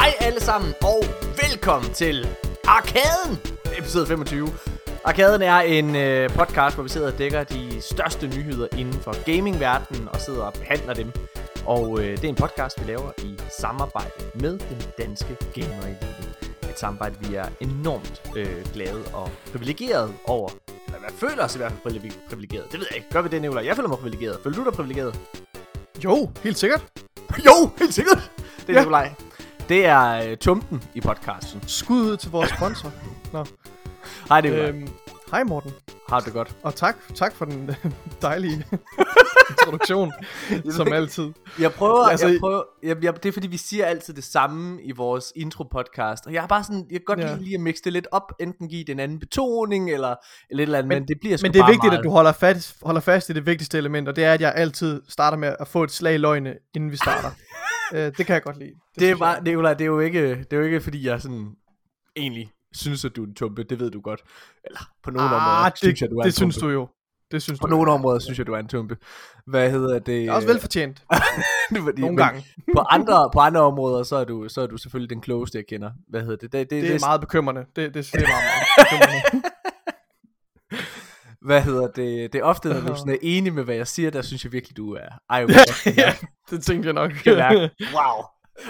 Hej alle sammen, og velkommen til Arkaden, episode 25. Arkaden er en øh, podcast, hvor vi sidder og dækker de største nyheder inden for gamingverdenen og sidder og behandler dem. Og øh, det er en podcast, vi laver i samarbejde med den danske Gamer Elite. Et samarbejde, vi er enormt øh, glade og privilegeret over. Eller jeg føler os i hvert fald privileg- privilegeret. Det ved jeg ikke. Gør vi det, Nicolaj? Jeg føler mig privilegeret. Føler du dig privilegeret? Jo, helt sikkert. Jo, helt sikkert. Det er Ja. Nicolaj. Det er øh, tumpen i podcasten. Skud ud til vores sponsor. Nå. Hej Nicolaj. Øhm, hej Morten, Har du det godt? og tak, tak for den dejlige introduktion, som altid. Jeg prøver, altså, jeg prøver jeg, jeg, det er fordi vi siger altid det samme i vores intro podcast Og jeg er bare sådan, jeg kan godt Ja. lide lige at mixe det lidt op Enten give det en anden betoning eller, eller et eller andet Men, Men- det bliver sgu Men det er vigtigt, meget. at du holder fast, holder fast i det vigtigste element, og det er, at jeg altid starter med at få et slag i løgne, inden vi starter. Øh, det kan jeg godt lide. Det er synes bare. Nicolaj, det er jo ikke, det er jo ikke fordi jeg sådan egentlig synes at du er en tumpe Det ved du godt Eller på nogle områder ah, det, synes jeg du er det en synes tumpe du jo. Det synes På du nogle områder synes jeg du er en tumpe Hvad hedder det Det er også velfortjent, det er fordi- nogle gange. på andre, på andre områder så er, du, så er du selvfølgelig den klogeste jeg kender Hvad hedder det? Det, det, Det er meget bekymrende. Det, det, det er meget, meget bekymrende. Hvad hedder det? Det er ofte, når du sådan er enig med, hvad jeg siger, der synes jeg virkelig, du er ej, ja, det tænkte jeg nok. Wow.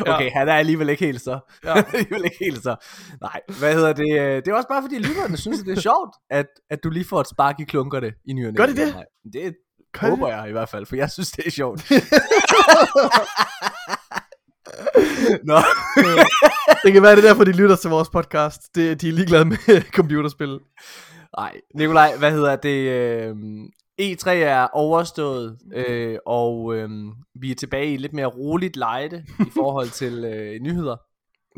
Okay, han er alligevel ikke helt så. Ja. alligevel ikke helt så. Nej, hvad hedder det? øh, Det er også bare fordi lytterne synes, det er sjovt, at, at du lige får et spark i klunkerne i ny og næ. Gør de det? Nej, det Gør håber jeg i hvert fald, for jeg synes, det er sjovt. Nå, det kan være, det er derfor, de lytter til vores podcast. Det, de er ligeglade med computerspil. Nej. Nikolaj, hvad hedder det? øh, E3 er overstået, øh, og øh, vi er tilbage i lidt mere roligt lejde i forhold til øh, nyheder.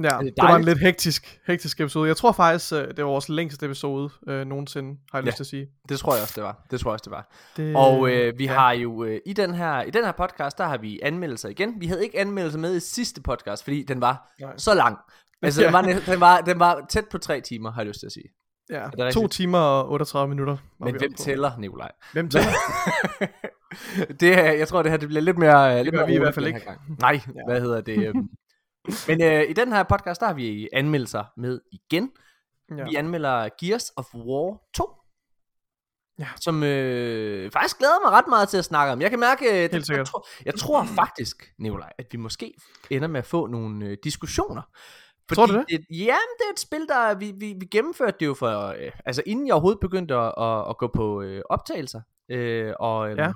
Ja, det det, det var en lidt hektisk, hektisk episode. Jeg tror faktisk, øh, det var vores længste episode øh, nogensinde, har jeg Ja. lyst til at sige. Det tror jeg også, det var. Det tror jeg også, det var. Det, Og øh, vi ja. har jo øh, i den her i den her podcast, der har vi anmeldelser igen. Vi havde ikke anmeldelser med i sidste podcast, fordi den var Nej. så lang. Altså, den, Ja. var, næ- den, var, den var tæt på tre timer, har jeg lyst til at sige. Ja, det to rigtigt? timer og 38 minutter. Men hvem tæller, Nikolaj? Hvem tæller? det, er- jeg tror, det her det bliver lidt mere, lidt gør mere vi i hvert fald ikke. Gang. Nej, ja. hvad hedder det? øhm. Men øh, i den her podcast, der har vi anmeldelser med igen. Ja. Vi anmelder Gears of War 2. Ja. Som øh, faktisk glæder mig ret meget til at snakke om. Jeg kan mærke, øh, det, jeg, tror, jeg tror faktisk, Nikolaj, at vi måske ender med at få nogle øh, diskussioner. Tror du det? Et, ja, det er et spil, der vi, vi, vi gennemførte det jo for, øh, altså inden jeg overhovedet begyndte at, at, at gå på øh, optagelser. Øh, og, øh, Ja.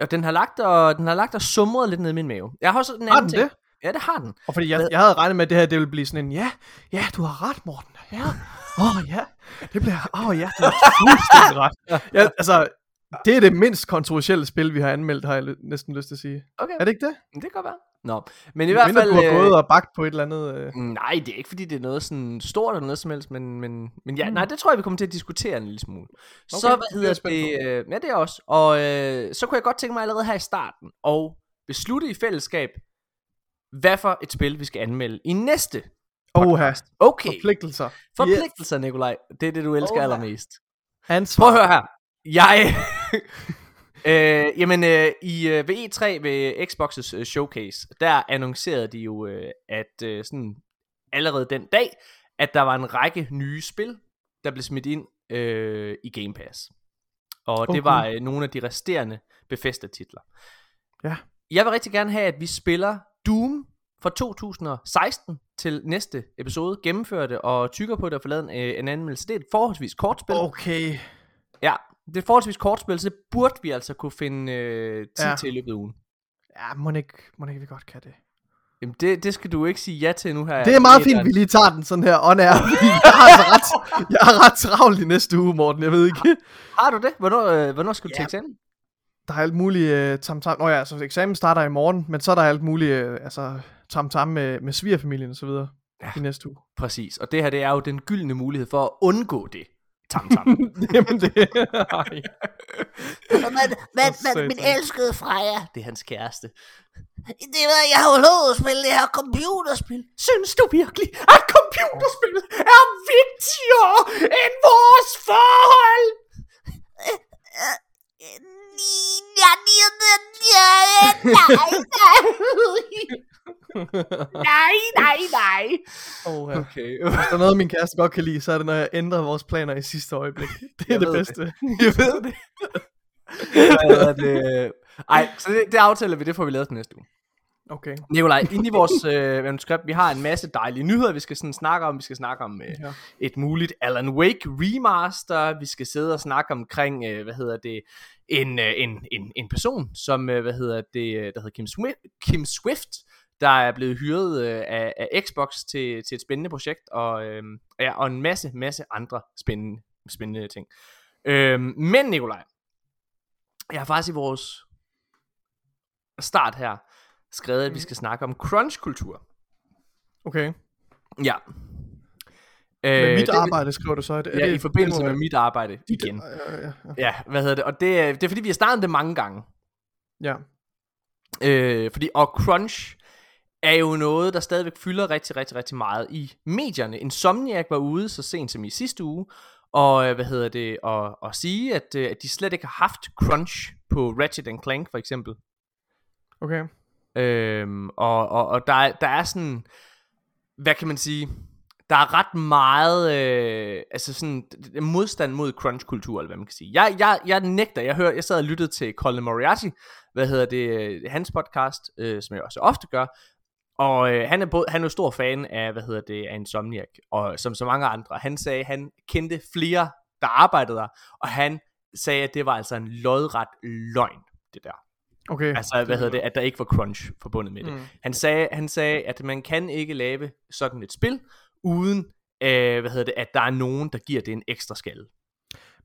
og den har lagt og den har lagt og sumret lidt ned i min mave. Jeg har også en Har anden den ting. det? Ja, det har den. Og fordi jeg, jeg havde regnet med, at det her det ville blive sådan en, ja, ja, du har ret, Morten. Ja, åh oh, ja, det bliver, åh oh, ja, du har fuldstændig ret. Ja, altså, det er det mindst kontroversielle spil, vi har anmeldt, har jeg ly- næsten lyst til at sige. Okay, Er det ikke det? det kan godt være. Nå, men i hvert Mindre fald... du har øh, gået og bagt på et eller andet... Øh, Nej, det er ikke fordi det er noget sådan stort eller noget som helst, men, men, men ja, Mm. nej, det tror jeg vi kommer til at diskutere en lille smule. Okay, så hvad det er hedder det? Øh, ja, det er også. Og øh, så kunne jeg godt tænke mig allerede her i starten og beslutte i fællesskab, hvad for et spil vi skal anmelde i næste Oha, podcast. Okay, forpligtelser. forpligtelser, Nikolaj. Det er det, du elsker Oha. allermest. Ansvar. Prøv at høre her. Jeg... øh, jamen, øh, i øh, ved E3 ved Xbox's øh, showcase, der annoncerede de jo, øh, at øh, sådan allerede den dag, at der var en række nye spil, der blev smidt ind øh, i Game Pass. Og det Okay. var øh, nogle af de resterende Bethesda-titler. Ja. Jeg vil rigtig gerne have, at vi spiller Doom fra 2016 til næste episode, gennemfører det og tykker på det og får lavet en, øh, en anmeldelse. Det er et forholdsvis kort spil. Okay. Ja, det er forholdsvis kort spil, så det burde vi altså kunne finde øh, tid ja. Til i løbet af ugen. Ja, må ikke, må ikke vi godt kan det. Jamen det, det skal du ikke sige ja til nu her. Det er meget fint, vi lige tager den sådan her on air, jeg har altså ret, jeg har ret travlt i næste uge, Morten, jeg ved ikke. Har du det? Hvornår, øh, hvornår skal du Ja. til eksamen? Der er alt muligt uh, tam tam. Nå ja, altså eksamen starter i morgen, men så er der alt muligt uh, altså tam tam med, med svigerfamilien og så videre ja. i næste uge. Præcis, og det her det er jo den gyldne mulighed for at undgå det. Tam tam. Jamen det, ej. Men, men, men satan. min elskede Freja, det er hans kæreste. det var, jeg har jo lovet at spille det her computerspil. Synes du virkelig, at computerspil er vigtigere end vores forhold? Ja, ja, ja, ja, nej, nej. nej, nej. Oh, ja. Okay. Hvis der er noget, min kæreste godt kan lide, så er det, når jeg ændrer vores planer i sidste øjeblik. Det er Jeg det ved det. bedste. Jeg ved det. Hvad hedder det? Ej, så det, det aftaler vi, det får vi lavet til næste uge. Okay. Nikolaj, inde i vores øh, manuskript, vi har en masse dejlige nyheder, vi skal sådan snakke om. Vi skal snakke om øh, Ja. et muligt Alan Wake remaster. Vi skal sidde og snakke omkring, øh, hvad hedder det, en, øh, en, en, en person, som, øh, hvad hedder det, øh, der hedder Kim Swift, Kim Swift der er blevet hyret øh, af, af Xbox til, til et spændende projekt, og, øh, ja, og en masse, masse andre spændende, spændende ting. Øh, men Nikolaj, jeg har faktisk i vores start her skrevet, at vi skal snakke om crunch-kultur. Okay. Ja. Med Øh, mit det- arbejde skriver du så, er det, er Ja, det, i forbindelse med mit arbejde igen. Ja, ja, ja. Ja, hvad hedder det? Og det, er- det er fordi, vi har startet det mange gange. ja. Øh, fordi, og crunch er jo noget, der stadigvæk fylder rigtig, rigtig, rigtig meget i medierne. Insomniac var ude så sent som i sidste uge, og øh, hvad hedder det, og, og sige, at, øh, at de slet ikke har haft crunch på Ratchet Clank for eksempel. Okay. Øhm, og og, og der, er, der er sådan, hvad kan man sige, der er ret meget, øh, altså sådan, modstand mod crunch-kultur, eller hvad man kan sige. Jeg, jeg, jeg nægter, jeg, hører, jeg sad og lyttede til Colin Moriarty, hvad hedder det, øh, hans podcast, øh, som jeg også ofte gør, og øh, han er både, han er jo stor fan af, hvad hedder det, af Insomniac, og som så mange andre. Han sagde, han kendte flere, der arbejdede der, og han sagde, at det var altså en lodret løgn, det der. Okay. Altså, hvad hedder det, at der ikke var crunch forbundet med det. Mm. Han sagde, han sagde, at man kan ikke lave sådan et spil, uden, øh, hvad hedder det, at der er nogen, der giver det en ekstra skalle.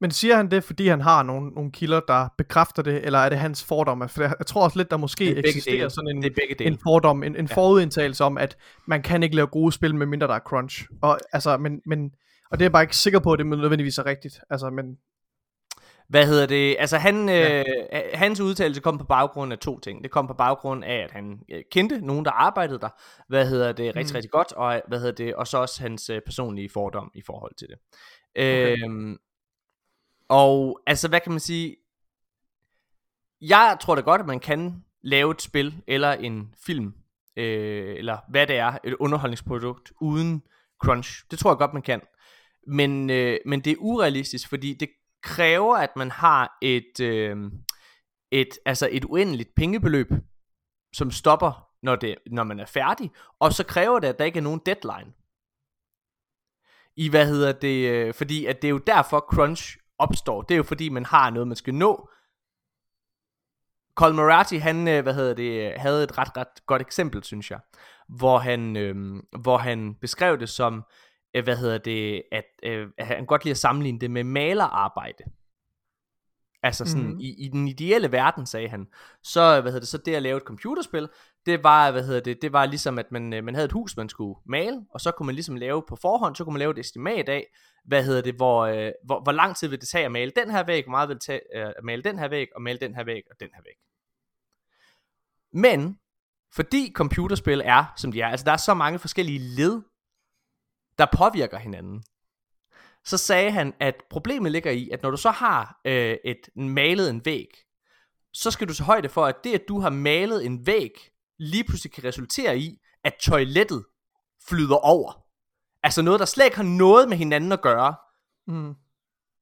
Men siger han det, fordi han har nogle, nogle kilder, der bekræfter det, eller er det hans fordomme? For jeg, jeg tror også lidt, der måske er eksisterer dele. sådan en, Det er en fordom, en, en forudindtagelse om, at man kan ikke lave gode spil, med mindre der er crunch. Og, altså, men, men, og det er jeg bare ikke sikker på, at det nødvendigvis er rigtigt. Altså, men, Hvad hedder det? Altså, han, Ja. øh, hans udtalelse kom på baggrund af to ting. Det kom på baggrund af, at han øh, kendte nogen, der arbejdede der. Hvad hedder det? Rigtig, Mm. rigtig godt. Og, hvad hedder det? Og så også hans øh, personlige fordom i forhold til det. Okay. Øhm, og altså, hvad kan man sige? Jeg tror da godt, at man kan lave et spil eller en film, øh, eller hvad det er, et underholdningsprodukt, uden crunch. Det tror jeg godt, man kan. Men, øh, men det er urealistisk, fordi det kræver, at man har et, øh, et, altså et uendeligt pengebeløb, som stopper, når, det, når man er færdig. Og så kræver det, at der ikke er nogen deadline. I hvad hedder det, øh, fordi at det er jo derfor crunch opstår. Det er jo fordi, man har noget, man skal nå. Colin Moriarty, han, øh, hvad hedder det, havde et ret, ret godt eksempel, synes jeg, hvor han, øh, hvor han beskrev det som, øh, hvad hedder det, at, øh, at han godt lide at sammenligne det med malerarbejde. Altså sådan, mm-hmm. i, i den ideelle verden, sagde han, så, hvad hedder det, så det at lave et computerspil, det var, hvad hedder det, det var ligesom, at man, øh, man havde et hus, man skulle male, og så kunne man ligesom lave på forhånd, så kunne man lave et estimat af, hvad hedder det, hvor, øh, hvor, hvor lang tid vil det tage at male den her væg, hvor meget vil det tage øh, at male den her væg, og male den her væg, og den her væg. Men, fordi computerspil er, som de er, altså der er så mange forskellige led, der påvirker hinanden, så sagde han, at problemet ligger i, at når du så har øh, et malet en væg, så skal du så højde for, at det, at du har malet en væg, lige pludselig kan resultere i, at toilettet flyder over. Altså noget, der slet ikke har noget med hinanden at gøre, mm,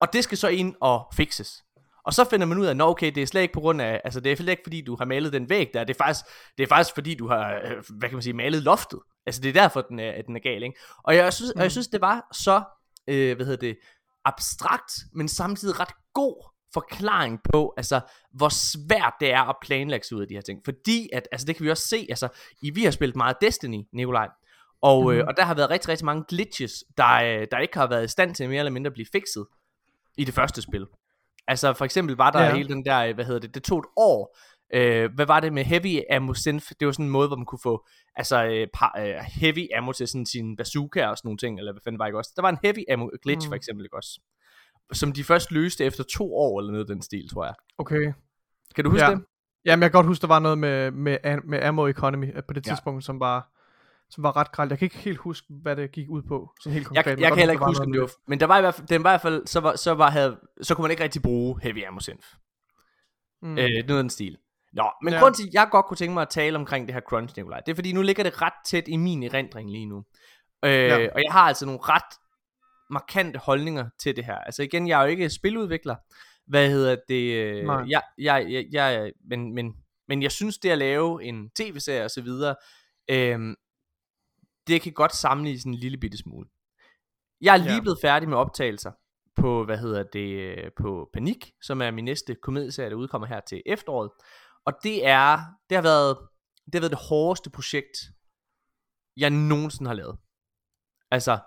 og det skal så ind og fixes. Og så finder man ud af, at okay, det er slet ikke på grund af, altså det er slet ikke fordi, du har malet den væg der, det er faktisk, det er faktisk fordi, du har, øh, hvad kan man sige, malet loftet. Altså det er derfor, den er, den er gal, ikke? Og jeg synes, mm. og jeg synes det var så, øh, hvad hedder det, abstrakt, men samtidig ret god forklaring på, altså, hvor svært det er at planlægge sig ud af de her ting. Fordi, at, altså det kan vi også se, altså, i, vi har spillet meget Destiny, Nikolaj, og, mm. øh, Mhm. og der har været rigtig, rigtig mange glitches, der, øh, der ikke har været i stand til mere eller mindre at blive fikset i det første spil. Altså for eksempel var der Ja. hele den der, øh, hvad hedder det, det tog et år. Øh, hvad var det med heavy ammo synth? Det var sådan en måde, hvor man kunne få altså, øh, par, øh, heavy ammo til sådan sin bazooka og sådan nogle ting, eller hvad fanden var ikke også? Der var en heavy ammo glitch Mm. for eksempel, ikke også? Som de først løste efter to år eller noget den stil, tror jeg. okay. Kan du huske Ja. det? Jamen, jeg kan godt huske, der var noget med, med, med ammo economy øh, på det Ja. tidspunkt, som var, som var ret gralt. Jeg kan ikke helt huske, hvad det gik ud på, sådan helt konkret. Jeg, men jeg kan heller ikke huske, om det var, men der var i hvert fald, den var i hvert fald så, var, så, var, havde, så kunne man ikke rigtig bruge heavy ammo synth. Mm. Øh, noget af den stil. Nå, men ja. Ja. grund til, at jeg godt kunne tænke mig at tale omkring det her crunch, Nikolaj, det er fordi, nu ligger det ret tæt i min erindring lige nu. Øh, ja. Ja. Og jeg har altså nogle ret markante holdninger til det her. Altså igen, jeg er jo ikke spiludvikler. Hvad hedder det? øh, Nej. Jeg, jeg, jeg, jeg, men, men, men jeg synes, det at lave en tv-serie og så videre, øh, det kan godt sammenlignes en lille bitte smule. Jeg er lige Ja. blevet færdig med optagelser på, hvad hedder det, øh, på Panik, som er min næste komedieserie, der udkommer her til efteråret. Og det er, det har været, det har været det hårdeste projekt, jeg nogensinde har lavet. Altså,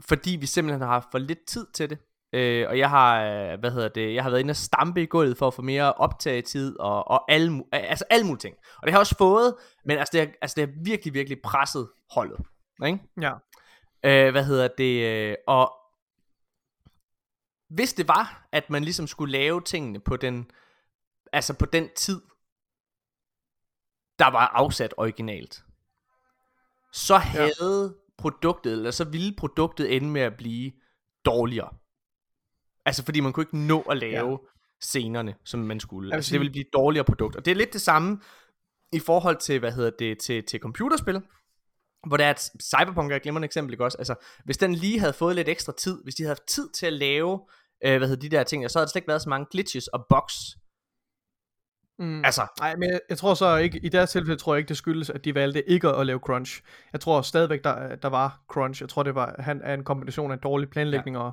fordi vi simpelthen har haft for lidt tid til det. Øh, og jeg har, øh, hvad hedder det, jeg har været inde og stampe i gulvet for at få mere optagetid og, og alle, altså alle mulige ting. Og det har jeg også fået, men altså det, har, altså det har virkelig, virkelig presset holdet. Ikke? Ja. Øh, hvad hedder det? øh, Og hvis det var, at man ligesom skulle lave tingene på den, altså på den tid, der var afsat originalt, så havde ja. Produktet, eller så ville produktet ende med at blive dårligere. Altså fordi man kunne ikke nå at lave ja. scenerne, som man skulle. Altså, det ville blive et dårligere produkt. Og det er lidt det samme i forhold til, hvad hedder det, til, til computerspil. Hvor det er, at Cyberpunk er et glimrende eksempel, ikke også? Altså, hvis den lige havde fået lidt ekstra tid, hvis de havde haft tid til at lave, øh, hvad hedder de der ting, så havde der slet ikke været så mange glitches og bugs. Mm. Altså, Nej, men jeg, jeg tror så ikke, i deres tilfælde tror jeg ikke, det skyldes, at de valgte ikke at lave crunch. Jeg tror stadigvæk, der, der var crunch. Jeg tror, det var han, er en kombination af dårlig planlægning ja. og,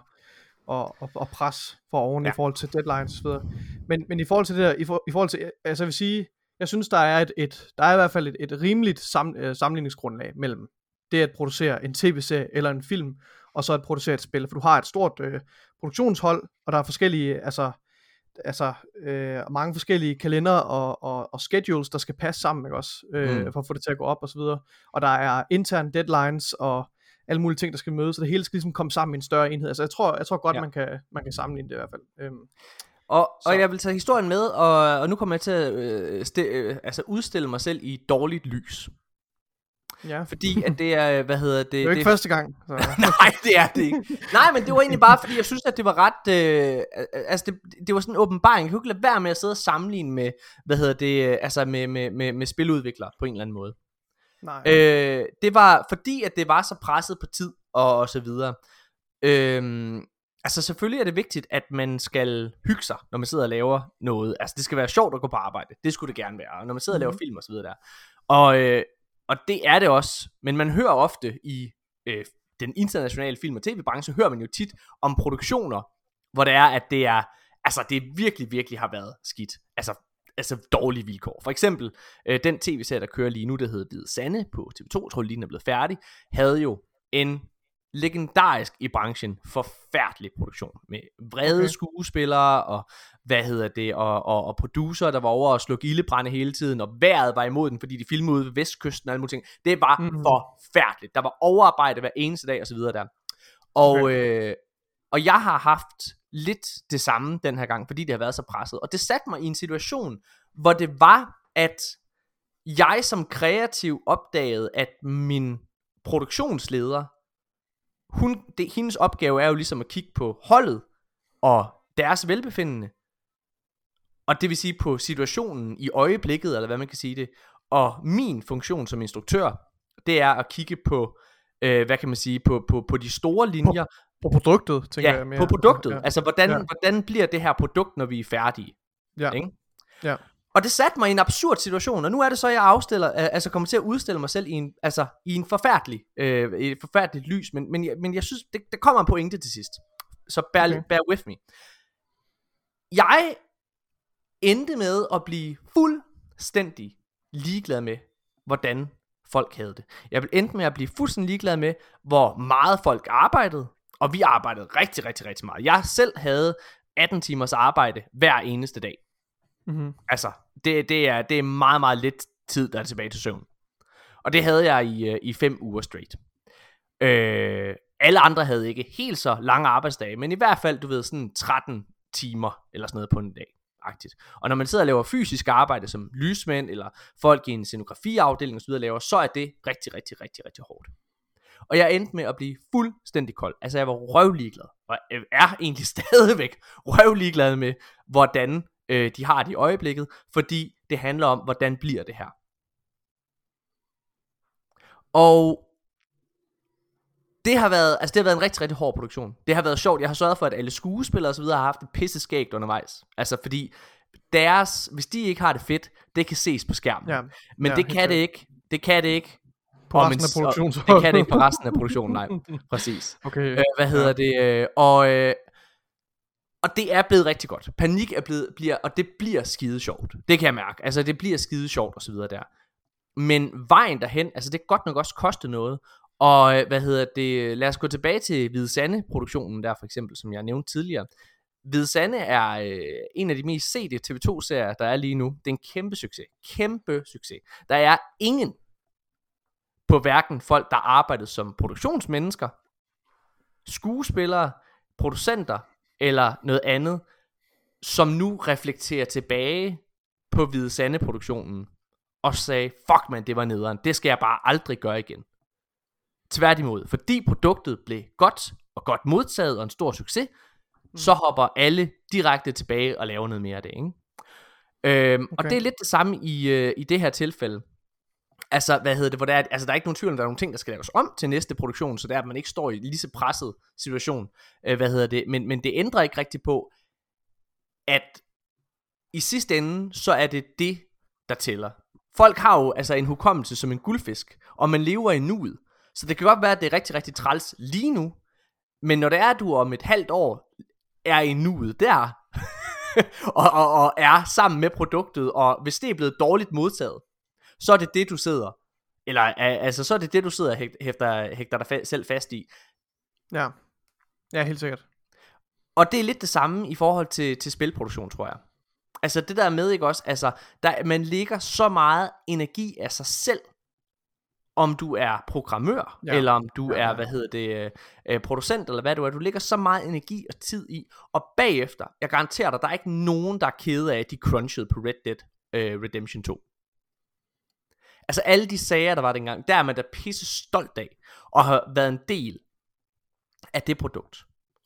og, og, og pres for oven ja. I forhold til deadlines osv. Men, men i forhold til det der, i, for, i forhold til, altså jeg vil sige, jeg synes, der er et, et der er i hvert fald et, et rimeligt sam, øh, sammenligningsgrundlag mellem det at producere en tv-serie eller en film, og så at producere et spil. For du har et stort øh, produktionshold, og der er forskellige, altså, altså øh, mange forskellige kalender og, og, og schedules, der skal passe sammen, ikke også? Øh, Mm. For at få det til at gå op og så videre. Og der er interne deadlines og alle mulige ting, der skal mødes, så det hele skal ligesom komme sammen i en større enhed. Altså jeg tror, jeg tror godt, Ja. man, kan, man kan sammenligne det i hvert fald. Øhm, Og, og jeg vil tage historien med, og, og nu kommer jeg til at øh, sti, øh, altså udstille mig selv i dårligt lys. Ja. Fordi at det er, hvad hedder det... Det er ikke første gang. Så. Nej, det er det ikke. Nej, men det var egentlig bare, fordi jeg synes, at det var ret... Øh, altså, det, det var sådan en åbenbaring. Jeg kunne ikke lade være med at sidde og sammenligne med, hvad hedder det, øh, altså med, med, med, med spiludviklere på en eller anden måde. Nej. Øh, det var fordi, at det var så presset på tid og, og så videre. Øh, altså selvfølgelig er det vigtigt, at man skal hygge sig, når man sidder og laver noget. Altså det skal være sjovt at gå på arbejde. Det skulle det gerne være. Og når man sidder og laver Mhm. film og så videre der. Og, øh, og det er det også. Men man hører ofte i øh, den internationale film- og tv-branche, hører man jo tit om produktioner, hvor det er, at det er, altså det virkelig, virkelig har været skidt. Altså altså dårlige vilkår. For eksempel, øh, den tv-serie, der kører lige nu, der hedder Hvide Sande på TV2, jeg tror lige den er blevet færdig, havde jo en legendarisk i branchen forfærdelig produktion med vrede okay. Skuespillere og hvad hedder det og, og, og producer der var over at slukke ildebrænde hele tiden og vejret var imod den fordi de filmede ude ved vestkysten og alle mulige ting det var mm-hmm. Mhm. forfærdeligt der var overarbejde hver eneste dag og så videre der og okay. øh, og jeg har haft lidt det samme den her gang fordi det har været så presset og det satte mig i en situation hvor det var at jeg som kreativ opdagede at min produktionsleder hun, det, hendes opgave er jo ligesom at kigge på holdet og deres velbefindende. Og det vil sige på situationen i øjeblikket, eller hvad man kan sige det. Og min funktion som instruktør, det er at kigge på, øh, hvad kan man sige, på, på, på de store linjer. på produktet, tænker Ja, jeg mere. på produktet. Ja. Altså, hvordan, Ja. hvordan bliver det her produkt, når vi er færdige? Ja. Ikke? Ja. Og det satte mig i en absurd situation, og nu er det så, jeg afstiller, altså kommer til at udstille mig selv i en, altså, i en forfærdelig, øh, et forfærdeligt lys, men, men, jeg, men jeg synes, det, der kommer en pointe til sidst. Så bear. Okay. bear with me. Jeg endte med at blive fuldstændig ligeglad med, hvordan folk havde det. Jeg endte med at blive fuldstændig ligeglad med, hvor meget folk arbejdede, og vi arbejdede rigtig, rigtig, rigtig meget. Jeg selv havde 18 timers arbejde hver eneste dag. Mm-hmm. Altså, det, det, er, det er meget, meget lidt tid, der er tilbage til søvn. Og det havde jeg i, øh, i fem uger straight. Øh, alle andre havde ikke helt så lange arbejdsdage, men i hvert fald, du ved, sådan 13 timer eller sådan noget på en dag. Agtigt. Og når man sidder og laver fysisk arbejde som lysmænd, eller folk i en scenografiafdeling osv. laver, så er det rigtig, rigtig, rigtig, rigtig hårdt. Og jeg endte med at blive fuldstændig kold. Altså jeg var røvligeglad, og jeg er egentlig stadigvæk røvligeglad med, hvordan øh, de har det i øjeblikket, fordi Det handler om, hvordan bliver det her. Og det har været, altså det har været en rigtig, rigtig hård produktion. Det har været sjovt. Jeg har sørget for, at alle skuespillere og så videre har haft et pisse skægt undervejs. Altså fordi deres, hvis de ikke har det fedt, det kan ses på skærmen. Ja. Men Ja, det kan det ikke. Det kan det ikke. På om resten en- af produktionen. Det kan det ikke på resten af produktionen, nej. Præcis. Okay. Øh, hvad hedder det? Øh, og, øh, og det er blevet rigtig godt. Panik er blevet, bliver, og det bliver skide sjovt. Det kan jeg mærke. Altså, det bliver skide sjovt og så videre der. Men vejen derhen, altså det kan godt nok også koste noget. Og øh, hvad hedder det? Lad os gå tilbage til Hvide Sande produktionen der for eksempel, som jeg nævnte tidligere. Hvide Sande er øh, en af de mest sete TV2-serier, der er lige nu. Det er en kæmpe succes. Kæmpe succes. Der er ingen på hverken folk, der arbejdede som produktionsmennesker, skuespillere, producenter eller noget andet, som nu reflekterer tilbage på Hvide Sande produktionen og sagde, fuck man, det var nederen, det skal jeg bare aldrig gøre igen. Tværtimod, fordi produktet blev godt og godt modtaget og en stor succes, mm. så hopper alle direkte tilbage og laver noget mere af det, ikke? Øhm, okay. Og det er lidt det samme i, øh, i det her tilfælde. Altså, hvad hedder det, hvor der er, altså der er ikke nogen tvivl om, der er nogle ting, der skal laves om til næste produktion, så der at man ikke står i lige så presset situation, øh, hvad hedder det, men, men det ændrer ikke rigtigt på, at i sidste ende, så er det det, der tæller. Folk har jo altså en hukommelse som en guldfisk, og man lever i nuet. Så det kan godt være, at det er rigtig, rigtig træls lige nu, men når det er, at du om et halvt år er i nuet der, og, og, og er sammen med produktet, og hvis det er blevet dårligt modtaget, så er det det, du sidder, eller altså, så er det det, du sidder og hæfter, hægter dig fa- selv fast i. Ja. Ja, helt sikkert. Og det er lidt det samme i forhold til, til spilproduktion, tror jeg. Altså det der med, ikke også, altså, der, man lægger så meget energi af sig selv, om du er programmør, ja. Eller om du Ja, er, ja. hvad hedder det, øh, producent, eller hvad du er. Du lægger så meget energi og tid i, og bagefter, jeg garanterer dig, der er ikke nogen, der er kede af, at de crunchede på Red Dead øh, Redemption 2. Altså alle de sager, der var dengang, der er man da pisse stolt af, og har været en del af det produkt.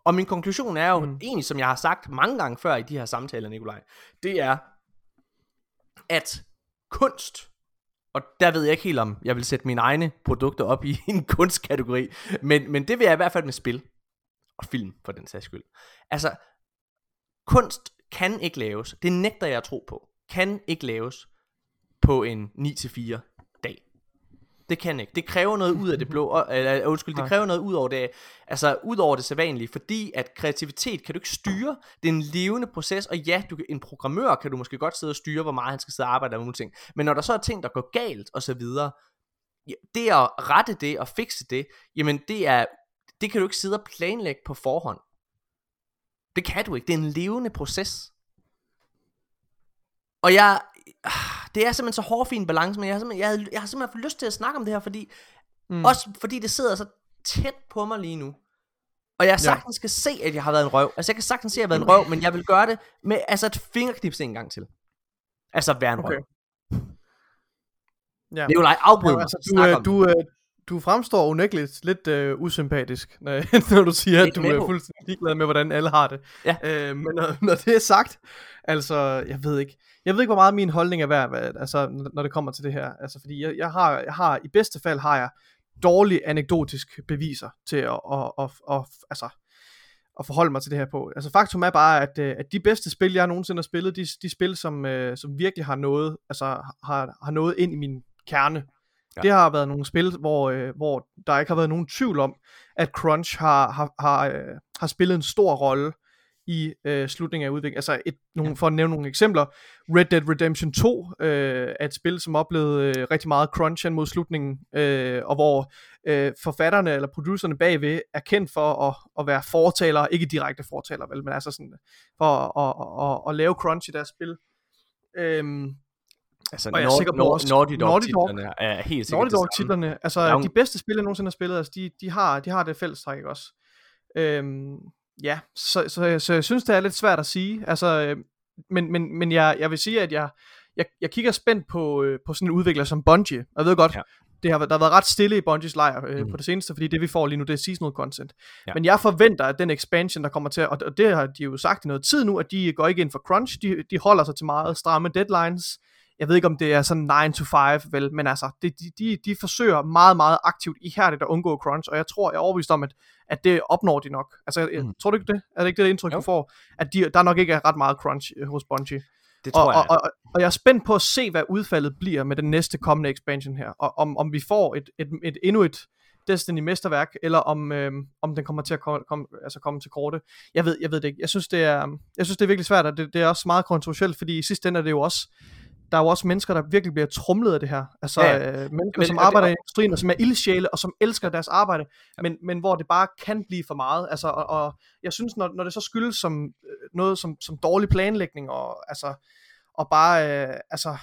Og min konklusion er jo mm. Egentlig, som jeg har sagt mange gange før i de her samtaler, Nikolaj, det er, at kunst, og der ved jeg ikke helt om, jeg vil sætte mine egne produkter op i en kunstkategori, men, men det vil jeg i hvert fald med spil, og film for den sags skyld. Altså, kunst kan ikke laves, det nægter jeg at tro på, kan ikke laves på en 9-4 dag. Det kan ikke. Det kræver noget ud af det blå, eller undskyld, det kræver noget ud over det, altså ud over det sædvanlige, fordi at kreativitet kan du ikke styre. Det er en levende proces, og ja, du, en programmør kan du måske godt sidde og styre, hvor meget han skal sidde og arbejde med nogle ting. Men når der så er ting, der går galt, og så videre, det at rette det og fikse det, jamen det er, det kan du ikke sidde og planlægge på forhånd. Det kan du ikke. Det er en levende proces. Og jeg, det er simpelthen så hårfin balance, men jeg har simpelthen, jeg, havde- jeg har simpelthen fået lyst til at snakke om det her, fordi, mm. Mm. også fordi det sidder så tæt på mig lige nu. Og jeg sagtens skal se, at jeg har været en røv. Altså jeg kan sagtens se, at jeg har været en røv, men jeg vil gøre det med altså et fingerknips en gang til. Altså være en Okay. røv. Ja. Nikolaj, afbryd Ja, mig. altså, du, øh, du, øh, du fremstår unægteligt lidt øh, usympatisk, når, når du siger, at du er fuldstændig ligeglad med, hvordan alle har det. Ja. Øh, men når, når det er sagt, altså, jeg ved ikke, jeg ved ikke, hvor meget min holdning er værd, hvad- altså, når- når det kommer til det her. Altså, fordi jeg, jeg, har, jeg har, i bedste fald har jeg dårlige anekdotisk beviser til at, at, at, at, altså, at forholde mig til det her på. Altså faktum er bare, at, øh, at de bedste spil, jeg nogensinde har spillet, de, de spil, som, øh, som virkelig har noget, altså har, har noget ind i min kerne, Ja. det har været nogle spil, hvor, øh, hvor der ikke har været nogen tvivl om, at crunch har, har, har, øh, har spillet en stor rolle i øh, slutningen af udviklingen. Altså et, nogle, Ja. for at nævne nogle eksempler, Red Dead Redemption 2 øh, er et spil, som oplevede øh, rigtig meget crunch mod slutningen, øh, og hvor øh, forfatterne eller producerne bagved er kendt for at, at være fortalere, ikke direkte fortalere, vel, men altså sådan, for at, at, at, at lave crunch i deres spil. Øhm, Altså, og jeg er Nord- sikker på også- Naughty Dog Naughty Dog- titlerne er helt sikkert Naughty Dog titlerne, altså jo- de bedste spil, jeg nogensinde har spillet, altså de, de, har, de har det fællestræk også. Øhm, ja, så, så, jeg- så jeg synes, det er lidt svært at sige, altså, øh, men, men, men jeg, jeg vil sige, at jeg, jeg, jeg kigger spændt på, øh, på sådan en udvikler som Bungie, jeg ved godt, Ja. det har, der har været ret stille i Bungies lejr øh, mm. på det seneste, fordi det vi får lige nu, det er seasonal content. Ja. Men jeg forventer, at den expansion, der kommer til, og, og det har de jo sagt i noget tid nu, at de går ikke ind for crunch, de, de holder sig til meget stramme deadlines, jeg ved ikke om det er sådan 9 to 5, vel, men altså, det, de, de, de forsøger meget, meget aktivt ihærdigt at undgå crunch, og jeg tror, jeg er overbevist om, at, at det opnår de nok. Altså, jeg, Mm. tror du ikke det? Er det ikke det indtryk, Jo. du får? At de, der nok ikke er ret meget crunch øh, hos Bungie. Det Og, tror jeg. og, og, og jeg er spændt på at se, hvad udfaldet bliver med den næste kommende expansion her, og om, om vi får et, et, et endnu et Destiny-mesterværk, eller om, øhm, om den kommer til at komme, komme, altså komme til korte. Jeg ved, jeg ved det ikke. Jeg synes, det er, jeg synes, det er virkelig svært, og det, det er også meget kontroversielt, fordi i sidste ende er det jo også, der er jo også mennesker, der virkelig bliver trumlet af det her. Altså Ja, ja, ja. øh, mennesker, Men- som og det- arbejder i industrien, og som er ildsjæle, og som elsker deres arbejde, men, men hvor det bare kan blive for meget. Altså, og, og jeg synes, når, når det så skyldes som øh, noget som, som dårlig planlægning, og altså, og bare, øh, altså,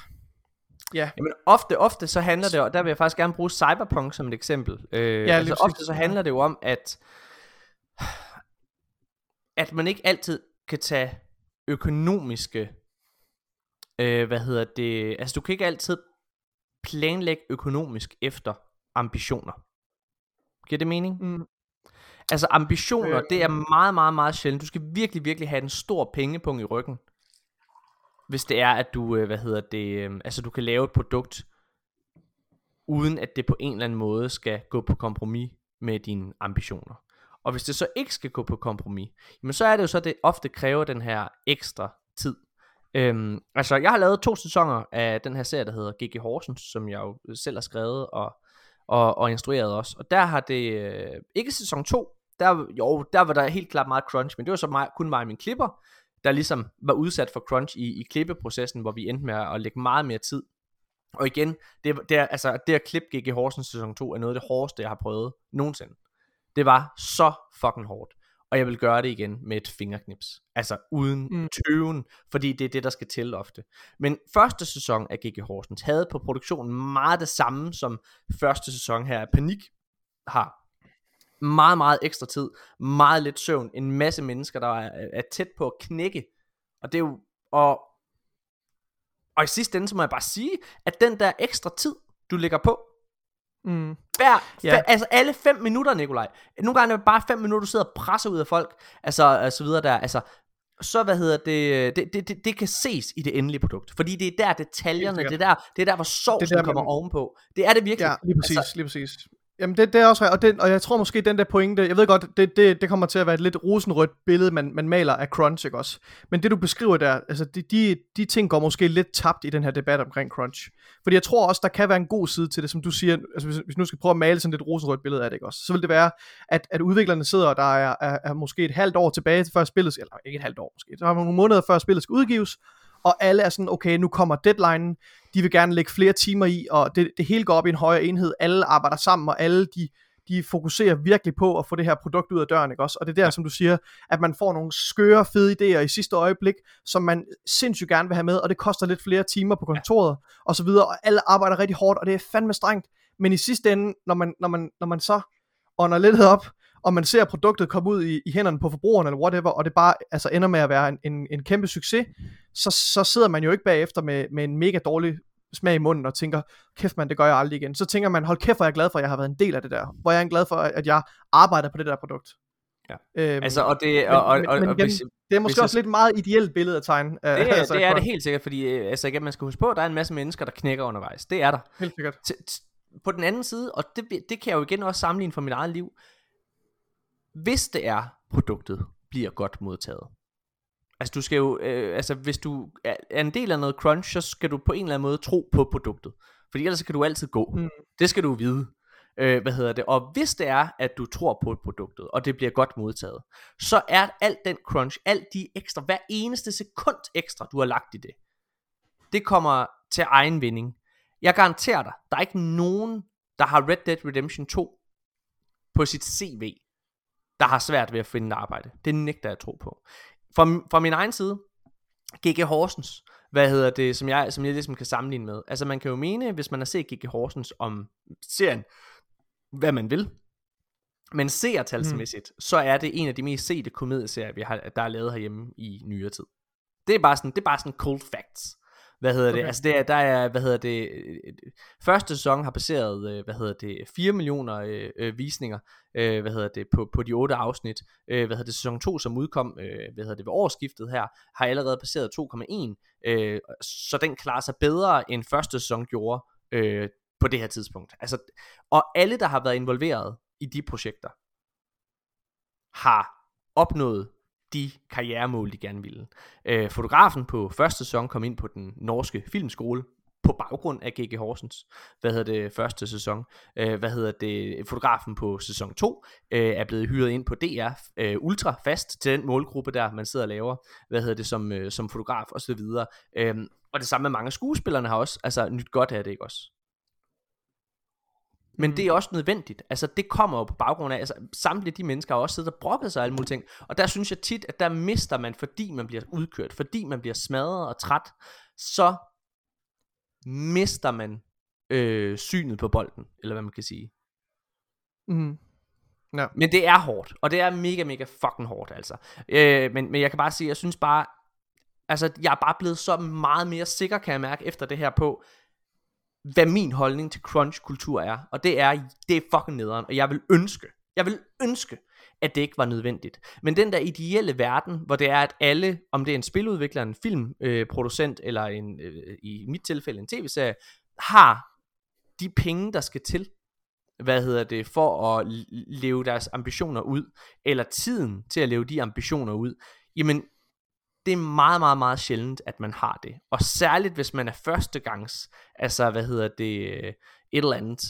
ja, Jamen ofte, ofte så handler det, og der vil jeg faktisk gerne bruge Cyberpunk som et eksempel. Øh, lige altså ofte så handler det jo om, at at man ikke altid kan tage økonomiske, øh, hvad hedder det, altså du kan ikke altid planlægge økonomisk efter ambitioner. Giver det mening? mm, Altså ambitioner, Øh. det er meget, meget, meget sjældent. Du skal virkelig, virkelig have en stor pengepunkt i ryggen. Hvis det er, at du, øh, hvad hedder det, øh, altså du kan lave et produkt, uden at det på en eller anden måde skal gå på kompromis med dine ambitioner. Og hvis det så ikke skal gå på kompromis, jamen så er det jo så, at det ofte kræver den her ekstra tid. Øhm, altså, jeg har lavet to sæsoner af den her serie, der hedder G.G. Horsens, som jeg jo selv har skrevet og, og, og instrueret også. Og der har det, øh, ikke sæson 2, der, jo, der var der helt klart meget crunch, men det var så meget, kun mig og min klipper, der ligesom var udsat for crunch i, i klippeprocessen, hvor vi endte med at lægge meget mere tid. Og igen, det, det, er, altså, det at klippe G.G. Horsens sæson 2 er noget af det hårdeste, jeg har prøvet nogensinde. Det var så fucking hårdt. Og jeg vil gøre det igen med et fingerknips. Altså uden mm. Tøven, fordi det er det, der skal til ofte. Men første sæson af G.G. Horsens havde på produktionen meget det samme, som første sæson her af Panik har. Meget, meget ekstra tid, meget lidt søvn, en masse mennesker, der er, er tæt på at knække. Og det er jo, og, og i sidste ende, så må jeg bare sige, at den der ekstra tid, du lægger på, mm, hver, Ja. ja. altså alle 5 minutter, Nikolaj. Nogle gange er det bare 5 minutter, du sidder og presser ud af folk, altså, altså videre der, altså, så hvad hedder det, det, det, det, det kan ses i det endelige produkt, fordi det er der detaljerne, det er der, det er der, hvor sovsen Det er der, kommer man- ovenpå. Det er det virkelig. ja, lige præcis, altså, lige præcis. Jamen det, det er også, og, det, og jeg tror måske den der pointe, jeg ved godt, det, det, det kommer til at være et lidt rosenrødt billede, man, man maler af crunch, ikke også? Men det du beskriver der, altså de, de, de ting går måske lidt tabt i den her debat omkring crunch. Fordi jeg tror også, der kan være en god side til det, som du siger, altså hvis, hvis nu skal prøve at male sådan et rosenrødt billede af det, ikke også? Så vil det være, at, at udviklerne sidder, og der er, er, er måske et halvt år tilbage før spillet, skal- eller ikke et halvt år måske, så har man nogle måneder før spillet skal udgives, og alle er sådan, okay, nu kommer deadline, de vil gerne lægge flere timer i, og det, det hele går op i en højere enhed, alle arbejder sammen, og alle de, de fokuserer virkelig på at få det her produkt ud af døren, ikke også? Og det er der, ja. som du siger, at man får nogle skøre, fede idéer i sidste øjeblik, som man sindssygt gerne vil have med, og det koster lidt flere timer på kontoret, og så videre, og alle arbejder rigtig hårdt, og det er fandme strengt, men i sidste ende, når man, når man, når man så ånder lidt op, og man ser produktet komme ud i, i hænderne på forbrugerne, eller whatever, og det bare altså ender med at være en, en, en kæmpe succes, så, så sidder man jo ikke bagefter med, med en mega dårlig smag i munden og tænker, kæft man, det gør jeg aldrig igen. Så tænker man, hold kæft, hvor er jeg glad for, at jeg har været en del af det der. Hvor jeg er glad for, at jeg arbejder på det der produkt. Ja. Øhm, Altså, og det, og, og, men- og, men og hvis, det er måske hvis jeg også lidt meget ideelt billede at tegne. øh, det, er, altså, det er det helt sikkert, fordi øh, altså igen, man skal huske på, at der er en masse mennesker, der knækker undervejs. Det er der. Helt sikkert. T- t- på den anden side, og det, det kan jeg jo igen også sammenligne for mit eget liv, hvis det er, produktet bliver godt modtaget. Altså du skal jo, øh, altså hvis du er en del af noget crunch, så skal du på en eller anden måde tro på produktet. Fordi ellers kan du altid gå. Mm. Det skal du vide. Øh, hvad hedder det? Og hvis det er, at du tror på produktet, og det bliver godt modtaget, så er alt den crunch, alt de ekstra, hver eneste sekund ekstra, du har lagt i det, det kommer til egen vinding. Jeg garanterer dig, der er ikke nogen, der har Red Dead Redemption 2 på sit CV, der har svært ved at finde et arbejde. Det nægter jeg at tro på. Fra, fra min egen side, G.G. Horsens, hvad hedder det, som jeg, som jeg ligesom kan sammenligne med. Altså man kan jo mene, hvis man har set G.G. Horsens om serien, hvad man vil, men seertalsmæssigt, mm. så er det en af de mest sete komedieserier, vi har, der er lavet herhjemme i nyere tid. Det er bare sådan, det er bare sådan cold facts. Hvad hedder det? Okay. Altså det er, der er, hvad hedder det, første sæson har passeret, øh, hvad hedder det, 4 millioner øh, øh, visninger, øh, hvad hedder det, på, på de otte afsnit. Øh, hvad hedder det, sæson 2, som udkom, øh, hvad hedder det, ved årsskiftet her, har allerede passeret 2,1, øh, så den klarer sig bedre, end første sæson gjorde øh, på det her tidspunkt. Altså, og alle, der har været involveret i de projekter, har opnået de karrieremål, de gerne ville. Øh, fotografen på første sæson kom ind på den norske filmskole på baggrund af G.G. Horsens, hvad hedder det, første sæson. Øh, hvad hedder det, fotografen på sæson 2 øh, er blevet hyret ind på DR øh, ultra fast til den målgruppe der, man sidder og laver, hvad hedder det, som, øh, som fotograf og så videre. Øh, og det samme med mange af skuespillerne har også, altså nyt godt af det, ikke også? Men Mm. det er også nødvendigt. Altså det kommer jo på baggrund af, altså samtlige de mennesker har også siddet og brokket sig og alle mulige ting. Og der synes jeg tit, at der mister man, fordi man bliver udkørt, fordi man bliver smadret og træt, så mister man øh, synet på bolden, eller hvad man kan sige. Mm. Ja. Men det er hårdt, og det er mega, mega fucking hårdt, altså. Øh, men, men jeg kan bare sige, jeg synes bare, altså jeg er bare blevet så meget mere sikker, kan jeg mærke, efter det her på, hvad min holdning til crunch-kultur er. Og det er, det er fucking nederen, og jeg vil ønske, jeg vil ønske, at det ikke var nødvendigt. Men den der ideelle verden, hvor det er, at alle, om det er en spiludvikler, en filmproducent, øh, eller en, øh, i mit tilfælde en tv-serie, har de penge, der skal til, hvad hedder det, for at leve deres ambitioner ud, eller tiden til at leve de ambitioner ud, jamen, det er meget, meget, meget sjældent, at man har det. Og særligt, hvis man er førstegangs, altså, hvad hedder det, øh, et eller andet,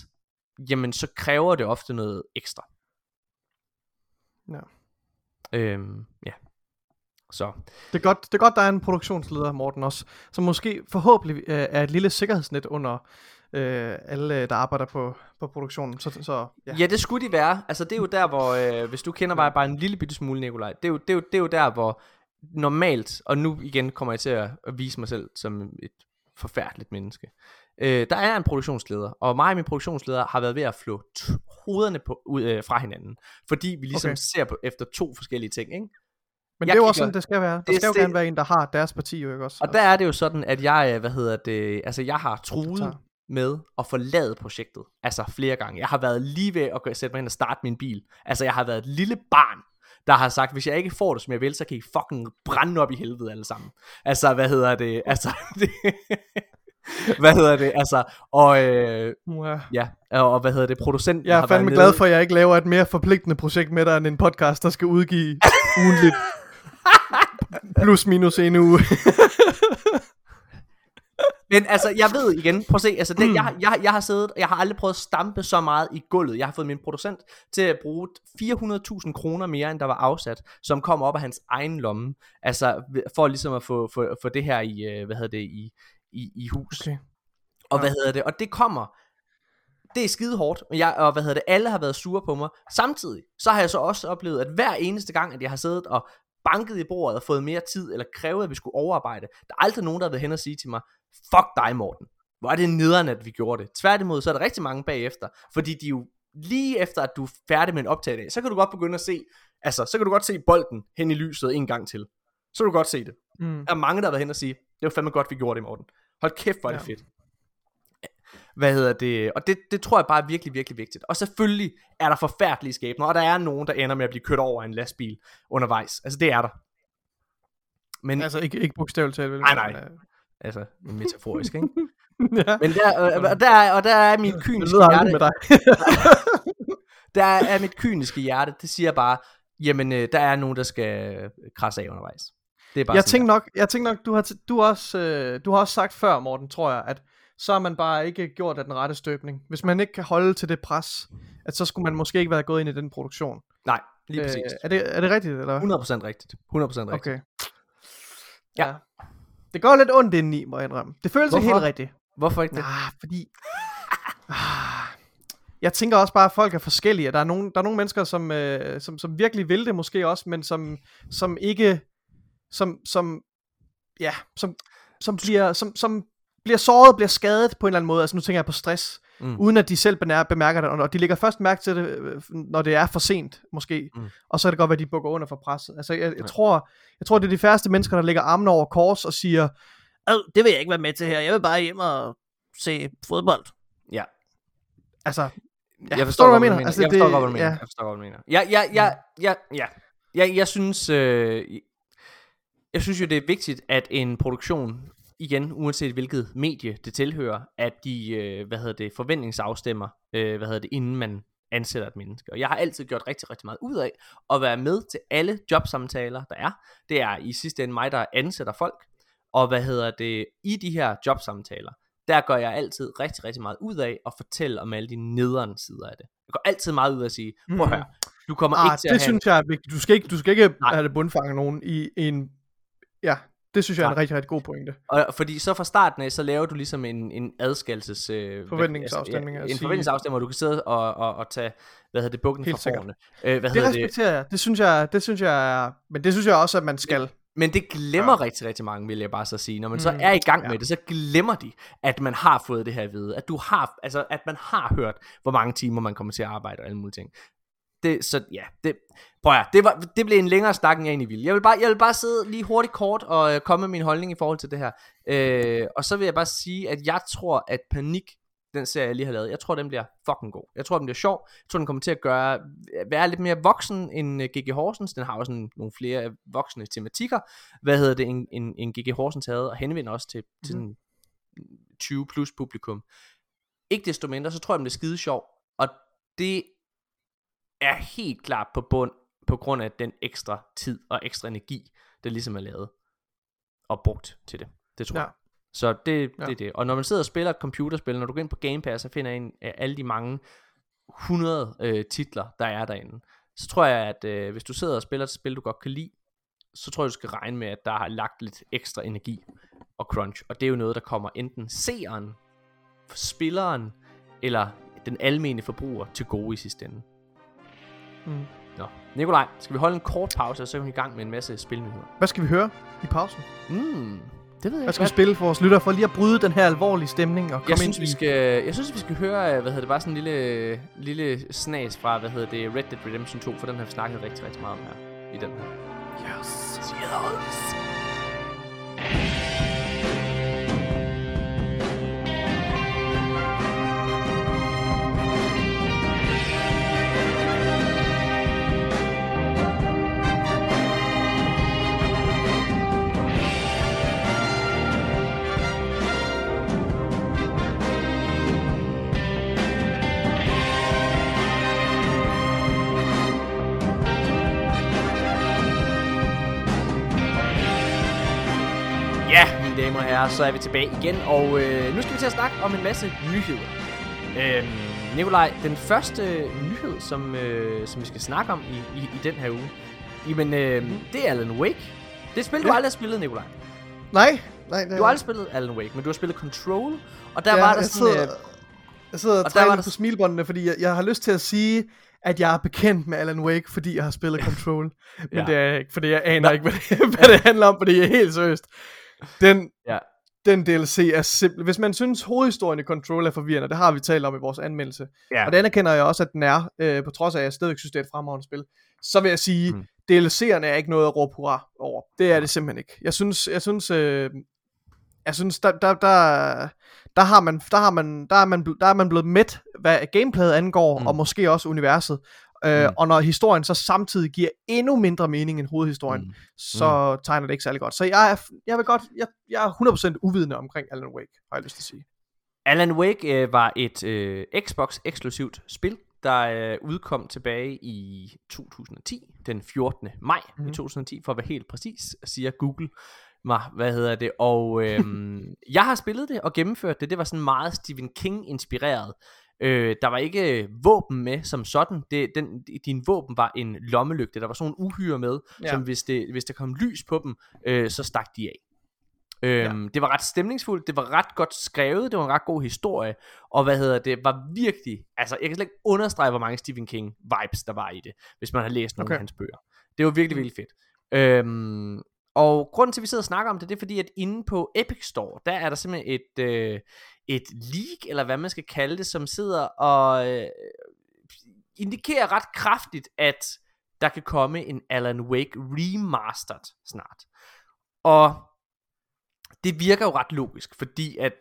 jamen, så kræver det ofte noget ekstra. Ja. Øhm, ja. Så, Det er, godt, det er godt, der er en produktionsleder, Morten, også, som måske forhåbentlig øh, er et lille sikkerhedsnet under øh, alle, der arbejder på, på produktionen. Så, så ja. Ja, det skulle de være. Altså, det er jo der, hvor, øh, hvis du kender mig bare en lille bitte smule, Nikolaj, det er, jo, det, er jo, det er jo der, hvor normalt, og nu igen kommer jeg til at, at vise mig selv som et forfærdeligt menneske. Øh, der er en produktionsleder, og mig og min produktionsleder har været ved at flå hovederne på, ud, øh, fra hinanden, fordi vi ligesom Okay. ser på, efter to forskellige ting, ikke? Men jeg det er jo også sådan, det skal være. Der Det skal jo det- gerne være en, der har deres parti, jo ikke også? Og der er det jo sådan, at jeg, øh, hvad hedder det, altså jeg har truet med at forlade projektet, altså flere gange. Jeg har været lige ved at sætte mig ind og starte min bil. Altså jeg har været et lille barn, der har sagt, hvis jeg ikke får det, som jeg vil, så kan I fucking brænde op i helvede alle sammen. Altså, hvad hedder det, altså, det, hvad hedder det, altså, og, øh, Ja. ja, og hvad hedder det, producenten Jeg er har fandme været glad nede- for, at jeg ikke laver et mere forpligtende projekt med dig, end en podcast, der skal udgive ugenligt. Plus minus en uge. Men altså, jeg ved igen, prøv at se, altså det, Mm. jeg, jeg, jeg har siddet, jeg har aldrig prøvet at stampe så meget i gulvet. Jeg har fået min producent til at bruge 400.000 kroner mere, end der var afsat, som kom op af hans egen lomme. Altså, for ligesom at få, få, få det her i, øh, hvad hedder det, i, i, i hus. Okay. Og Ja. hvad hedder det, og det kommer, det er skide hårdt, og, jeg, og hvad hedder det, alle har været sure på mig. Samtidig, så har jeg så også oplevet, at hver eneste gang, at jeg har siddet og banket i bordet og fået mere tid, eller krævet, at vi skulle overarbejde, der er aldrig nogen, der har været hen og sige til mig, fuck dig Morten, hvor er det nederen, at vi gjorde det. Tværtimod, så er der rigtig mange bagefter, fordi de jo lige efter, at du er færdig med en optag, så kan du godt begynde at se, altså, så kan du godt se bolden hen i lyset en gang til. Så kan du godt se det. Mm. Der er mange, der har været hen og sige, det var fandme godt, vi gjorde det, Morten. Hold kæft, hvor er det Ja. fedt. Hvad hedder det? Og det, det tror jeg bare er virkelig, virkelig vigtigt. Og selvfølgelig er der forfærdelige skæbner, og der er nogen, der ender med at blive kørt over af en lastbil undervejs. Altså, det er der. Men, altså, ikke, ikke bogstaveligt talt, vel? Nej, nej. Øh, altså metaforisk, ikke? ja. Men der, øh, og, der, er- og der er min kyniske hjerte, med dig. der er mit kyniske hjerte, det siger bare, jamen, øh, der er nogen, der skal krasse af undervejs. Det er bare jeg tænker nok, jeg tænker nok, du har, du også, øh, du har også sagt før, Morten, tror jeg, at så har man bare ikke gjort af den rette støbning. Hvis man ikke kan holde til det pres, at så skulle man måske ikke være gået ind i den produktion. Nej, lige præcis. Øh, er, det, er det rigtigt, eller? 100% rigtigt. 100% rigtigt. Okay. Ja. Det går lidt ondt indeni, må jeg indrømme. Det føles ikke helt rigtigt. Hvorfor ikke det? Nej, fordi... Ah, Jeg tænker også bare, at folk er forskellige. Der er nogle, der er nogle mennesker, som, øh, som, som virkelig vil det måske også, men som, som ikke... Som, som, ja, som, som, bliver, som, som bliver såret, bliver skadet på en eller anden måde. Altså nu tænker jeg på stress, Mm. mm. uden at de selv bemærker det. Og de lægger først mærke til det, øh, når det er for sent, måske. Mm. Mm. Og så er det godt, at de bukker under for presset. Altså jeg, jeg, Ja. tror, jeg tror, det er de færreste mennesker, der lægger armene over kors og siger, Øh, det vil jeg ikke være med til her. Jeg vil bare hjem og se fodbold. Ja. Altså, ja, jeg forstår du, hvad jeg mener? Altså, jeg forstår det- godt, hvad du mener. ja. Jeg forstår godt, hvad du mener. Ja, ja, ja, ja, ja. Jeg, jeg synes, øh, jeg synes jo, det er vigtigt, at en produktion, igen, uanset hvilket medie det tilhører, at de, øh, hvad hedder det, forventningsafstemmer, øh, hvad hedder det, inden man ansætter et menneske. Og jeg har altid gjort rigtig, rigtig meget ud af at være med til alle jobsamtaler, der er. Det er i sidste ende mig, der ansætter folk. Og hvad hedder det, i de her jobsamtaler, der gør jeg altid rigtig, rigtig meget ud af at fortælle om alle de nederen sider af det. Jeg går altid meget ud af at sige, prøv at høre, du kommer Ah, ikke til det at have synes jeg er vigtigt. Du skal ikke, du skal ikke Nej. have det bundfanget nogen i en... Ja, det synes jeg er en rigtig, rigtig god pointe. Og fordi så fra starten af, så laver du ligesom en, en adskillelses... Øh, Forventningsafstemning, Altså, ja, en forventningsafstemning, hvor du kan sidde og, og, og tage, hvad hedder det, bukken Helt fra forne. Øh, hvad Det hedder det? respekterer jeg. Det synes jeg, det synes jeg er... Men det synes jeg også, at man skal. Men det glemmer ja. rigtig, rigtig mange, vil jeg bare så sige. Når man så Mm, er i gang med ja. det, så glemmer de, at man har fået det her at vide. At du har, altså, at man har hørt, hvor mange timer man kommer til at arbejde og alle mulige ting. Det, så ja, det, prøv at, det, var, det blev en længere snak, end jeg egentlig ville. Jeg vil bare, jeg vil bare sidde lige hurtigt kort og øh, komme med min holdning i forhold til det her. Øh, og så vil jeg bare sige, at jeg tror, at Panik, den serie, jeg lige har lavet, jeg tror, den bliver fucking god. Jeg tror, den bliver sjov. Jeg tror, den kommer til at gøre, være lidt mere voksen end øh, G.G. Horsens. Den har også sådan nogle flere øh, voksne tematikker. Hvad hedder det, en, en, en G.G. Horsens havde, og henvender også til, til sådan 20 plus publikum. Ikke desto mindre, så tror jeg, den bliver skide sjov. Og det er helt klart på bund, på grund af den ekstra tid og ekstra energi, der ligesom er lavet og brugt til det. Det tror Ja. jeg. Så det, Ja. det er det. Og når man sidder og spiller et computerspil, når du går ind på Game Pass og finder en af alle de mange 100 øh, titler, der er derinde, så tror jeg, at øh, hvis du sidder og spiller et spil, du godt kan lide, så tror jeg, du skal regne med, at der har lagt lidt ekstra energi og crunch. Og det er jo noget, der kommer enten seeren, spilleren, eller den almene forbruger til gode i sidste ende. Mm. Nå, Nikolaj, skal vi holde en kort pause, og så er vi i gang med en masse spilnyheder? Hvad skal vi høre i pausen? Mm, det ved jeg Hvad skal vi spille for vores lytter, for lige at bryde den her alvorlige stemning og komme jeg synes, ind vi i... skal, jeg synes, vi skal høre, hvad hedder det, bare sådan en lille, lille snas fra, hvad hedder det, Red Dead Redemption 2, for den har vi snakket rigtig, rigtig meget om her, i den her. Yes. Yes. Herrer, så er vi tilbage igen, og øh, nu skal vi til at snakke om en masse nyheder. Øhm, Nikolaj, den første nyhed, som, øh, som vi skal snakke om i, i, i den her uge, jamen, øh, det er Alan Wake. Det et spil, du Ja. aldrig har spillet, Nikolaj. Nej, nej, nej. Du har aldrig spillet Alan Wake, men du har spillet Control, og der ja, var der jeg sådan... Sidder, øh, jeg sidder og, og der der på s- smilbåndene, fordi jeg, jeg har lyst til at sige, at jeg er bekendt med Alan Wake, fordi jeg har spillet Control. Men Ja. det er jeg ikke, fordi jeg aner ikke, hvad det, hvad det handler om, fordi jeg er helt seriøst. Den, Ja. Den DLC er simpel. Hvis man synes, hovedhistorien i Control er forvirrende, det har vi talt om i vores anmeldelse, Ja. og det anerkender jeg også, at den er, øh, på trods af, at jeg stadigvæk synes, det er et fremragende spil, så vil jeg sige, Mm. DLC'erne er ikke noget at råbe hurra over. Det er det simpelthen ikke. Jeg synes, jeg synes, øh, jeg synes, der, der, der, der har man, der har man, der er man, der er man blevet mæt, hvad gameplayet angår, mm. og måske også universet. Øh, Mm. Og når historien så samtidig giver endnu mindre mening end hovedhistorien, Mm. så tegner det ikke særlig godt. Så jeg er, jeg vil godt, jeg, jeg er 100% uvidende omkring Alan Wake, har jeg lyst til at sige. Alan Wake øh, var et øh, Xbox-eksklusivt spil, der øh, udkom tilbage i 2010, den 14. maj mm. i Mhm. 2010, for at være helt præcis, siger Google mig, hvad hedder det, og øhm, jeg har spillet det og gennemført det, det var sådan meget Stephen King-inspireret. Øh, der var ikke våben med som sådan, det, den, din våben var en lommelygte, der var sådan nogle uhyre med, ja. Som hvis, det, hvis der kom lys på dem, øh, så stak de af. Øhm, ja. Det var ret stemningsfuldt, det var ret godt skrevet, det var en ret god historie, og hvad hedder det, var virkelig, altså jeg kan slet ikke understrege, hvor mange Stephen King vibes der var i det, hvis man har læst nogle okay. Okay. af hans bøger. Det var virkelig, virkelig fedt. Øhm, og grunden til, at vi sidder og snakker om det, det er fordi, at inde på Epic Store, der er der simpelthen et, øh, et leak, eller hvad man skal kalde det, som sidder og øh, indikerer ret kraftigt, at der kan komme en Alan Wake remastered snart. Og det virker jo ret logisk, fordi at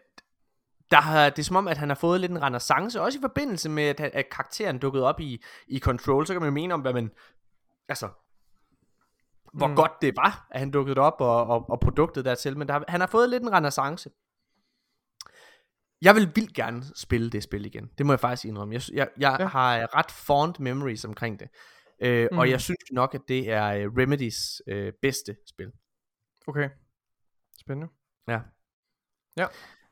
der har, det er som om, at han har fået lidt en renaissance, også i forbindelse med, at, at karakteren dukkede op i, i Control, så kan man jo mene om, hvad man, altså, hvor mm. Mm. godt det var, at han dukkede op, og, og, og produktet dertil, men der, han har fået lidt en renaissance. Jeg vil vildt gerne spille det spil igen. Det må jeg faktisk indrømme. Jeg, jeg, jeg ja. Har ret fond memories omkring det. Øh, mm. Og jeg synes nok, at det er øh, Remedies øh, bedste spil. Okay. Spændende. Ja. Ja.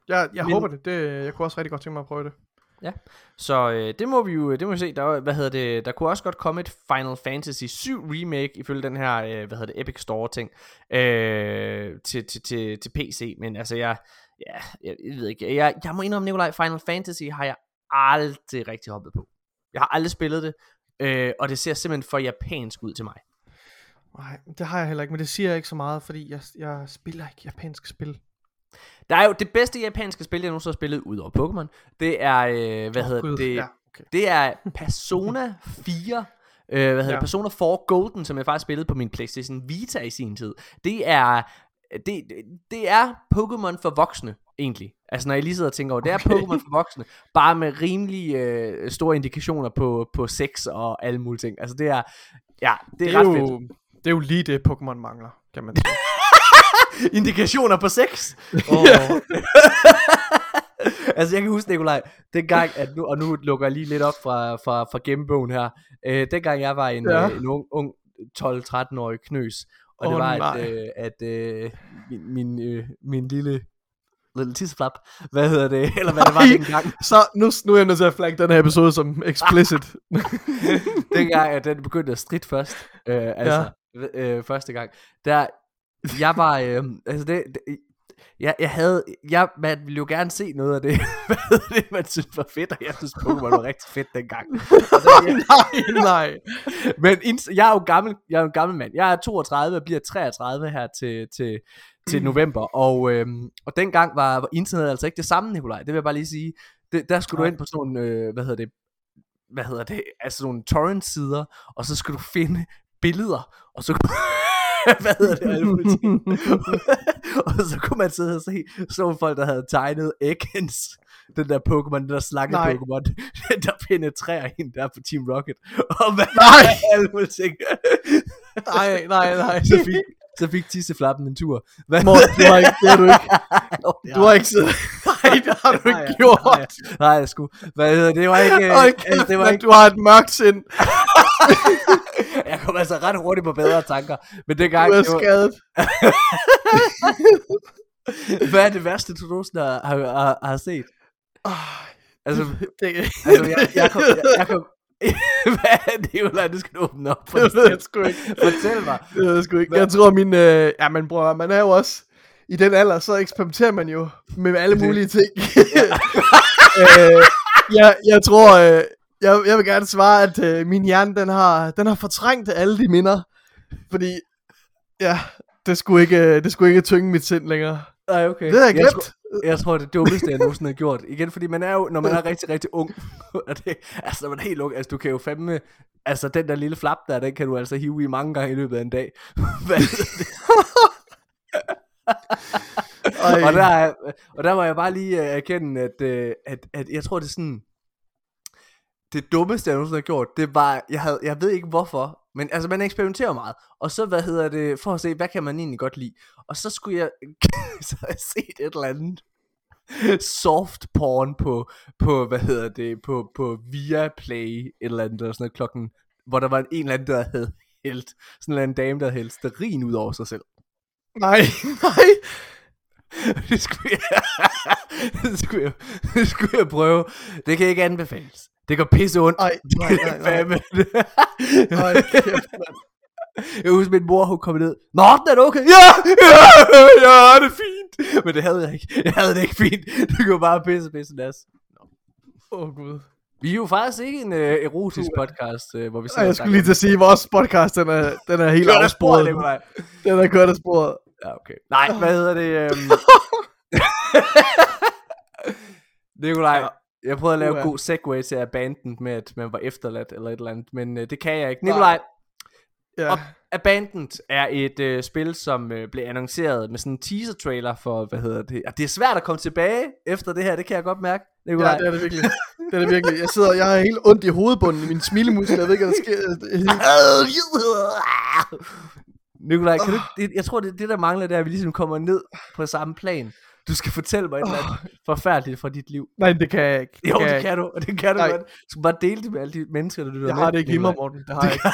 Jeg, jeg Men- håber det. det. Jeg kunne også rigtig godt tænke mig at prøve det. Så øh, det må vi jo det må vi se. Der, hvad hedder det, der kunne også godt komme et Final Fantasy 7 remake ifølge den her øh, hvad hedder det Epic Store ting øh, til, til, til, til PC, men altså jeg ja, jeg, jeg ved ikke. Jeg, jeg må indrømme Nikolaj, Final Fantasy har jeg aldrig rigtig hoppet på. Jeg har aldrig spillet det, øh, og det ser simpelthen for japansk ud til mig. Nej, det har jeg heller ikke, men det siger jeg ikke så meget, fordi jeg, jeg spiller ikke japansk spil. Der er jo det bedste japanske spil, jeg nogensinde har spillet ud over Pokémon. Det er, øh, hvad Åh, hedder Gud, det? Ja, okay. Det er Persona 4. Øh, hvad hedder ja. Det? Persona 4 Golden, som jeg faktisk spillede på min PlayStation Vita i sin tid. Det er det, det er Pokémon for voksne, egentlig. Altså når jeg lige sidder og tænker over, det er. Pokémon for voksne, bare med rimelig øh, store indikationer på, på sex og alle mulige ting. Altså det er, ja, det er, Det er, ret jo, fedt. det er jo lige det, Pokémon mangler, kan man sige. Indikationer på sex? oh, altså jeg kan huske Nikolaj, dengang, at nu, og nu lukker jeg lige lidt op fra, fra, fra gemmebogen her, øh, dengang jeg var en, Ja. øh, en ung, ung 12-13-årig knøs, og det Åh, var, nej. at, øh, at øh, min, min, øh, min lille lille tisseflap, hvad hedder det, eller hvad det var Nej. dengang, Så nu, nu er jeg nødt til at flagge den her episode som explicit. dengang at den begyndte at stridt først, øh, altså ja. øh, første gang, der, jeg var, øh, altså det, det jeg, jeg havde, jeg, man ville jo gerne se noget af det, hvad det, man synes var fedt, og jeg synes Pokémon var rigtig fedt dengang. Der, jeg, nej, nej. men ins- jeg er jo gammel, jeg er en gammel mand. Jeg er 32 og bliver 33 her til, til, til november. Og, øhm, og dengang var, var internet altså ikke det samme, Nikolaj. Det vil jeg bare lige sige. Det, der skulle Nej. du ind på sådan øh, hvad hedder det, hvad hedder det, altså nogle torrent-sider, og så skulle du finde billeder, og så hvad hedder det, ting. og så kunne man sidde og se sådan nogle folk, der havde tegnet Ekans, den der Pokémon, den der slange. Pokémon, der penetrerer en der på Team Rocket. Og hvad Nej. ting. Nej, nej, nej. så fik, så fik tisseflappen en tur. Hvad? Morten, du har ikke, det har du ikke. Du har ikke siddet. Nej, det har du Nej, ikke ja. gjort. Nej, Nej, jeg skulle. Hvad hedder det? Det var ikke... øh, Hold altså, det var kæft, ikke du har et mørkt sind. jeg kom altså ret hurtigt på bedre tanker. Men dengang... Du er det var, skadet. hvad er det værste, du nogensinde har, har, har, har set? Ah, Altså, det, altså jeg, jeg kom... Jeg, jeg kom hvad er det, Ulla? Det skal du åbne op for. det ved jeg sgu ikke. Fortæl mig. Det ved jeg sgu ikke. Jeg tror, min... Øh, ja, men bror, man er jo også... I den alder, så eksperimenterer man jo med alle Det- mulige ting. øh, jeg, jeg tror... Øh, jeg, jeg vil gerne svare, at øh, min hjerne, den har, den har fortrængt alle de minder. Fordi... Ja, det skulle ikke, øh, det skulle ikke tynge mit sind længere. Nej, okay. Det har jeg Jeg glemt. tror, jeg tror, det er det dummeste, jeg nogensinde har gjort. Igen, fordi man er jo, når man er rigtig, rigtig ung, og det, altså når man er helt ung, altså du kan jo fandme, altså den der lille flap der, den kan du altså hive i mange gange i løbet af en dag. Hvad. og, der, og der må jeg bare lige øh, erkende, at, øh, at, at jeg tror, det er sådan, det dummeste, jeg nogensinde har gjort, det var, jeg, havde, jeg ved ikke hvorfor, men altså man eksperimenterer meget, og så, hvad hedder det, for at se, hvad kan man egentlig godt lide, og så skulle jeg, så jeg set et eller andet soft porn på, på hvad hedder det, på, på Viaplay, et eller andet, eller sådan noget, klokken, hvor der var en, en eller anden, der havde hældt, sådan en eller anden dame, der havde hældt sterin ud over sig selv. Nej, nej. det skulle jeg, det skulle jeg, det skulle jeg prøve. Det kan ikke anbefales. Det går pisse ondt. Ej, nej, nej, nej. Fandme. Hold kæft, mand. jeg husker min mor, hun kom ned. Morten, er det okay? Ja, ja, ja, det er fint. Men det havde jeg ikke. Jeg havde det ikke fint. Det kunne bare pisse, pisse nas. Åh, oh, Gud. Vi er jo faktisk ikke en uh, erotisk podcast, uh, hvor vi Ej, jeg skulle lige til at sige, at vores podcast, den er, den er helt afsporet. Den er kørt af sporet. Ja, okay. Nej, hvad hedder det? Um... Nikolaj, Ja. jeg prøvede at lave en god segue til abandon med, at man var efterladt eller et eller andet, men uh, det kan jeg ikke. Nikolaj, Ja. Og Abandoned er et øh, spil, som øh, blev annonceret med sådan en teaser-trailer for, hvad hedder det? Og det er svært at komme tilbage efter det her, det kan jeg godt mærke. Ja, Nikolaj. det er det virkelig. Det er det virkelig. Jeg sidder, jeg har helt ondt i hovedbunden i min smilemuskel. Jeg ved ikke, hvad der sker. Det Nikolaj, kan du, ikke- det, jeg tror, det, det der mangler, det er, at vi ligesom kommer ned på samme plan. Du skal fortælle mig et eller andet forfærdeligt fra dit liv. Nej, det kan jeg ikke. Jo, det jeg kan du, og det kan du Nej. godt. Du skal bare dele det med alle de mennesker, der lytter Jeg med. har det ikke i mig. Morten. Det har jeg ikke.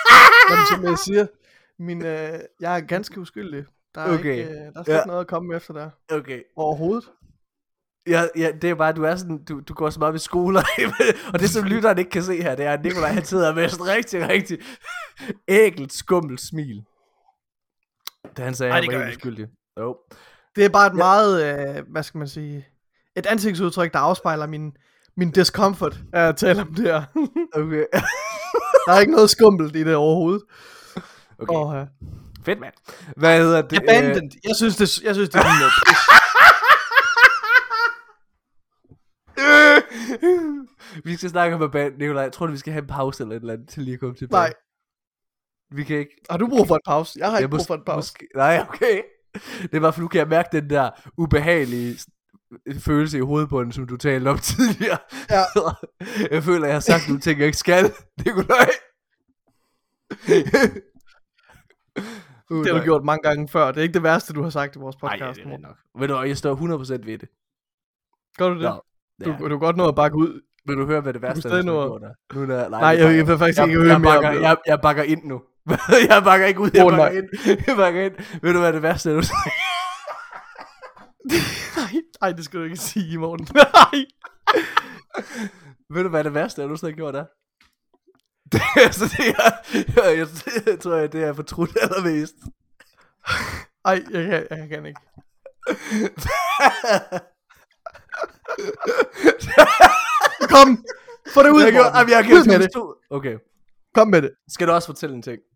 Men som jeg siger, min, øh, jeg er ganske uskyldig. Der er, Okay. ikke, øh, der er slet Ja. noget at komme efter der. Okay. Overhovedet. Ja, ja, det er bare, du er sådan, du, du går så meget ved skoler, og det som lytteren ikke kan se her, det er, at Nikolaj han sidder med sådan rigtig, rigtig ægelt, skummelt smil. Da han sagde, Ej, at han var helt uskyldig. Jo. Det er bare et meget, øh, hvad skal man sige, et ansigtsudtryk, der afspejler min, min discomfort af at tale om det her. Okay. der er ikke noget skummelt i det overhovedet. okay. Og, øh, Fedt, mand. Hvad hedder det? Abandoned. Jeg synes, det, jeg synes, det er noget. Øh, vi skal snakke om Abandoned, Nikolaj. Jeg tror, vi skal have en pause eller et eller andet, til lige at komme tilbage. Nej. Vi kan ikke... Har du brug for en pause? Jeg har ikke Jeg brug for en pause. Måske, nej, okay. Det er bare, for nu kan jeg mærke den der ubehagelige følelse i hovedbunden, som du talte om tidligere. Ja. jeg føler, jeg har sagt nogle ting, jeg ikke skal. Nikolaj. Det har du gjort mange gange før. Det er ikke det værste, du har sagt i vores Nej, podcast. det er nok. Ved du jeg står 100% ved det. Gør du det? Du, ja. du kan godt nå at bakke ud. Vil du høre, hvad det værste er, du har gjort? Nu er der, Nej, det jeg, bakker- jeg vil faktisk jeg, ikke jeg, høre mere om bakker, det. jeg, jeg bakker ind nu. jeg bakker ikke ud, jeg Åh, bakker nej. ind. Jeg bakker ind. Ved du, hvad det værste er, du sagde? nej, nej, det skal du ikke sige, Morten. Nej. Ved du, hvad det værste er, du har gjort der? Det er altså det, jeg, jeg, jeg, jeg tror, jeg, det er fortrudt allermest. Ej, jeg kan, jeg kan ikke. Kom, få det ud, jeg, gjorde, Morten. jamen, jeg kan ud med det. to. Okay. Kom med det. Skal du også fortælle en ting? Nej, jeg skal Det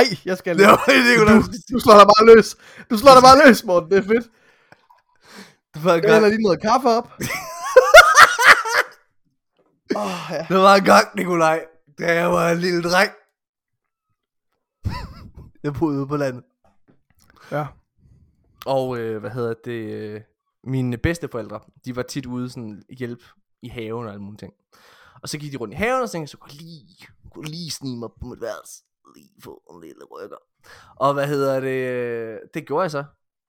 ikke. var det, Nicolai. Du, du slår dig bare løs. Du slår dig bare løs, Morten. Det er fedt. Det var Jeg hælder lige noget kaffe op. Oh, ja. det var en gang, Nikolaj, da jeg var en lille dreng. jeg boede ude på landet. Ja. Og øh, hvad hedder det? Øh, mine bedsteforældre, de var tit ude sådan hjælp i haven og alle mulige ting. Og så gik de rundt i haven, og så tænkte jeg, så kunne jeg lige, kunne jeg lige snige mig på mit værelse. Lige få en lille rykker. Og hvad hedder det? øh, Det gjorde jeg så.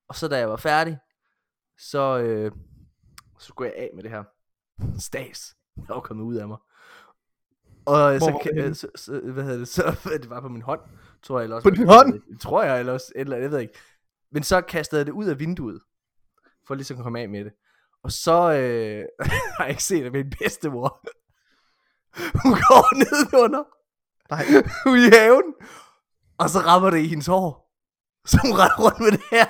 Og så da jeg var færdig, så, øh, så skulle jeg af med det her stas. Jeg var kommet ud af mig. Og Hvor så, kan- øh, så, så, hvad hedder det, så det var på min hånd, tror jeg. Eller også, På din hånd? Det tror jeg, eller også, eller jeg ved ikke. Men så kastede jeg det ud af vinduet, for ligesom at komme af med det. Og så øh, har jeg ikke set, at min bedstemor, hun går ned under, Nej. ude i haven, og så rammer det i hendes hår. Så hun render rundt med det her,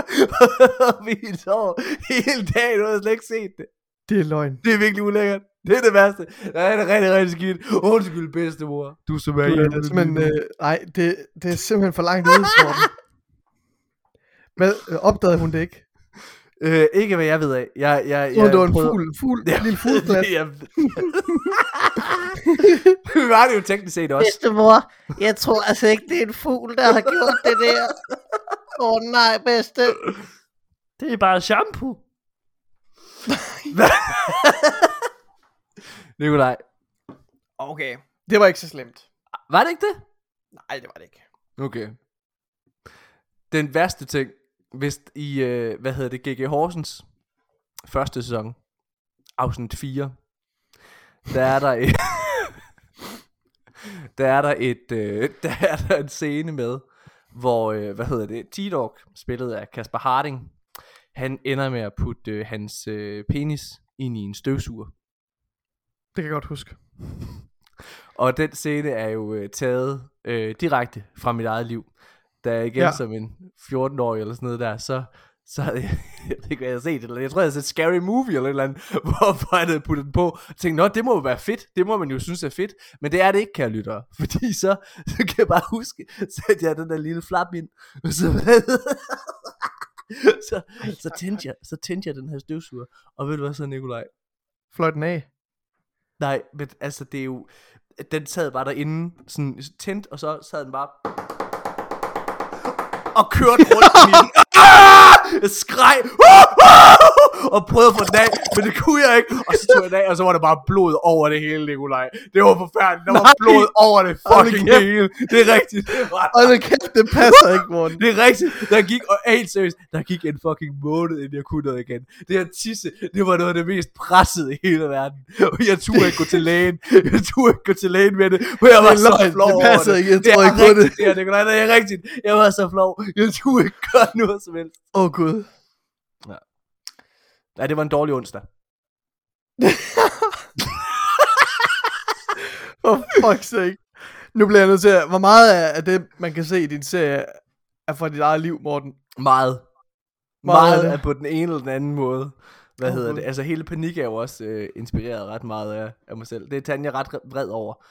op i hendes hår, hele dagen, hun har slet ikke set det. Det er løgn. Det er virkelig ulækkert. Det er det værste. Det er det rigtig, rigtig skidt. Undskyld, bedstemor. Du som er hjemme. det simpelthen, øh, nej, det, det er simpelthen for langt ude, Morten. Hvad, øh, opdagede hun det ikke? Øh, ikke hvad jeg ved af. Jeg, jeg, Så jeg det var en prøvede- fugl, fugl, Ja. en lille fugleplads. jeg... det var det jo teknisk set også. Bedstemor, jeg tror altså ikke, det er en fugl, der har gjort det der. Åh oh, nej, bedste. Det er bare shampoo. Nikolaj, Okay, det var ikke så slemt. var det ikke det? Nej, det var det ikke. Okay. Den værste ting, hvis i, øh, hvad hedder det, G.G. Horsens første sæson, afsnit 4, der er der et, der er der et, øh, der er der en scene med, hvor, øh, hvad hedder det, T-Dog, spillet af Kasper Harding, han ender med at putte øh, hans øh, penis ind i en støvsuger. Det kan jeg godt huske. Og den scene er jo øh, taget øh, direkte fra mit eget liv. Da jeg igen Ja. som en 14-årig eller sådan noget der, så, så havde jeg, jeg ved ikke, hvad jeg havde set, eller jeg tror, jeg havde set Scary Movie eller et eller andet, hvor jeg havde puttet den på, og tænkte, nå, det må jo være fedt, det må man jo synes er fedt, men det er det ikke, kære lyttere, fordi så, så kan jeg bare huske, satte jeg den der lille flap ind, og så, så, så, tændte jeg, så tændte jeg den her støvsuger, og ved du hvad så, Nikolaj? Fløjt den af. Nej, men altså det er jo den sad bare derinde, sådan tændt, og så sad den bare og kørte rundt i den. Ah! Jeg skreg, uh, uh! Og prøvede at få den af, men det kunne jeg ikke. Og så tog jeg den af, og så var der bare blod over det hele, Nikolaj. Det var forfærdeligt. Der var Nej. blod over det fucking kæft. hele. Det er rigtigt. Det er. Og det kæft, det passer ikke, Morten. Det er rigtigt. Der gik, og helt seriøst, der gik en fucking måned, inden jeg kunne noget igen. Det her tisse, det var noget af det mest pressede i hele verden. Og jeg turde ikke gå til lægen. Jeg turde ikke gå til lægen med det, for jeg var Det er så løgn. flov Det over passer ikke. Jeg det tror er ikke på det. rigtigt, det. er, Nikolaj, det er rigtigt. Jeg var så flov. Jeg turde ikke gøre noget som helst. Åh, oh, Gud. Ja, det var en dårlig onsdag. For fuck's sake. Nu bliver jeg nødt til at... Hvor meget af det, man kan se i din serie, er fra dit eget liv, Morten? Meget. Meget Meget af er på den ene eller den anden måde. Hvad hedder det? Altså hele panik er jo også øh, inspireret ret meget af, af mig selv. Det er Tanja ret vred over.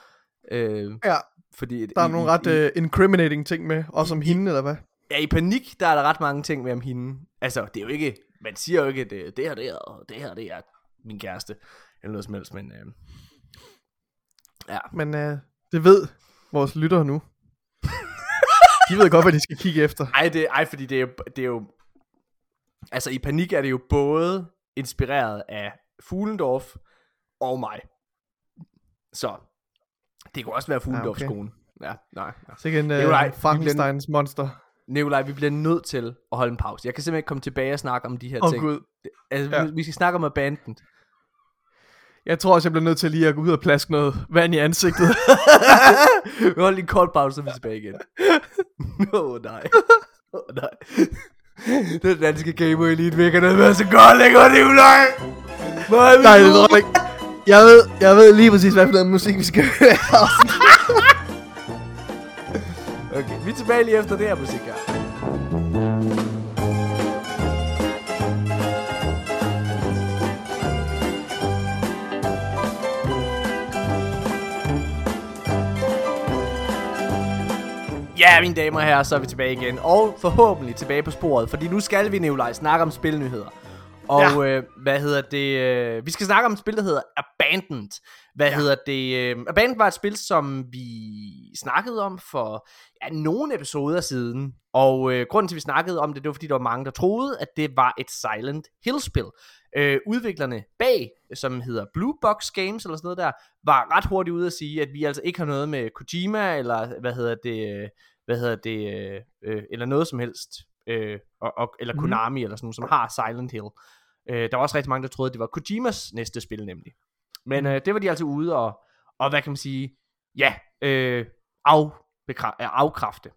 Øh, Ja, fordi der er i, nogle i, ret uh, incriminating ting med, også om hende, eller hvad? Ja, i panik, der er der ret mange ting med om hende. Altså, det er jo ikke, man siger jo ikke, at det, det her, det er, og det her, det er min kæreste, eller noget som helst, men øh, ja. Men uh, det ved vores lyttere nu. De ved godt, hvad de skal kigge efter. Ej, det, ej, fordi det er, jo, det er jo, altså i panik er det jo både inspireret af Fuglendorf og mig. Så, det kunne også være Fuglendorfs okay. kone. Ja, nej, nej. Så igen Det er jo nej, uh, Frankensteins monster. Nikolaj, vi bliver nødt til at holde en pause. Jeg kan simpelthen ikke komme tilbage og snakke om de her Åh oh, ting. gud. Altså, Ja. vi, vi skal snakke om Abandoned. Jeg tror også, jeg bliver nødt til lige at gå ud og plaske noget vand i ansigtet. vi holder lige en kort pause, så er vi tilbage igen. Åh oh, nej. Åh oh, nej. Den danske gamer elite virker noget med så godt, er jo nej. Er det tror jeg ikke. Jeg ved, jeg ved lige præcis, hvad for noget musik vi skal høre. Okay, vi er tilbage lige efter det her musik her. Ja, mine damer og herrer, så er vi tilbage igen. Og forhåbentlig tilbage på sporet, fordi nu skal vi, Nikolaj, snakke om spilnyheder. Og ja. øh, hvad hedder det? Øh, vi skal snakke om et spil, der hedder Abandoned. Hvad ja. hedder det? Øh, Abandoned var et spil, som vi snakkede om for nogle episoder siden. Og øh, grunden til, at vi snakkede om det, det var, fordi der var mange, der troede, at det var et Silent Hill-spil. Øh, udviklerne bag, som hedder Blue Box Games eller sådan noget der, var ret hurtigt ude at sige, at vi altså ikke har noget med Kojima, eller hvad hedder det, hvad hedder det, øh, øh, eller noget som helst, øh, og, og, eller Mhm. Konami eller sådan noget, som har Silent Hill. Øh, der var også rigtig mange, der troede, at det var Kojimas næste spil nemlig. Men øh, det var de altså ude og, og hvad kan man sige, ja, øh, af, afkræfte.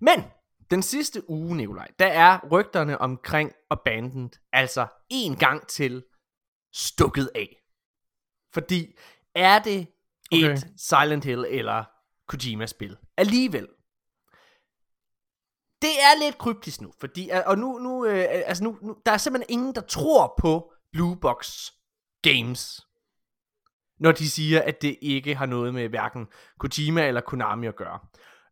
Men den sidste uge, Nikolaj, der er rygterne omkring Abandoned altså en gang til stukket af. Fordi er det et Okay. Silent Hill eller Kojima-spil? Alligevel. Det er lidt kryptisk nu, fordi, og nu, nu, øh, altså nu, nu, der er simpelthen ingen, der tror på Blue Box Games, når de siger, at det ikke har noget med hverken Kojima eller Konami at gøre.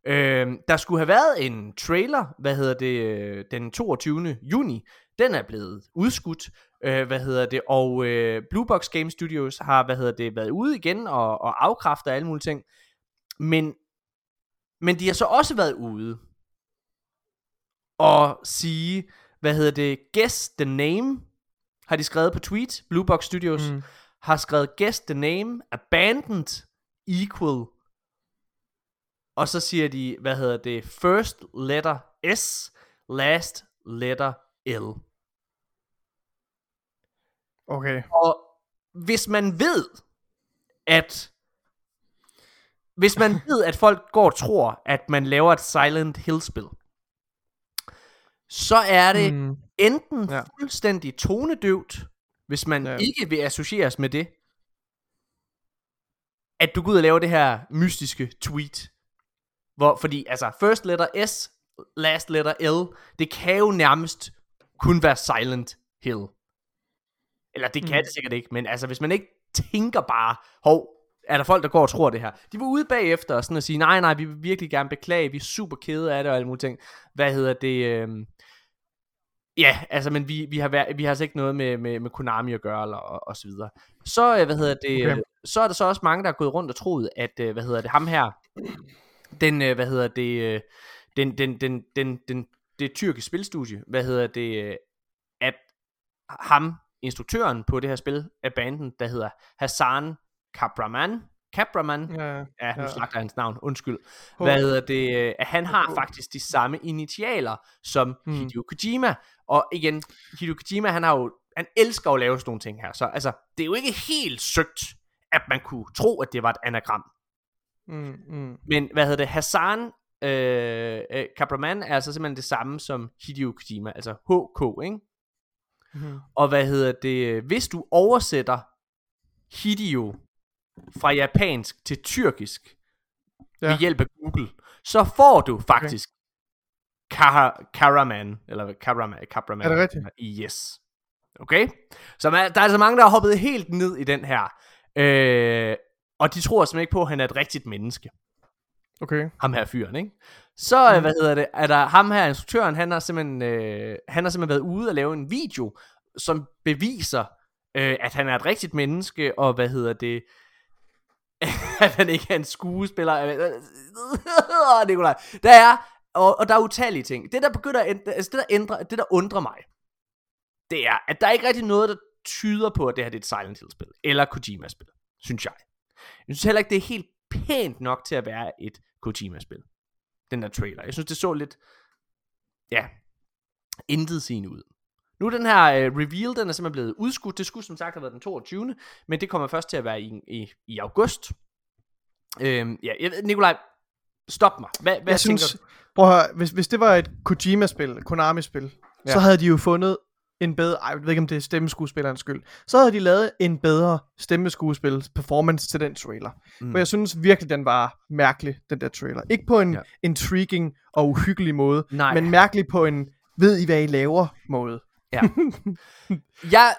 Øh, der skulle have været en trailer, hvad hedder det, øh, den 22. juni. Den er blevet udskudt, øh, hvad hedder det, og øh, Blue Box Game Studios har, hvad hedder det, været ude igen og, og afkræfter alle mulige ting. Men, men de har så også været ude og sige, hvad hedder det, guess the name, har de skrevet på tweet, Blue Box Studios, mm. Har skrevet guess the name, abandoned equal, og så siger de, hvad hedder det, first letter S, last letter L. Okay. Og hvis man ved, at hvis man ved, at folk går og tror, at man laver et Silent Hill-spil, så er det mm. Enten ja. fuldstændig tonedøvt, hvis man Ja. ikke vil associeres med det, at du går ud og laver det her mystiske tweet. Hvor, fordi, altså, first letter S, last letter L, det kan jo nærmest kun være Silent Hill. Eller det kan Mm. det sikkert ikke, men altså, hvis man ikke tænker bare, hov, er der folk, der går og tror det her. De var ude bagefter og sådan at sige, nej, nej, vi vil virkelig gerne beklage, vi er super kede af det og alle mulige ting. Hvad hedder det? Øh... Ja, altså, men vi, vi, har, vær- vi har altså ikke noget med, med, med Konami at gøre, eller, og, og så videre. Så, øh, hvad hedder det, Okay. så er der så også mange, der er gået rundt og troet, at, øh, hvad hedder det, ham her, den, øh, hvad hedder det, den, den, den, den, den, det tyrkiske spilstudie, hvad hedder det, at ham, instruktøren på det her spil, af banden, der hedder Hassan Kabraman, Kabraman, Ja, Ja, nu Ja. slagter jeg hans navn, undskyld. Hvad hedder det? At han har faktisk de samme initialer som Hmm. Hideo Kojima. Og igen, Hideo Kojima, han har jo, han elsker at lave sådan nogle ting her. Så altså, det er jo ikke helt søgt, at man kunne tro, at det var et anagram. mm, mm. Men hvad hedder det? Hassan øh, øh, Kapraman er altså simpelthen det samme som Hideo Kojima, altså HK, ikke? Mm. Og hvad hedder det? Hvis du oversætter Hideo fra japansk til tyrkisk ja. Ja. ved hjælp af Google, så får du faktisk Karaman, eller Karaman, Karaman. Er det rigtigt? Yes. Okay? Så man, der er altså mange, der har hoppet helt ned i den her. Øh, og de tror simpelthen ikke på, at han er et rigtigt menneske. Okay. Ham her fyren, ikke? Så, mm. Mm. hvad hedder det, er der ham her, instruktøren, han har simpelthen, øh, han har simpelthen været ude og lave en video, som beviser, øh, at han er et rigtigt menneske, og hvad hedder det, at han ikke er en skuespiller. Nikolaj. Der er, og, og der er utallige ting. Det der begynder at ændre, altså det der, ændrer, det der undrer mig, det er, at der er ikke rigtig noget, der tyder på, at det her det er et Silent Hill-spil, eller Kojima-spil, synes jeg. Jeg synes heller ikke, det er helt pænt nok til at være et Kojima-spil. Den der trailer. Jeg synes, det så lidt, ja, intet sigende ud. Nu den her øh, reveal, den er simpelthen blevet udskudt. Det skulle som sagt have været den 22. Men det kommer først til at være i, i, i august. Øhm, ja, jeg, ved- Nikolaj, stop mig. Hvad, hvad jeg tænker synes, du? prøv at høre, hvis, hvis det var et Kojima-spil, Konami-spil, ja. Ja. så havde de jo fundet en bedre, ej, jeg ved ikke om det er stemmeskuespillerens skyld, så havde de lavet en bedre stemmeskuespil performance til den trailer. Mm. For jeg synes virkelig, den var mærkelig, den der trailer. Ikke på en ja. Ja. intriguing og uhyggelig måde, Nej. men mærkelig på en ved I hvad I laver måde. Jeg...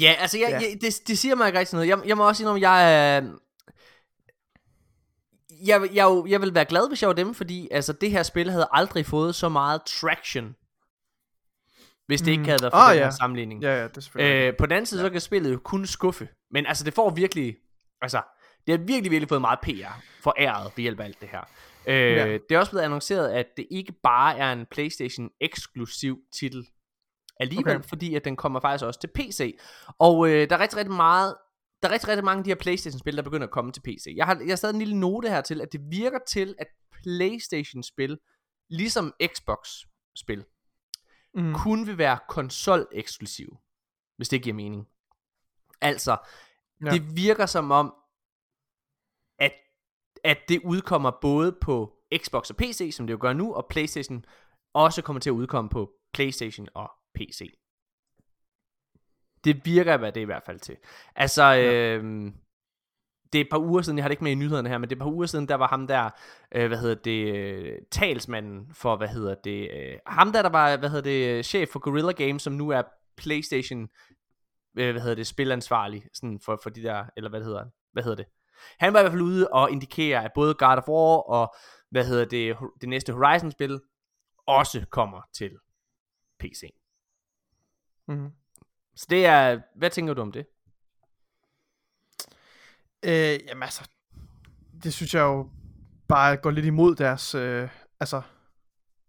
Ja, altså, jeg, Ja. ja. Jeg, det, det siger mig ikke rigtig noget. Jeg, jeg må også sige, om jeg er... Jeg, jeg, jeg, vil være glad, hvis jeg var dem, fordi altså, det her spil havde aldrig fået så meget traction, hvis det mm. Ikke havde været for Ah, den ja. her sammenligning. Ja, ja, det er. Øh, på den anden side, så kan spillet jo kun skuffe. Men altså, det får virkelig... Altså, det har virkelig, virkelig fået meget PR for æret ved hjælp af alt det her. Øh, Ja. Det er også blevet annonceret, at det ikke bare er en PlayStation eksklusiv titel alligevel. Okay. fordi at den kommer faktisk også til PC. Og øh, der er rigtig, rigtig meget der er rigtig, rigtig mange af de her Playstation-spil, der begynder at komme til PC. Jeg har, jeg har stadig en lille note her til, at det virker til, at Playstation-spil, ligesom Xbox-spil, mm. kun vil være konsol-eksklusiv, hvis det giver mening. Altså, Ja. det virker som om, at, at det udkommer både på Xbox og PC, som det jo gør nu, og Playstation også kommer til at udkomme på Playstation og PC. Det virker, hvad det er i hvert fald til. Altså, ja. øhm, det er et par uger siden, jeg har det ikke med i nyhederne her, men det er et par uger siden, der var ham der, øh, hvad hedder det, øh, talsmanden for, hvad hedder det, øh, ham der, der var, hvad hedder det, chef for Guerrilla Games, som nu er Playstation, øh, hvad hedder det, spilansvarlig, sådan for, for de der, eller hvad det hedder, hvad hedder det. Han var i hvert fald ude og indikere, at både God of War og, hvad hedder det, det næste Horizon-spil, også kommer til PC. Mm. Så det er, hvad tænker du om det? Øh, jamen altså, det synes jeg jo bare går lidt imod deres, øh, altså,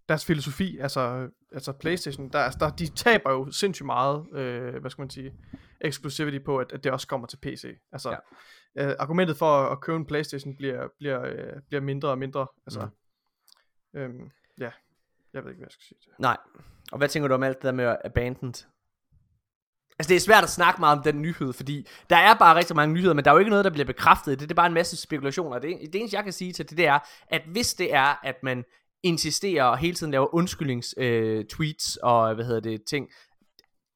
deres filosofi. Altså, altså Playstation, der, der, de taber jo sindssygt meget, øh, hvad skal man sige, exclusivity på, at, at det også kommer til PC. Altså, ja. øh, argumentet for at, at købe en Playstation bliver, bliver, øh, bliver mindre og mindre. Altså, mm. øhm, ja, jeg ved ikke, hvad jeg skal sige. Nej. Og hvad tænker du om alt det der med Abandoned? Altså det er svært at snakke meget om den nyhed, fordi der er bare rigtig mange nyheder, men der er jo ikke noget, der bliver bekræftet. Det, det er bare en masse spekulationer. Det, det eneste, jeg kan sige til det, det er, at hvis det er, at man insisterer og hele tiden laver undskyldnings øh, og hvad hedder det, ting,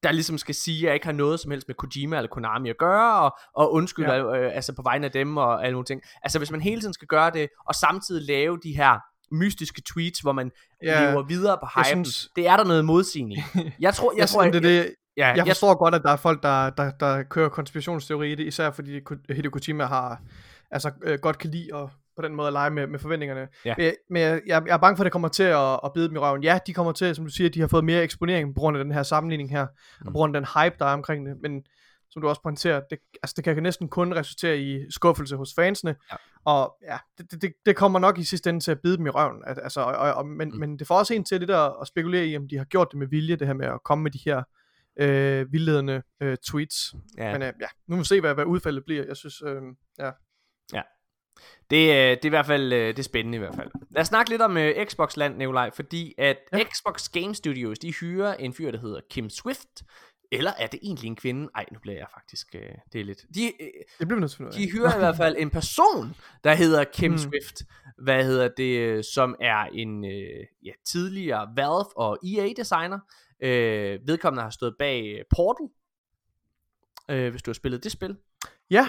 der ligesom skal sige, at jeg ikke har noget som helst med Kojima eller Konami at gøre, og, og undskylde ja. øh, altså på vegne af dem og alle nogle ting. Altså hvis man hele tiden skal gøre det, og samtidig lave de her mystiske tweets, hvor man Ja, lever videre på hypen, synes- det er der noget modsigning. Jeg tror, jeg, Jeg, tror, jeg, det, det, ja, jeg forstår godt, at der er folk, der, der, der kører konspirationsteori i det, især fordi Hideo Kojima har, altså øh, godt kan lide at på den måde at lege med, med forventningerne. Ja. Men, men jeg, jeg er bange for, at det kommer til at, at bide dem i røven. Ja, de kommer til, som du siger, de har fået mere eksponering på grund af den her sammenligning her, mm. og på grund af den hype, der er omkring det. Men som du også pointerer, det, altså, det kan næsten kun resultere i skuffelse hos fansene. Ja. Og ja, det, det, det kommer nok i sidste ende til at bide dem i røven. At, altså, og, og, men, mm. men det får også en til lidt at, at spekulere i, om de har gjort det med vilje, det her med at komme med de her øh, vildledende øh, tweets. Ja. Ja. Men øh, ja, nu må vi se, hvad, hvad udfaldet bliver. Jeg synes, øh, ja. Det, øh, det er i hvert fald øh, det er spændende i hvert fald. Lad os snakke lidt om øh, Xbox-land, Nikolaj, fordi at ja. Ja. Xbox Game Studios, de hyrer en fyr, der hedder Kim Swift, eller er det egentlig en kvinde? Ej, nu bliver jeg faktisk, øh, det er lidt... De, øh, Det bliver vi nødt til at de hyrer i hvert fald en person, der hedder Kim Mm. Swift, hvad hedder det, øh, som er en øh, ja, tidligere Valve og EA-designer. Øh, vedkommende har stået bag øh, Portal, øh, hvis du har spillet det spil. Ja,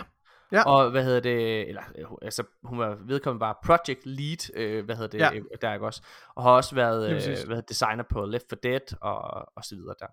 Ja. Og hvad hedder det, eller øh, hun- altså hun var vedkommende bare project lead, øh, hvad hedder det, Ja. der ikke også, og har også været øh, hvad hedder, designer på Left 4 Dead og, og så videre der.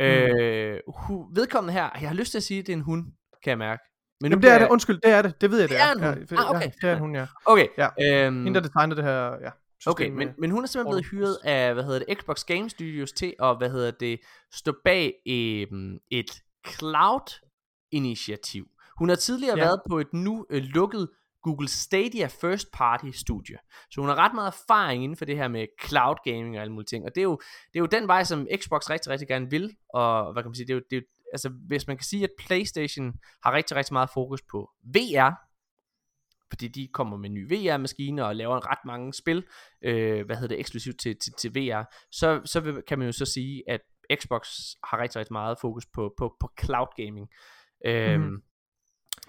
Mm. Øh, hu, vedkommende her, jeg har lyst til at sige, at det er en hund, kan jeg mærke. Men Jamen, det er det. jeg- Undskyld, det er det. Det ved jeg, det, Det er en Ja, Ah, okay. Ja, det er en hun, ja. Okay, Ja. øhm, Hende, der designer det her, ja. system Okay, men, men hun er simpelthen blevet hyret af, hvad hedder det, Xbox Game Studios til at, hvad hedder det, stå bag øhm, et cloud-initiativ. Hun har tidligere. Ja. været på et nu øh, lukket Google Stadia First Party studie. Så hun har ret meget erfaring inden for det her med cloud gaming og alle mulige ting. Og det er jo, det er jo den vej, som Xbox rigtig, rigtig gerne vil. Og hvad kan man sige, det er jo, det er jo altså hvis man kan sige, at Playstation har rigtig, rigtig meget fokus på VR, fordi de kommer med nye VR-maskiner og laver ret mange spil, øh, hvad hedder det, eksklusivt til, til, til VR, så, så vil, kan man jo så sige, at Xbox har rigtig, rigtig meget fokus på, på, på cloud gaming. Øhm, Mhm.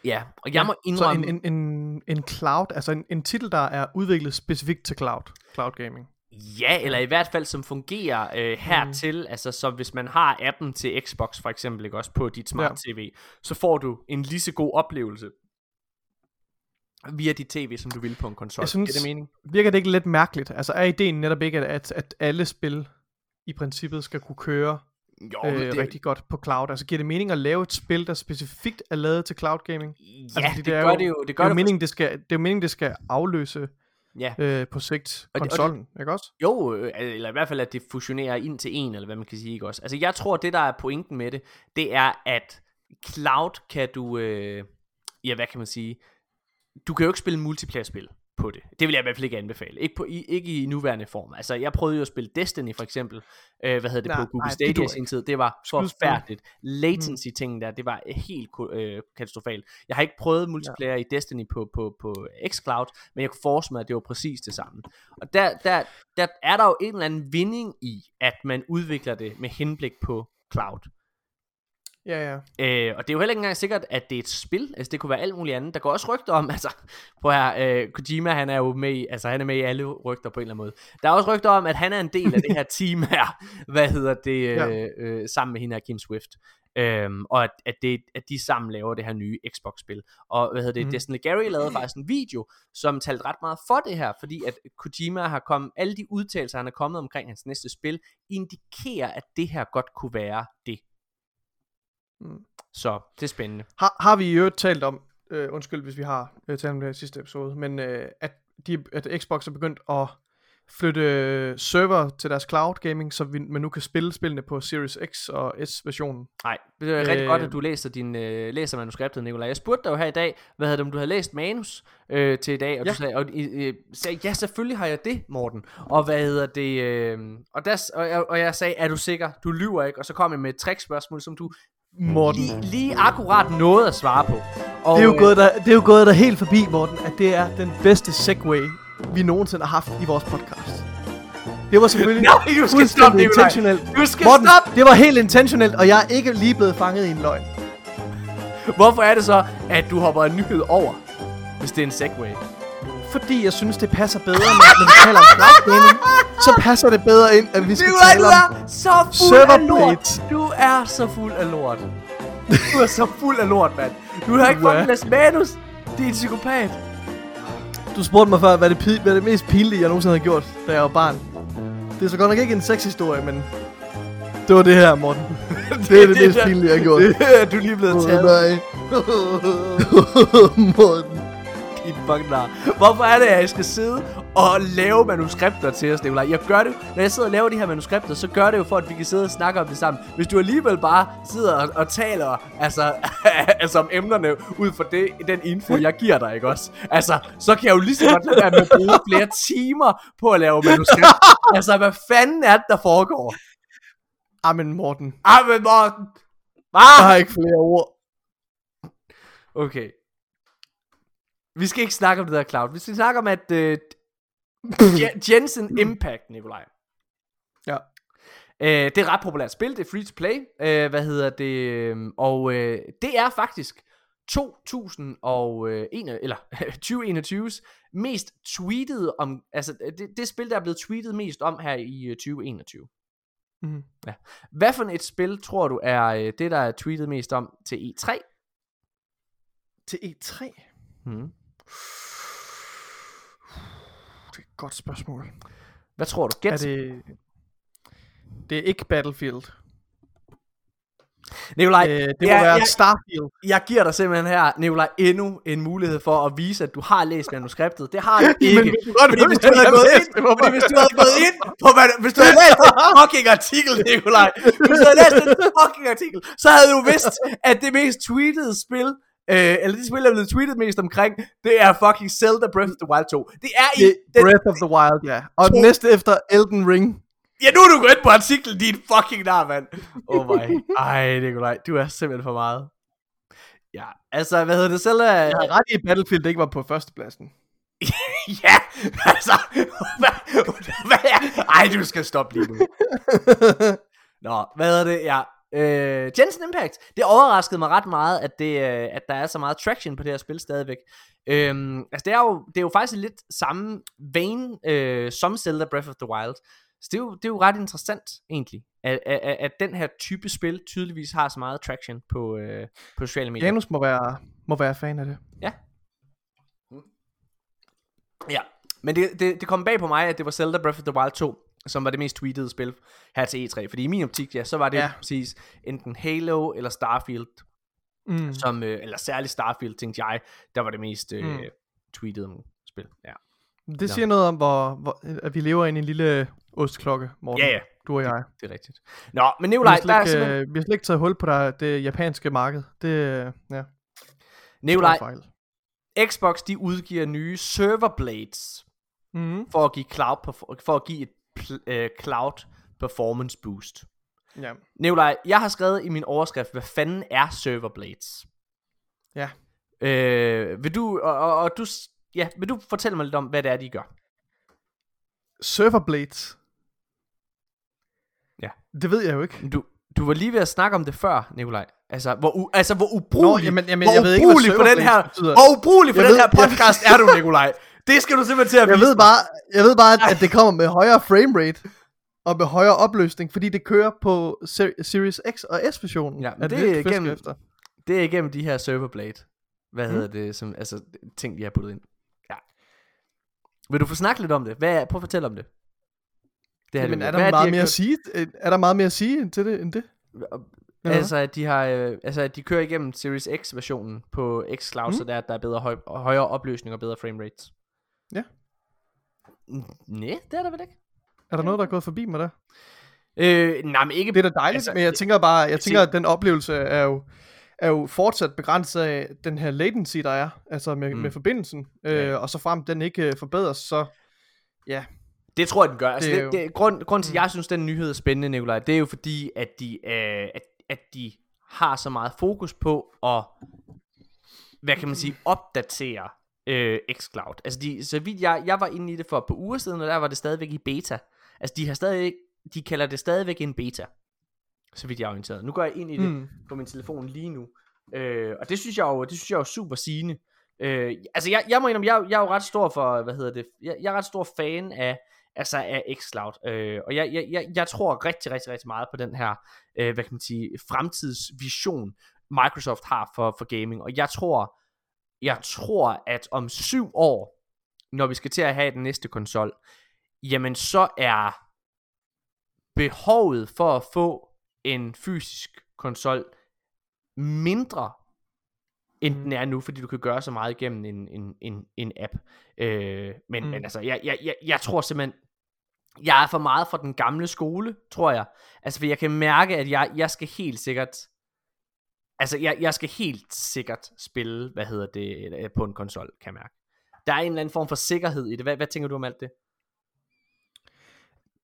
Ja, og jeg må Så indrømme... en, en, en, en cloud, altså en, en titel, der er udviklet specifikt til cloud, cloud gaming. Ja, eller i hvert fald som fungerer øh, hertil, mm. altså så hvis man har appen til Xbox for eksempel, ikke også på dit smart TV, så får du en lige så god oplevelse via dit tv, som du vil på en konsol. Jeg synes- det mening? Virker det ikke lidt mærkeligt? Altså er ideen netop ikke, at, at alle spil i princippet skal kunne køre Jo, øh, det, rigtig godt på cloud? Altså giver det mening at lave et spil, der specifikt er lavet til cloud gaming? ja, altså, det, det, er gør jo- det jo. Det Det gør er jo det, meningen, det skal, det er jo meningen, det skal afløse Ja. øh, på sigt Og det- og det- konsollen, ikke også? Jo, øh, eller i hvert fald, at det fusionerer ind til en, eller hvad man kan sige, ikke også? Altså, jeg tror, det der er pointen med det, det er, at cloud kan du, øh, ja, hvad kan man sige, du kan jo ikke spille multiplayer-spil på det. Det vil jeg i hvert fald ikke anbefale. Ikke, på, i, ikke i nuværende form. Altså, jeg prøvede jo at spille Destiny, for eksempel, øh, hvad hedder det, Nej, på Google nej, Stadia i sin tid. Det var forfærdeligt. Latency-tingen der, det var helt øh, katastrofalt. Jeg har ikke prøvet multiplayer ja. i Destiny på, på, på xCloud, men jeg kunne forestille mig, at det var præcis det samme. Og der, der, der er der jo en eller anden vinding i, at man udvikler det med henblik på cloud. Ja, ja. Øh, og det er jo heller ikke engang sikkert, at det er et spil. Altså, det kunne være alt muligt andet. Der går også rygter om, altså, prøv her, øh, Kojima, han er jo med i, altså, han er med i alle rygter på en eller anden måde. Der er også rygter om, at han er en del af det her team her, hvad hedder det, øh, Ja. øh, sammen med hende her, Kim Swift. Øhm, og at, at, det, at de sammen laver det her nye Xbox-spil. Og hvad hedder det, mm. Destiny Gary lavede faktisk en video, som talte ret meget for det her, fordi at Kojima har kommet, alle de udtalelser, han er kommet omkring hans næste spil, indikerer, at det her godt kunne være det. Mm. Så det er spændende. Har, har vi i øvrigt talt om, øh, undskyld hvis vi har øh, talt om det her i sidste episode, men øh, at, de, at Xbox er begyndt at flytte øh, server til deres cloud gaming, så vi, man nu kan spille spillene på Series X og S versionen. Nej, det er rigtig Øh. godt, at du læser, din, øh, læser manuskriptet, Nikolaj. Jeg spurgte dig jo her i dag, hvad havde det, om du havde læst manus øh, til i dag, og Ja. du sagde, og, øh, sagde, ja, selvfølgelig har jeg det, Morten. Og hvad hedder det, øh, og, der, og, jeg, og jeg sagde, er du sikker? Du lyver ikke, og så kom jeg med et trickspørgsmål, som du Morten. lige, lige akkurat nåede at svare på. Og, Det er, jo øh, gået der, det er jo gået der helt forbi, Morten, at det er den bedste segway, vi nogensinde har haft i vores podcast. Det var selvfølgelig Nej, du skal stoppe, intentionelt. Du skal Morten, stoppe! det var helt intentionelt, og jeg er ikke lige blevet fanget i en løgn. Hvorfor er det så, at du hopper en nyhed over, hvis det er en segway? Fordi jeg synes, det passer bedre, når vi taler om cloud gaming, så passer det bedre ind, at vi skal Nikolaj, tale du om er så fuld af lort. Du er så fuld af lort. Du er så fuld af lort, mand. Du har ikke Du er- fucking læst manus. Det er en psykopat. Du spurgte mig før, hvad det, pi- hvad det mest pinlige, jeg nogensinde har gjort, da jeg var barn. Det er så godt nok ikke en sexhistorie, men det var det her, Morten. det er det, det mest pinlige, jeg har gjort. Det er du lige blevet taget. Nej. Morten. Din fucking nar. Hvorfor er det, at jeg skal sidde og lave manuskripter til os, Nikolaj? Jeg gør det, når jeg sidder og laver de her manuskripter, så gør det jo for, at vi kan sidde og snakke om det sammen. Hvis du alligevel bare sidder og, og taler altså, altså om emnerne ud fra det, den info, jeg giver dig, ikke også? Altså, så kan jeg jo lige så godt lade være med at bruge flere timer på at lave manuskripter. altså, hvad fanden er det, der foregår? Amen, Morten. Ah, men Morten! Jeg Hvad? har ikke flere ord. Okay. Vi skal ikke snakke om det der cloud. Vi skal snakke om, at uh, Jensen Impact, Nikolaj. Ja. Uh, det er et ret populært spil. Det er free to play. Uh, hvad hedder det? Og uh, det er faktisk 2001 eller 2021's mest tweetet om altså det, det spil der er blevet tweetet mest om her i øh, 2021. Mhm. Hvad for et spil tror du er øh, det der er tweetet mest om til E3? Til E3? Hmm. Det er et godt spørgsmål. Hvad tror du? Gæt. Er det... Det er ikke Battlefield. Nikolaj, øh, det må ja, være ja. Starfield. jeg giver dig simpelthen her, Nikolaj, endnu en mulighed for at vise, at du har læst manuskriptet. Det har du ikke. godt fordi hvis du havde jeg gået ind, fordi hvis du havde gået ind på, hvis du havde læst den fucking artikel, Nikolaj, hvis du havde læst den fucking artikel, så havde du vidst, at det mest tweetede spil, øh, eller det spil, der er blevet tweetet mest omkring, det er fucking Zelda Breath of the Wild 2. Det er i Det er den, Breath of the Wild, ja. Og To- næste efter Elden Ring. Ja, nu er du gået ind på artiklen, din fucking nar, mand. Oh my. Ej, Nikolaj, du er simpelthen for meget. Ja, altså, hvad hedder det selv? Jeg har ret i, at Battlefield ikke var på førstepladsen. ja, altså, hvad, hvad er? Ej, du skal stoppe lige nu. Nå, hvad hedder det? Ja, øh, Jensen Impact. Det overraskede mig ret meget, at, det, øh, at der er så meget traction på det her spil stadigvæk. Øhm, altså, det er, jo, det er jo faktisk lidt samme vein øh, som Zelda Breath of the Wild. Så det er jo, det er jo ret interessant, egentlig, at, at, at, den her type spil tydeligvis har så meget traction på, øh, på sociale medier. Janus må være, må være fan af det. Ja, men det, det, det kom bag på mig, at det var Zelda Breath of the Wild 2, som var det mest tweetede spil her til E3. Fordi i min optik, ja, så var det ja. Præcis enten Halo eller Starfield, Mm. som, øh, eller særligt Starfield, tænkte jeg, der var det mest øh, Mm. tweetede spil. Ja. Det siger noget om, hvor, hvor, at vi lever i en lille ostklokke, Morten. ja, ja, Du og jeg. det er rigtigt. Nå, men Vi Nikolaj, har, der er slet ikke, øh, vi har slet ikke taget hul på der, det japanske marked. Det, øh, ja, Nikolaj. Xbox, de udgiver nye server blades, Mm. for at give cloud, for at give et øh, cloud performance boost. Ja. Nikolaj, jeg har skrevet i min overskrift, hvad fanden er server blades? Ja. Øh, vil du, og, og, og du, ja, vil du fortælle mig lidt om, hvad det er, de gør? Server Blades. Ja. Det ved jeg jo ikke. Du, du var lige ved at snakke om det før, Nikolaj. Altså, hvor, u, altså, hvor ubrugelig, jamen- jamen, hvor jeg ved ikke, hvad ubrugelig for den her, betyder. hvor ubrugelig for Jeg den ved- her podcast er du, Nikolaj. Det skal du simpelthen til at Jeg vise ved bare, jeg ved bare at, at det kommer med højere framerate og med højere opløsning, fordi det kører på Ser- Series X og S versionen. Ja, men det det, er igennem- efter. Det er igennem de her serverblade. Hvad Mm. hedder det? Som, altså, ting, de har puttet ind. Ja. Vil du få snakket lidt om det? Hvad, prøv at fortælle om det. det her, Men det- er hvad der de meget har mere at sige? øh, Er der meget mere at sige til det end det? Ja. Altså, at de har, øh, altså, at de kører igennem Series X versionen på xCloud, mm. Så der, der er bedre høj, højere opløsning og bedre frame rates. Ja. Nej, det er der vel ikke. Er der noget, der er gået forbi mig der? Øh, nej, men ikke... Det er da dejligt, Altså, men jeg tænker bare, jeg tænker, tænker- at den oplevelse er jo, er jo fortsat begrænset af den her latency, der er, altså med, Mm. med forbindelsen, øh, Ja. og så frem den ikke øh, forbedres, så Det tror jeg, den gør. Altså, Det det, jo- det, grund, grund til, at Mm. jeg synes, den nyhed er spændende, Nikolaj, det er jo fordi, at de, øh, at, at de har så meget fokus på at, hvad kan man sige, opdatere øh, xCloud. Altså, de, så vidt jeg, jeg var inde i det for par uger siden, og der var det stadigvæk i beta. Altså, de har stadig, de kalder det stadigvæk en beta. Så vidt jeg er orienteret. Nu går jeg ind i det mm. på min telefon lige nu. Øh, og det synes jeg jo, det synes jeg jo er super sigende. Øh, altså jeg, jeg må indrømme, jeg, jeg er jo ret stor for, hvad hedder det, jeg, jeg er ret stor fan af, altså af xCloud. Øh, og jeg, jeg, jeg, jeg tror rigtig, rigtig, rigtig meget på den her, øh, hvad kan man sige, fremtidsvision, Microsoft har for, for gaming. Og jeg tror, jeg tror, at om syv år, når vi skal til at have den næste konsol, jamen så er behovet for at få en fysisk konsol mindre end Mhm. den er nu, fordi du kan gøre så meget igennem en, en, en, en app. Øh, men, Mm. men altså, jeg, jeg, jeg, jeg tror simpelthen, jeg er for meget fra den gamle skole, tror jeg. Altså, for jeg kan mærke, at jeg, jeg skal helt sikkert, altså, jeg, jeg skal helt sikkert spille, hvad hedder det, øh, på en konsol, kan jeg mærke. Der er en eller anden form for sikkerhed i det. Hvad, hvad tænker du om alt det?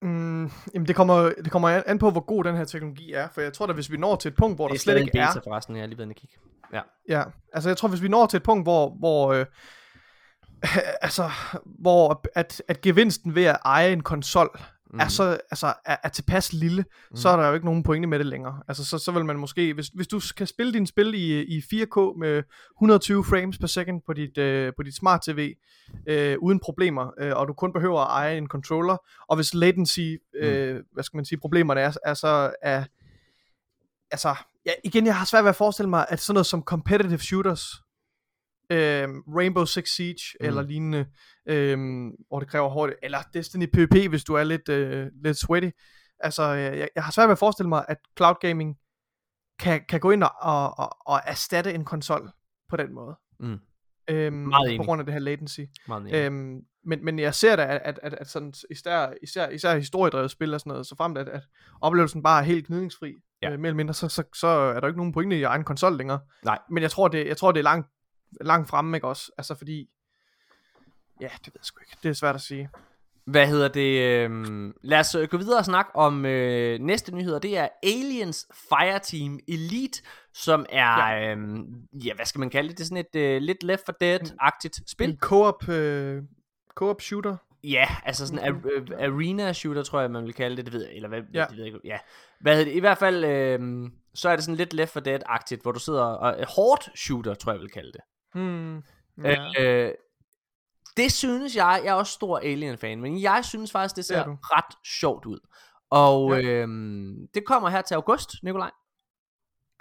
Mm, jamen det kommer, det kommer an, på, hvor god den her teknologi er. For jeg tror da, hvis vi når til et punkt, hvor Det der er slet stadig en ikke beta er... forresten, jeg har lige inde og kigge. Ja. Ja, altså jeg tror, hvis vi når til et punkt, hvor, hvor, øh, altså, hvor at, at gevinsten ved at eje en konsol mm. er, så, altså, er, er tilpas lille, mm. så er der jo ikke nogen pointe med det længere. Altså så, så vil man måske, hvis, hvis du kan spille din spil i, i 4K med 120 frames per second på dit, øh, på dit smart TV, øh, uden problemer, øh, og du kun behøver at eje en controller, og hvis latency, øh, hvad skal man sige, problemerne er, er så er, altså, ja, igen, jeg har svært ved at forestille mig, at sådan noget som competitive shooters, øh, Rainbow Six Siege mm. eller lignende, øh, hvor det kræver hårdt, eller Destiny PvP, hvis du er lidt, øh, lidt sweaty. Altså, øh, jeg, jeg har svært ved at forestille mig, at cloud gaming kan, kan gå ind og, og, og, og erstatte en konsol på den måde. Mm. Øhm, Meget enig. på grund af det her latency. Meget enig. Øhm, men, men jeg ser da, at, at, at, at sådan, især, især, især historiedrevet spil og sådan noget, så frem at, at oplevelsen bare er helt gnidningsfri, ja. øh, mere eller mindre, så, så, så er der ikke nogen pointe i egen konsol længere. Nej. Men jeg tror, det, jeg tror, det er langt, langt fremme, ikke også? Altså fordi, ja, det ved jeg sgu ikke. Det er svært at sige. Hvad hedder det? øhm, lad os øh, gå videre og snakke om øh, næste nyheder. Det er Aliens Fireteam Elite, som er, ja, øhm, ja hvad skal man kalde det? Det er sådan et øh, lidt Left 4 Dead-agtigt spil. En co-op, øh, co-op shooter. Ja, altså sådan en ar- arena shooter, tror jeg, man vil kalde det. Det ved jeg, eller hvad, ja. Det ved jeg ikke. Ja. Hvad hedder det? I hvert fald, øh, så er det sådan lidt Left 4 Dead-agtigt, hvor du sidder og... Øh, hårdt shooter, tror jeg, jeg vil kalde det. Hmm. Ja. Øh, det synes jeg, jeg er også stor Alien-fan, men jeg synes faktisk, det Det er ser du. ret sjovt ud. Og Ja. ja. øhm, det kommer her til august, Nikolaj.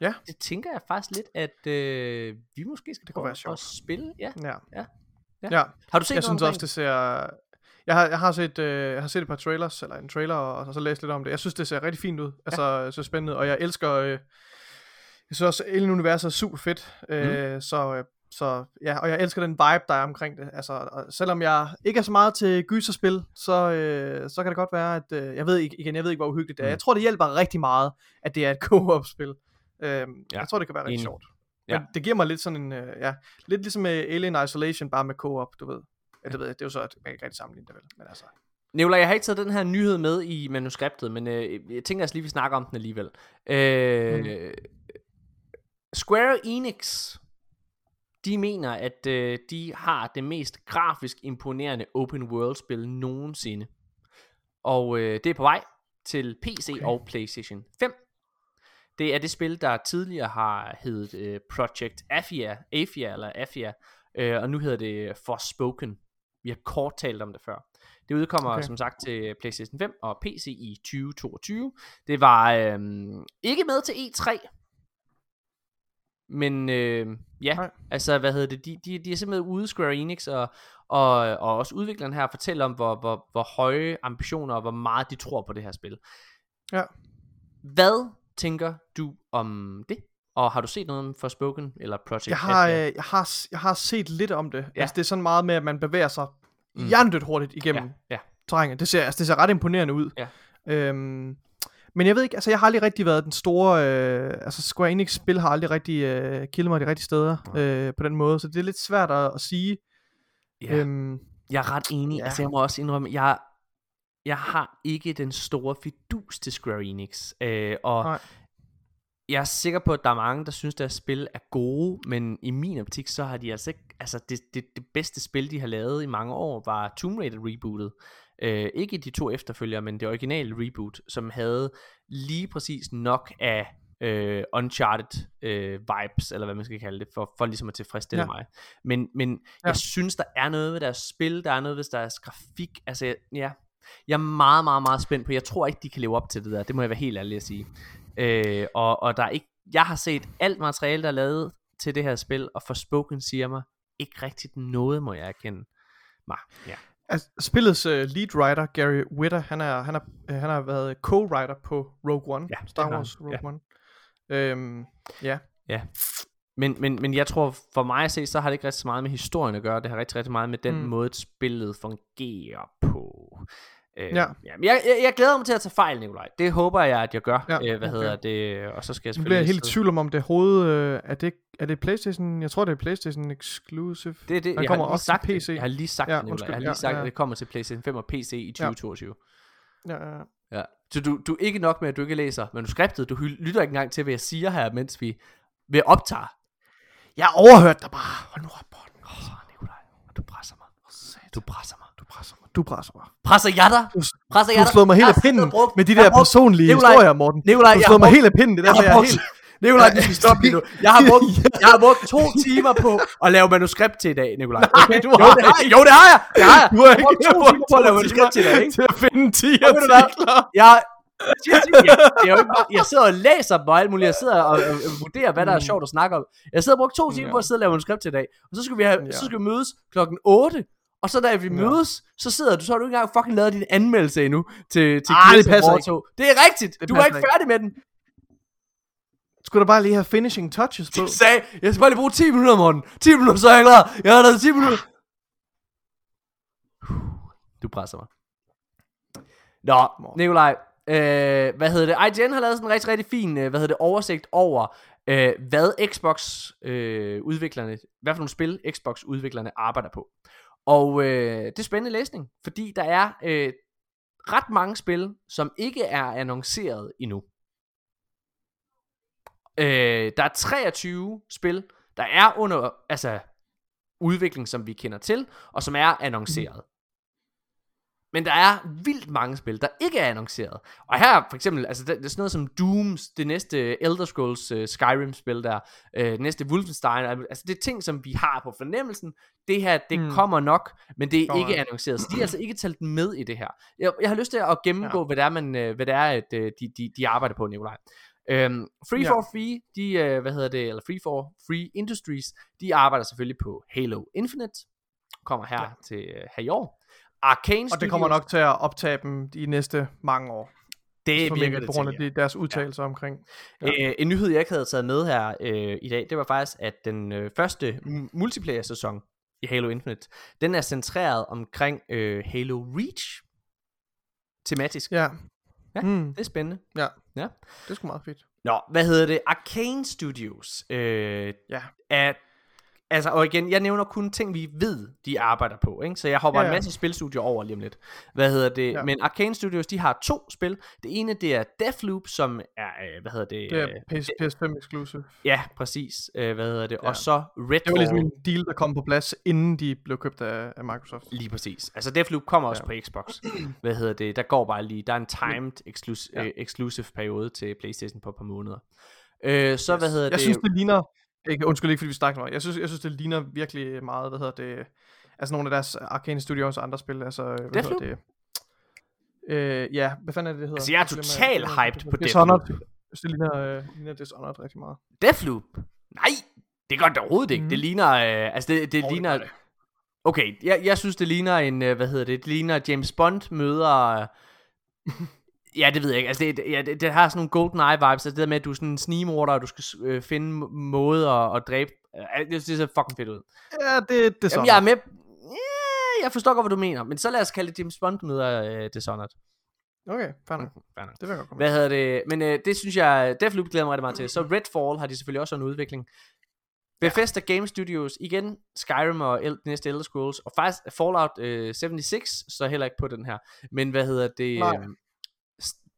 Ja. Det tænker jeg faktisk lidt, at øh, vi måske skal kunne prøve være at sjovt. spille. Ja. Ja. Ja. Ja. ja. Har du set Jeg synes omkring også, det ser... Jeg har, jeg, har set, øh, jeg har set et par trailers, eller en trailer, og, og så læst lidt om det. Jeg synes, det ser rigtig fint ud. Altså, så spændende. Og jeg elsker... Øh, jeg synes også, Alien-universet er super fedt. Øh, så, øh, så ja, og jeg elsker den vibe, der er omkring det. Altså, og selvom jeg ikke er så meget til gyserspil, så, øh, så kan det godt være, at... Øh, jeg ved ikke, igen, jeg ved ikke, hvor uhyggeligt det er. Mm. Jeg tror, det hjælper rigtig meget, at det er et co-op-spil. Øh, ja. Jeg tror, det kan være rigtig sjovt. Ja. Men det giver mig lidt sådan en, øh, ja, lidt ligesom Alien Isolation, bare med co-op, du ved. Ja, det ved jeg, det er jo så, at man ikke rigtig sammenligne det vel, men altså. Nikolaj, jeg har ikke taget den her nyhed med i manuskriptet, men øh, jeg tænker også lige, vi snakker om den alligevel. Øh, Mm. Square Enix, de mener, at øh, de har det mest grafisk imponerende open world spil nogensinde. Og øh, det er på vej til PC okay. Og PlayStation 5. Det er det spil, der tidligere har heddet øh, Project Afia, Afia eller Afia, øh, og nu hedder det Forspoken. Vi har kort talt om det før. Det udkommer. Okay. som sagt til PlayStation 5 og PC i 2022. Det var øh, ikke med til E3, men øh, ja, Nej. altså hvad hedder det, de, de, de er simpelthen ude Square Enix og, og, og også udvikleren her fortæller om, hvor, hvor, hvor høje ambitioner og hvor meget de tror på det her spil. Ja. Hvad tænker du om det? Og har du set noget om Forspoken eller Project Jeg har, øh, jeg, har, jeg har set lidt om det. Ja. Altså, det er sådan meget med, at man bevæger sig Mm. jerndødt hurtigt igennem ja. ja. terrænet. Det ser, altså, det ser ret imponerende ud. Ja. Øhm, men jeg ved ikke, altså jeg har aldrig rigtig været den store, øh, altså Square Enix spil har aldrig rigtig øh, kildet mig de rigtige steder øh, på den måde, så det er lidt svært at, at sige. Ja. Øhm, Jeg er ret enig. Ja. Altså, jeg må også indrømme, jeg, jeg har ikke den store fidus til Square Enix. Øh, og Nej. jeg er sikker på, at der er mange, der synes, deres spil er gode, men i min optik, så har de altså ikke... Altså, det, det, det bedste spil, de har lavet i mange år, var Tomb Raider rebootet. Øh, ikke de to efterfølgere, men det originale reboot, som havde lige præcis nok af øh, Uncharted øh, vibes, eller hvad man skal kalde det, for, for ligesom at tilfredsstille ja. Mig. Men, men. Ja. jeg synes, der er noget ved deres spil, der er noget ved deres grafik, altså ja, jeg er meget, meget, meget spændt på, jeg tror ikke, de kan leve op til det der, det må jeg være helt ærlig at sige. Øh, og, og der er ikke, jeg har set alt materiale, der er lavet til det her spil, og Forspoken siger mig ikke rigtigt noget, må jeg erkende. Mig, ja. Altså, spillets uh, lead writer, Gary Whitta, han, er, han, er, øh, han har været co-writer på Rogue One, Ja, Star. Wars Rogue Ja. One. Øhm, ja. Ja. Men, men, men jeg tror, for mig at se, så har det ikke rigtig så meget med historien at gøre. Det har rigtig, rigtig meget med den mm. måde, spillet fungerer på. Øh, Ja. men jeg, jeg, jeg glæder mig til at tage fejl, Nikolaj. Det håber jeg, at jeg gør. Ja, Ja, øh, hvad okay. hedder det? Og så skal jeg Nu bliver jeg selvfølgelig... helt i tvivl om, om det hoved... Øh, er, det, er det Playstation? Jeg tror, det er Playstation Exclusive. Det er det, jeg kommer har også sagt PC. Det. Jeg har lige sagt Ja, det, Nikolaj. undskyld. Jeg har lige Ja, sagt, ja. at det kommer til PlayStation 5 og PC i 2022. Ja, ja, ja. Ja. Så du, du er ikke nok med, at du ikke læser manuskriptet. Du lytter ikke engang til, hvad jeg siger her, mens vi ved optager. Jeg overhørte dig bare. Hold nu op, Morten. Oh, Nikolaj, du presser mig. Du presser mig. Du presser mig. Du presser mig. Presser jeg dig? Du, Presser du jeg dig? slået mig Jeg helt af pinden med de jeg der personlige Nikolaj, historier, Morten. Nikolaj, Du jeg har mig helt af pinden. Det er Jeg derfor, har jeg er helt... Nikolaj, du skal stoppe lige nu. Jeg har, brugt, jeg har brugt to timer på at lave manuskript til i dag, Nikolaj. Okay? du jo, har det har jeg. Jo, det har jeg. Det har jeg. Du har Jeg har brugt ikke to timer på at lave manuskript til i dag, ikke? til at finde 10 Og ved du hvad? artikler. Jeg, jeg, jeg, jo ikke jeg sidder og læser dem og alt muligt. Jeg sidder og, og, og vurderer, hvad der er sjovt at snakke om. Jeg sidder og brugt to timer på at sidde og lave manuskript til i dag. Og så skal vi, have, så skal vi mødes klokken 8. Og så da vi Ja. mødes, så sidder du, så har du ikke engang fucking lavet din anmeldelse endnu til, til Ah, det passer ikke. 2. Det er rigtigt. Det du er ikke ikke. færdig med den. Skulle du bare lige have finishing touches på? Jeg sagde, jeg skal bare lige bruge 10 minutter, Morten. 10 minutter, så er jeg klar. Jeg har lavet 10 minutter. Du presser mig. Nå. Nikolaj. Øh, hvad hedder det? IGN har lavet sådan en rigtig, rigtig fin øh, hvad hedder det, oversigt over, øh, hvad Xbox øh, udviklerne, hvad for nogle spil Xbox udviklerne arbejder på. Og øh, det er spændende læsning, fordi der er øh, ret mange spil, som ikke er annonceret endnu. Øh, der er 23 spil, der er under altså, udvikling, som vi kender til, og som er annonceret. Men der er vildt mange spil, der ikke er annonceret. Og her for eksempel, altså det, det er sådan noget som Dooms, det næste Elder Scrolls uh, Skyrim-spil der, uh, det næste Wolfenstein, altså det er ting, som vi har på fornemmelsen. Det her, det Mm. mm. kommer nok, men det er Kommer ikke annonceret. Så de er altså ikke talt med i det her. Jeg, jeg har lyst til at gennemgå, Ja. hvad det er, man, øh, hvad det er at, øh, de, de, de arbejder på, Nikolaj. Øhm, Free Ja. for Free, de, øh, hvad hedder det, eller Free for Free Industries, de arbejder selvfølgelig på Halo Infinite, kommer her ja. til øh, her i år. Arcane Og det kommer nok til at optage dem de næste mange år. det virker det på grund af til, ja. de, deres udtalelser omkring. Ja. Øh, en nyhed, jeg ikke havde taget med her øh, i dag, det var faktisk, at den øh, første multiplayer-sæson i Halo Infinite, den er centreret omkring øh, Halo Reach. Tematisk. Ja. Ja. Mm, Det er spændende. ja. Ja. Det er sgu meget fedt. Nå, hvad hedder det? Arcane Studios øh, Ja. er... Altså, og igen, jeg nævner kun ting, vi ved, de arbejder på, ikke? Så jeg hopper Ja, ja, en masse spilstudier over lige om lidt. Hvad hedder det? Ja. Men Arcane Studios, de har to spil. Det ene, det er Deathloop, som er, øh, hvad hedder det? Det er øh, PS, PS5 exclusive. Ja, præcis. Øh, hvad hedder det? Ja. Og så Redfall. Det var ligesom en deal, der kom på plads, inden de blev købt af, af Microsoft. Lige præcis. Altså Deathloop kommer også Ja. på Xbox. Hvad hedder det? Der går bare lige, der er en timed exclus- Ja. exclusive periode til Playstation på et par måneder. Øh, så hvad hedder jeg det? synes, det ligner... Ikke, undskyld ikke, fordi vi snakker om det. Jeg synes, jeg synes, det ligner virkelig meget, hvad hedder det... Altså nogle af deres Arcane Studios og andre spil. Altså, hvad Deathloop? hedder det? Øh, ja, hvad fanden er det, det hedder? Altså, jeg er total hyped på Dishonored. Deathloop. Jeg synes, det ligner, øh, ligner Dishonored rigtig meget. Deathloop? Nej, det gør det overhovedet ikke. Mhm. Det ligner, øh, altså det, det det ligner, det. okay, jeg, jeg synes det ligner en, øh, hvad hedder det, det ligner James Bond møder, ja det ved jeg ikke, altså det, det- ja, det, det har sådan nogle golden eye vibes, altså det der med, at du er sådan en snigmorder, og du skal øh, finde måder at, at dræbe, øh, det, det ser fucking fedt ud. Ja, det, det er Jamen sådan. jeg er med, ja, jeg forstår godt, hvad du mener, men så lad os kalde det James Bond møder øh, Dishonored. Okay, fair nok. Fair nok. Det vil jeg godt Hvad hedder det? Men øh, det synes jeg, Deathloop glæder mig rigtig meget til. Så Redfall har de selvfølgelig også en udvikling. Bethesda Game Studios, igen Skyrim og El- næste Elder Scrolls, og faktisk Fallout øh, 76, så heller ikke på den her. Men hvad hedder det? Nej.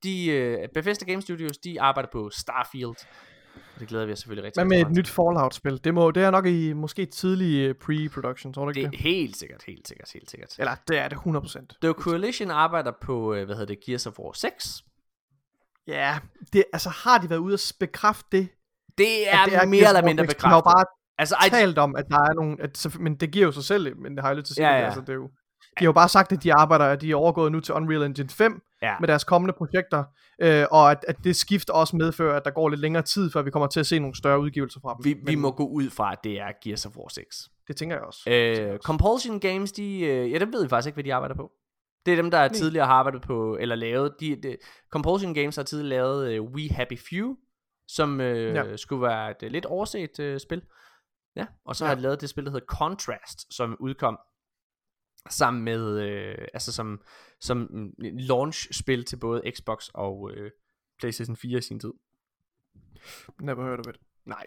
De, øh, Bethesda Game Studios, de arbejder på Starfield. Og det glæder vi os selvfølgelig rigtig, Hvad med et meget nyt Fallout-spil? Det, må, det er nok i måske tidlig øh, pre-production, tror du ikke Det det? er helt sikkert, helt sikkert, helt sikkert. Eller, det er det 100%. The Coalition arbejder på, øh, hvad hedder det, Gears of War 6. Ja, det, altså har de været ude at bekræfte det? Det er, det er mere eller mindre 6? De har jo bekræftet. bare Altså, I, talt om, at der er nogle... At, så- men det giver jo sig selv, men det har jeg lyst til at sige. Ja, det, ja. Altså, det er jo, har jo bare sagt, at de arbejder, at de er overgået nu til Unreal Engine 5 ja. med deres kommende projekter, øh, og at, at det skift også medfører, at der går lidt længere tid, før vi kommer til at se nogle større udgivelser fra dem. Vi, vi Men må gå ud fra, at det er Gears of War 6. Det tænker jeg også. Det tænker jeg Øh, også. Compulsion Games, de, øh, ja, dem ved vi faktisk ikke, hvad de arbejder på. Det er dem, der tidligere har arbejdet på, eller lavet, de, de, Compulsion Games har tidligere lavet uh, We Happy Few, som øh, ja. Skulle være et øh, lidt overset øh, spil. Ja, og så. Ja. har de lavet det spil, der hedder Contrast, som udkom sammen med, øh, altså som, som launch-spil til både Xbox og øh, PlayStation 4 i sin tid. Never heard of it. Nej,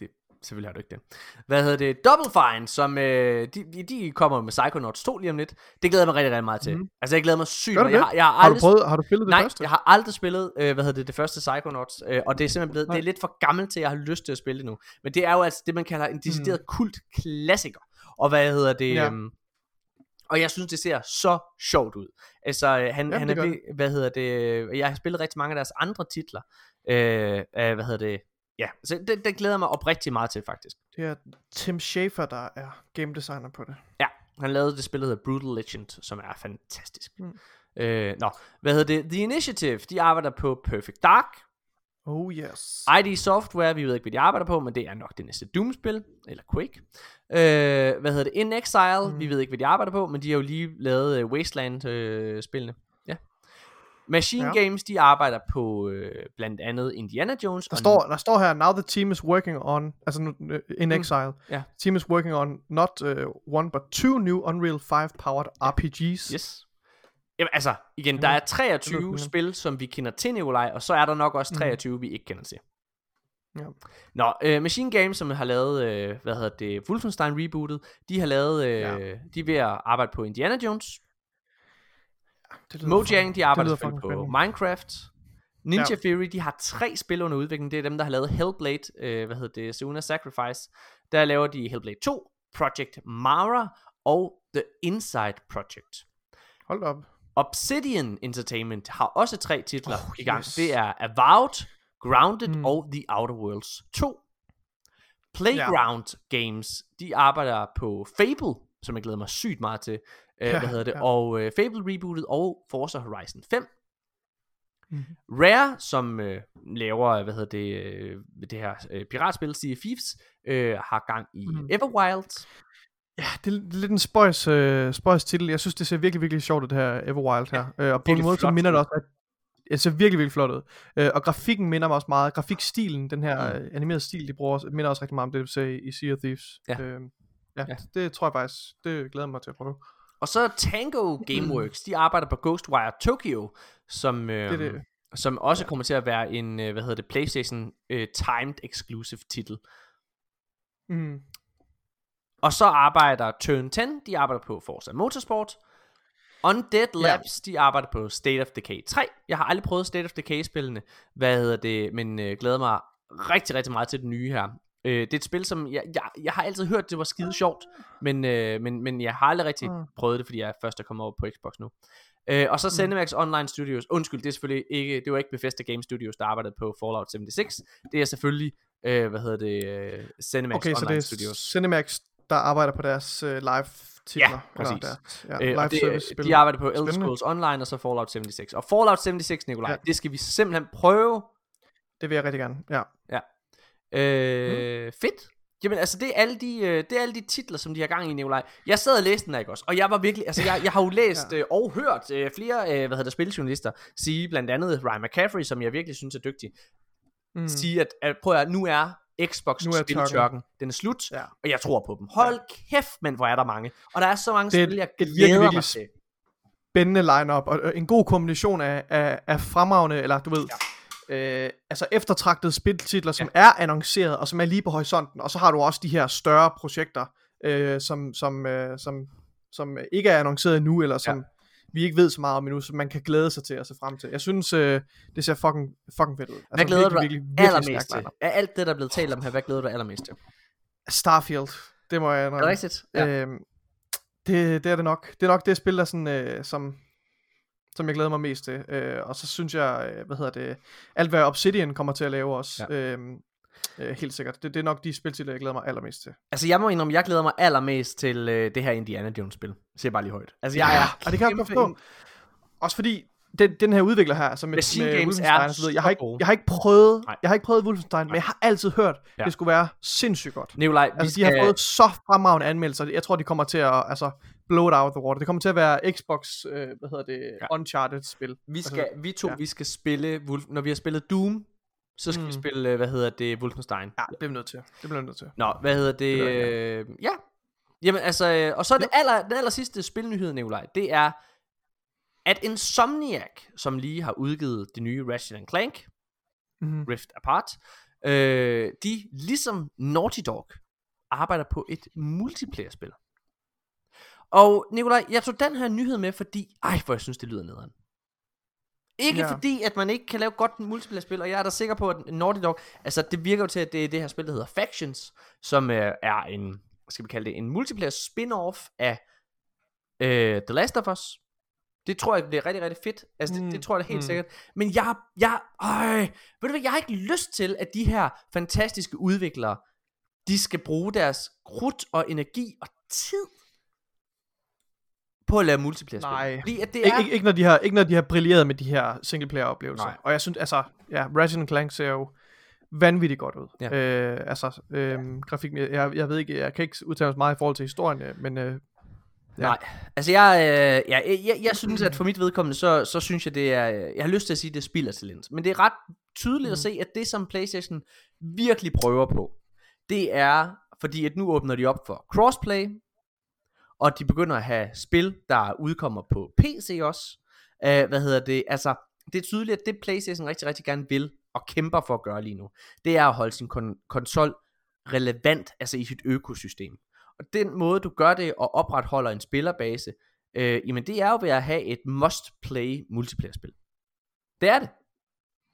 det, selvfølgelig har du ikke det. Hvad hedder det? Double Fine, som øh, de, de, kommer med Psychonauts 2 lige om lidt. Det glæder jeg mig rigtig, rigtig meget til. Mm. Altså jeg glæder mig sygt Gør du. Jeg har, jeg har, Har du, aldrig, prøvet, har du spillet det nej, første? jeg har aldrig spillet, øh, hvad hedder det, det første Psychonauts, øh, og det er simpelthen blevet, Nej. det er lidt for gammelt til, at jeg har lyst til at spille det nu. Men det er jo altså det, man kalder en decideret mm. kult klassiker. Og hvad hedder det, Ja. øhm, og jeg synes, det ser så sjovt ud. Altså, øh, han, Jamen, han er, ved, hvad hedder det, øh, jeg har spillet rigtig mange af deres andre titler. Øh, hvad hedder det, ja, så det, det glæder mig oprigtigt meget til, faktisk. Det er Tim Schafer, der er game designer på det. Ja, han lavede det spil, der hedder Brutal Legend, som er fantastisk. Mm. Øh, nå, hvad hedder det? The Initiative, de arbejder på Perfect Dark. Oh yes. ID Software, vi ved ikke, hvad de arbejder på, men det er nok det næste Doom-spil, eller Quake. Øh, hvad hedder det? In Exile, mm. Mm. vi ved ikke, hvad de arbejder på, men de har jo lige lavet uh, Wasteland-spillene. ja. Machine ja. Games, de arbejder på øh, blandt andet Indiana Jones. Der og står, der står her, now the team is working on, altså nu, øh, in Mm. exile, Ja. team is working on not uh, one but two new Unreal 5 powered RPGs. Yes. Jamen, altså, igen, der er det 23 lyder spil, som vi kender til, Nikolaj, og så er der nok også 23, vi ikke kender til. Ja. Nå, øh, Machine Games, som har lavet, øh, hvad hedder det, Wolfenstein rebootet, de har lavet, øh, Ja. de er ved at arbejde på Indiana Jones. Lyder Mojang, de arbejder selvfølgelig på spændende. Minecraft. Ninja Ja. Theory, de har tre spil under udvikling. Det er dem, der har lavet Hellblade, øh, hvad hedder det, Suna Sacrifice. Der laver de Hellblade 2, Project Mara og The Inside Project. Hold op. Obsidian Entertainment har også tre titler Oh, i gang. yes. Det er Avowed, Grounded Mm. og The Outer Worlds 2. Playground Games, de arbejder på Fable, som jeg glæder mig sygt meget til. Øh, Ja, hvad hedder det? ja. Og øh, Fable rebootet og Forza Horizon 5. Mhm. Rare, som øh, laver, hvad hedder det, øh, det her øh, piratspil, Sea of Thieves, øh, har gang i Mhm. Everwild. Ja, det er, det er lidt en spøjs, øh, spøjs titel. Jeg synes, det ser virkelig, virkelig sjovt ud, det her Everwild her. Øh, og på en måde, så minder det også, at det ser virkelig, virkelig flot ud. Øh, og grafikken minder mig også meget. Grafikstilen, den her Mm. mm. animerede stil, de bruger, minder også rigtig meget om det, du ser i Sea of Thieves. Ja. Øh, Ja. ja, ja, det tror jeg faktisk, det glæder mig til at prøve. Og så Tango Gameworks, de arbejder på Ghostwire Tokyo, som, øh, Det er det. som også kommer til at være en, øh, hvad hedder det, PlayStation øh, timed exclusive titel. Mm. Og så arbejder Turn 10, de arbejder på Forza Motorsport. Undead Labs, de arbejder på State of Decay 3. Jeg har aldrig prøvet State of Decay-spillene, hvad hedder det, men øh, glæder mig rigtig, rigtig meget til det nye her. Øh, det er et spil, som jeg, jeg, jeg har altid hørt, det var skide sjovt, men, øh, men, men jeg har aldrig rigtig Mm. prøvet det, fordi jeg er først er kommet over på Xbox nu. Øh, og så Cinemax Online Studios, undskyld, det er selvfølgelig ikke, det var ikke Bethesda Game Studios, der arbejdede på Fallout 76. Det er selvfølgelig, øh, hvad hedder det, øh, Cinemax Okay, så Online det er Studios. Cinemax, der arbejder på deres øh, live titler. Ja, præcis. Deres, ja, Øh, live og det, service spil. de arbejder på Elder. Scrolls Online og så Fallout 76. Og Fallout 76, Nikolaj, ja. Ja. det skal vi simpelthen prøve. Det vil jeg rigtig gerne, ja. Øh, mm. Fedt. Jamen altså, det er, alle de, øh, det er alle de titler, som de har gang i, Nikolaj. Jeg sad og læste den der, ikke også? Og jeg var virkelig, altså jeg, jeg har jo læst ja. øh, og hørt øh, flere, øh, hvad hedder det, spiljournalister sige, blandt andet Ryan McCaffrey, som jeg virkelig synes er dygtig. Mm. sige, at, at prøv at nu er Xbox Nu spiltørken, den er slut, Ja. og jeg tror på dem. Hold kæft, men hvor er der mange. Og der er så mange Det spil, jeg et glæder virkelig, mig til. spændende lineup og en god kombination af, af, af fremragende, eller du ved, ja. øh, altså eftertragtede spiltitler, som ja. er annonceret, og som er lige på horisonten, og så har du også de her større projekter, øh, som, som, øh, som, som ikke er annonceret endnu, eller som ja. Vi ikke ved så meget om endnu, som man kan glæde sig til at se frem til. Jeg synes, øh, det ser fucking, fucking fedt ud. Altså, Hvad glæder du dig virkelig, virkelig allermest til? Af alt det, der er blevet talt om her, hvad glæder du dig allermest til? Starfield, det må jeg Er det indrømme. rigtigt? Ja. Øhm, det, det er det nok. Det er nok det spil, der sådan, øh, som, som jeg glæder mig mest til. Øh, og så synes jeg, øh, hvad hedder det, alt hvad Obsidian kommer til at lave også, Ja. ja. Øh, helt sikkert. Det, det er nok de spiltitler, jeg glæder mig allermest til. Altså, jeg må indrømme, jeg glæder mig allermest til øh, det her Indiana Jones-spil. Siger bare lige højt. Altså, jeg er og det kan jeg forstå. Også fordi, den, den her udvikler her, som med, Machine med Games Wolfenstein er så videre, jeg har, ikke, jeg har ikke prøvet, Nej. jeg har ikke prøvet Wolfenstein, men jeg har altid hørt, Ja. det skulle være sindssygt godt. Nikolaj, vi Altså, skal... de har fået så fremragende anmeldelser. Jeg tror, de kommer til at altså, blow it out the water. Det kommer til at være Xbox, øh, hvad hedder det, Ja. ja. Uncharted spil. Vi, Altså, skal, vi to, ja. vi skal spille, Wolf, når vi har spillet Doom, så skal mm. vi Mm. spille, øh, hvad hedder det, Wolfenstein. Ja, det bliver vi nødt til. Det bliver vi nødt til. Nå, hvad hedder det? Det øh, ja. Jamen altså, øh, og så det aller, den aller sidste spilnyhed, Nikolaj, det er, at Insomniac, som lige har udgivet det nye Ratchet Clank, Mm-hmm. Rift Apart, øh, de, ligesom Naughty Dog, arbejder på et multiplayer-spil. Og Nikolaj, jeg tog den her nyhed med, fordi, ej, hvor jeg synes, det lyder nederen. Ikke Ja. fordi, at man ikke kan lave godt multiplayer-spil, og jeg er da sikker på, at Naughty Dog, altså det virker jo til, at det er det her spil, der hedder Factions, som øh, er en, hvad skal vi kalde det, en multiplayer spin-off af øh, The Last of Us. Det tror jeg bliver rigtig, rigtig fedt. Altså, det, Mm, det tror jeg da helt mm. sikkert. Men jeg, jeg, øj, ved du hvad, jeg har ikke lyst til, at de her fantastiske udviklere, de skal bruge deres krudt og energi og tid på at lave multiplayer-spil. Nej. Fordi at det er... ikke, ikke, når de har, ikke når de har brilleret med de her singleplayer-oplevelser. Nej. Og jeg synes, altså, ja, Ratchet Clank ser jo vanvittigt godt ud. Ja. Øh, altså, øh, grafik, jeg, jeg ved ikke, jeg kan ikke udtale mig meget i forhold til historien, øh, men øh, Ja. Nej, altså jeg, øh, ja, jeg, jeg, jeg synes, at for mit vedkommende, så, så synes jeg, det er, jeg har lyst til at sige, at det spilder talent. Men det er ret tydeligt mm. at se, at det som Playstation virkelig prøver på, det er, fordi at nu åbner de op for crossplay, og de begynder at have spil, der udkommer på PC også. Uh, hvad hedder det? Altså, det er tydeligt, at det Playstation rigtig, rigtig gerne vil, og kæmper for at gøre lige nu, det er at holde sin kon- konsol relevant, altså i sit økosystem. Og den måde, du gør det og opretholder en spillerbase, øh, jamen det er jo ved at have et must-play multiplayer-spil. Det er det.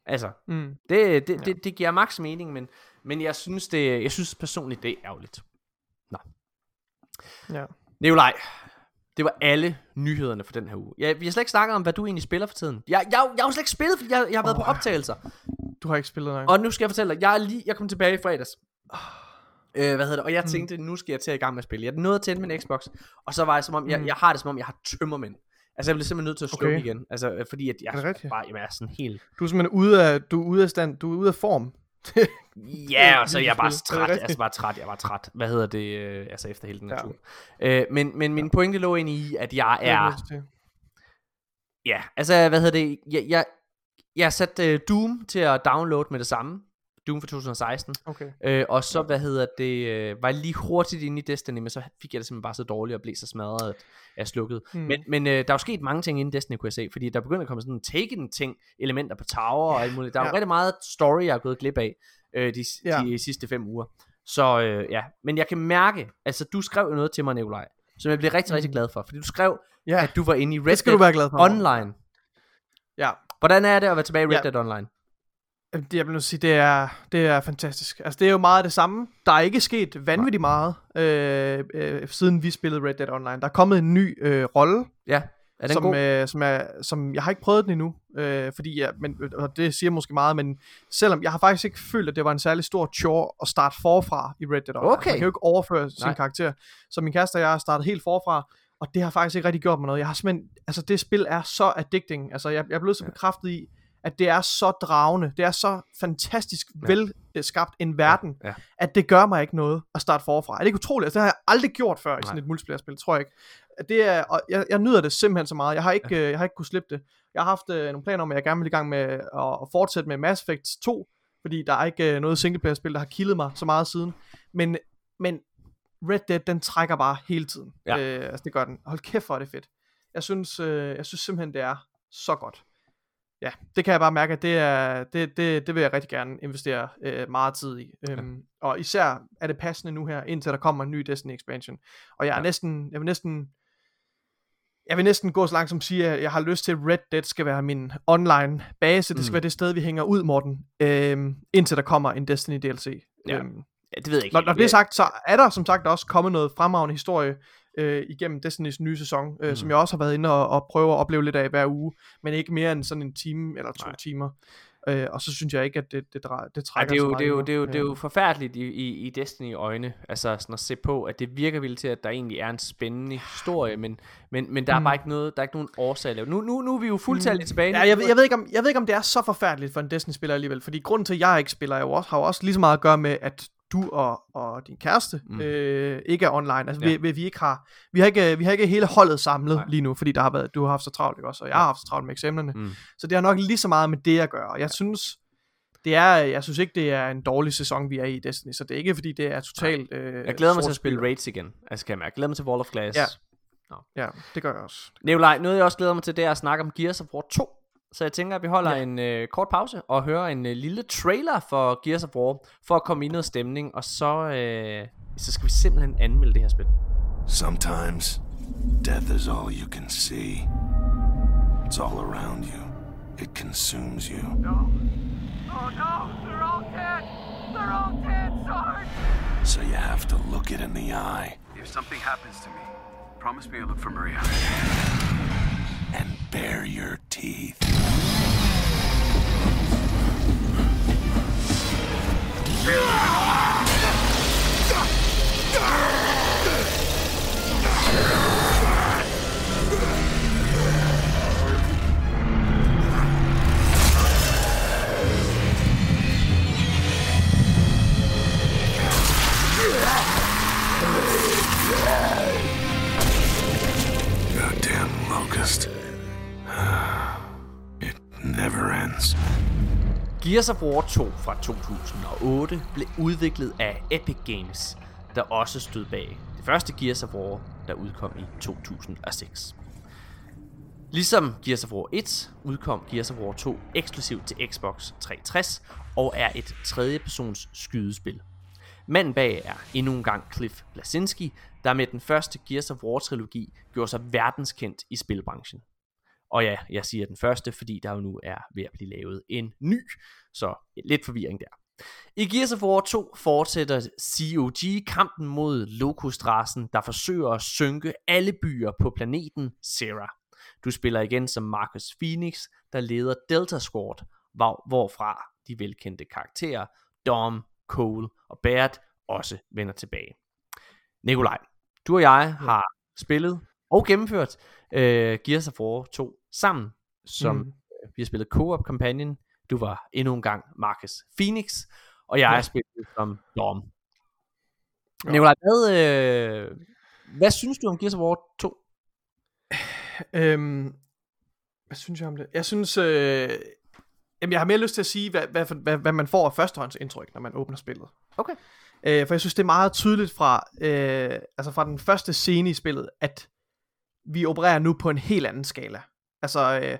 Altså, mm, det, det, det, det giver max mening, men, men jeg synes det, jeg synes personligt, det er ærgerligt. Nå. ja. Nikolaj, det var alle nyhederne for den her uge. Jeg, vi har slet ikke snakket om, hvad du egentlig spiller for tiden. Jeg, jeg, jeg har jo slet ikke spillet, fordi jeg, jeg har været Åh. på optagelser. Du har ikke spillet noget. Og nu skal jeg fortælle dig, jeg, er lige, jeg kom tilbage i fredags. Øh, hvad hedder det? Og jeg tænkte, nu skal jeg til at i gang med at spille. Jeg nåede at tænde min Xbox, og så var jeg som om, jeg, Mm. jeg har det som om, jeg har tømmermænd. Altså jeg blev simpelthen nødt til at slukke Okay. igen. Altså fordi at jeg Er det rigtigt? bare, jeg er sådan helt... Du er simpelthen ude af, du er ude af stand, du er ude af form. Ja, og så er jeg bare. Er træt. det rigtigt? Altså bare træt. Jeg var træt. Hvad hedder det? Øh, altså efter hele den Ja. tur. Øh, men, men min pointe lå ind i, at jeg er jeg. Ja, altså hvad hedder det? Jeg, jeg, jeg har sat øh, Doom til at downloade med det samme. Doom for 2016. Okay. Øh, og så, hvad hedder det, øh, var jeg lige hurtigt inde i Destiny, men så fik jeg det simpelthen bare så dårligt og blev så smadret, at jeg slukkede. Mm. Men, men øh, der er jo sket mange ting inden Destiny, kunne jeg se, fordi der begynder at komme sådan taken ting, elementer på tower og alt muligt. Der er jo Ja. rigtig meget story, jeg er gået glip af øh, de, Ja. de sidste fem uger. Så øh, ja, men jeg kan mærke, altså du skrev jo noget til mig, Nikolaj, som jeg blev rigtig, mm. rigtig glad for, fordi du skrev, Ja, at du var inde i Red Dead. Online. Ja. Hvordan er det at være tilbage i Red Ja. Dead Online? Jeg vil nu sige, det er, det er fantastisk. Altså, det er jo meget det samme. Der er ikke sket vanvittigt meget, øh, øh, siden vi spillede Red Dead Online. Der er kommet en ny øh, rolle, Ja, er den som, god? øh, som, er, som jeg har ikke prøvet den endnu, øh, fordi jeg, men, og det siger måske meget, men selvom jeg har faktisk ikke følt, at det var en særlig stor chore at starte forfra i Red Dead Online. Okay. Man kan jo ikke overføre sin Nej. karakter. Så min kæreste og jeg har startet helt forfra, og det har faktisk ikke rigtig gjort mig noget. Jeg har simpelthen, altså det spil er så addicting. Altså jeg, jeg er blevet så bekræftet i, at det er så dragende, det er så fantastisk Ja. vel øh, skabt en verden, Ja. at det gør mig ikke noget at starte forfra. Er det ikke utroligt? Altså, det har jeg aldrig gjort før i sådan Nej. et multiplayer-spil, tror jeg ikke. Det er, og jeg, jeg nyder det simpelthen så meget. Jeg har ikke, ja. øh, jeg har ikke kunnet slippe det. Jeg har haft øh, nogle planer om, at jeg gerne vil i gang med at, at fortsætte med Mass Effect 2, fordi der er ikke øh, noget singleplayer-spil, der har kildet mig så meget siden. Men, men Red Dead, den trækker bare hele tiden. Ja. Øh, altså, det gør den. Hold kæft, hvor er det fedt. Jeg synes, øh, jeg synes simpelthen, det er så godt. Ja, det kan jeg bare mærke, at det, er, det, det, det vil jeg rigtig gerne investere øh, meget tid i. Øhm, Og især er det passende nu her, indtil der kommer en ny Destiny expansion. Og jeg er Ja. næsten, jeg vil næsten, jeg vil næsten gå så langt som at sige, at jeg har lyst til, at Red Dead skal være min online base. Det skal Mm. være det sted, vi hænger ud, Morten, øhm, indtil der kommer en Destiny DLC. Ja. Øhm, Ja, det ved jeg ikke. når, når det er sagt, så er der som sagt også kommet noget fremragende historie øh, igennem Destinys nye sæson, øh, Mm. som jeg også har været inde og, og prøve at opleve lidt af hver uge, men ikke mere end sådan en time eller to Nej. timer. Øh, og så synes jeg ikke, at det, det, drejer, det trækker det, er så jo, meget det, er jo, det, er jo, det er jo forfærdeligt i, i, i Destiny øjne, altså sådan at se på, at det virker vildt til, at der egentlig er en spændende historie, men, men, men der er Mm. bare ikke noget, der er ikke nogen årsag at. Nu, nu, nu er vi jo fuldtalligt tilbage. Ja, jeg, ved- jeg, ved ikke, om, jeg ved ikke, om det er så forfærdeligt for en Destiny-spiller alligevel, fordi grunden til, at jeg ikke spiller, er jo også, har jo også lige så meget at gøre med, at du og, og din kæreste Mm. øh, ikke er online. Altså, Ja. ja. vi, vi, vi, ikke har, vi, har ikke, vi har ikke hele holdet samlet Nej. Lige nu, fordi der har været, du har haft så travlt, ikke også? Og jeg har haft så travlt med eksamenerne. Mm. Så det har nok lige så meget med det at gøre. Og jeg synes, det er, jeg synes ikke, det er en dårlig sæson, vi er i Destiny, så det er ikke, fordi det er totalt øh, Jeg glæder mig til at spille. Raids igen. Altså, kan jeg. Jeg glæder mig til Wall of Glass. Ja. Ja, det gør jeg også. Nikolaj, noget jeg også glæder mig til, det er at snakke om Gears of War 2. Så jeg tænker, at vi holder Ja. en øh, kort pause og hører en øh, lille trailer for Gears of War, for at komme i noget stemning, og så, øh, så skal vi simpelthen anmelde det her spil. Sometimes, death is all you can see. It's all around you. It consumes you. Oh no, they're all dead! They're all dead, Sarge! So you have to look it in the eye If something happens to me, promise me you'll look for Maria. And bare your teeth. Goddamn locust. Never ends. Gears of War 2 fra 2008 blev udviklet af Epic Games, der også stod bag det første Gears of War, der udkom i 2006. Ligesom Gears of War 1 udkom Gears of War 2 eksklusivt til Xbox 360 og er et tredjepersons skydespil. Manden bag er endnu en gang Cliff Blasinski, der med den første Gears of War trilogi gjorde sig verdenskendt i spilbranchen. Og ja, jeg siger den første, fordi der jo nu er ved at blive lavet en ny, så lidt forvirring der. I Gears of War 2 fortsætter COG kampen mod Locust-rasen, der forsøger at synke alle byer på planeten Sera. Du spiller igen som Marcus Phoenix, der leder Delta Squad, hvorfra de velkendte karakterer Dom, Cole og Baird også vender tilbage. Nikolaj, du og jeg har spillet og gennemført øh, Gears of War 2 sammen, som Mm. mm. vi har spillet Co-op Companion. Du var endnu en gang Marcus Phoenix, og jeg Ja. spillet som Dom. Ja. Nikolaj, hvad, øh, hvad synes du om Gears of War 2? Øhm, hvad synes jeg om det? Jeg synes, øh, jamen jeg har mere lyst til at sige, hvad, hvad, hvad, hvad man får af førstehåndsindtryk, når man åbner spillet. Okay. Øh, for jeg synes, det er meget tydeligt fra, øh, altså fra den første scene i spillet, at vi opererer nu på en helt anden skala. Altså, øh,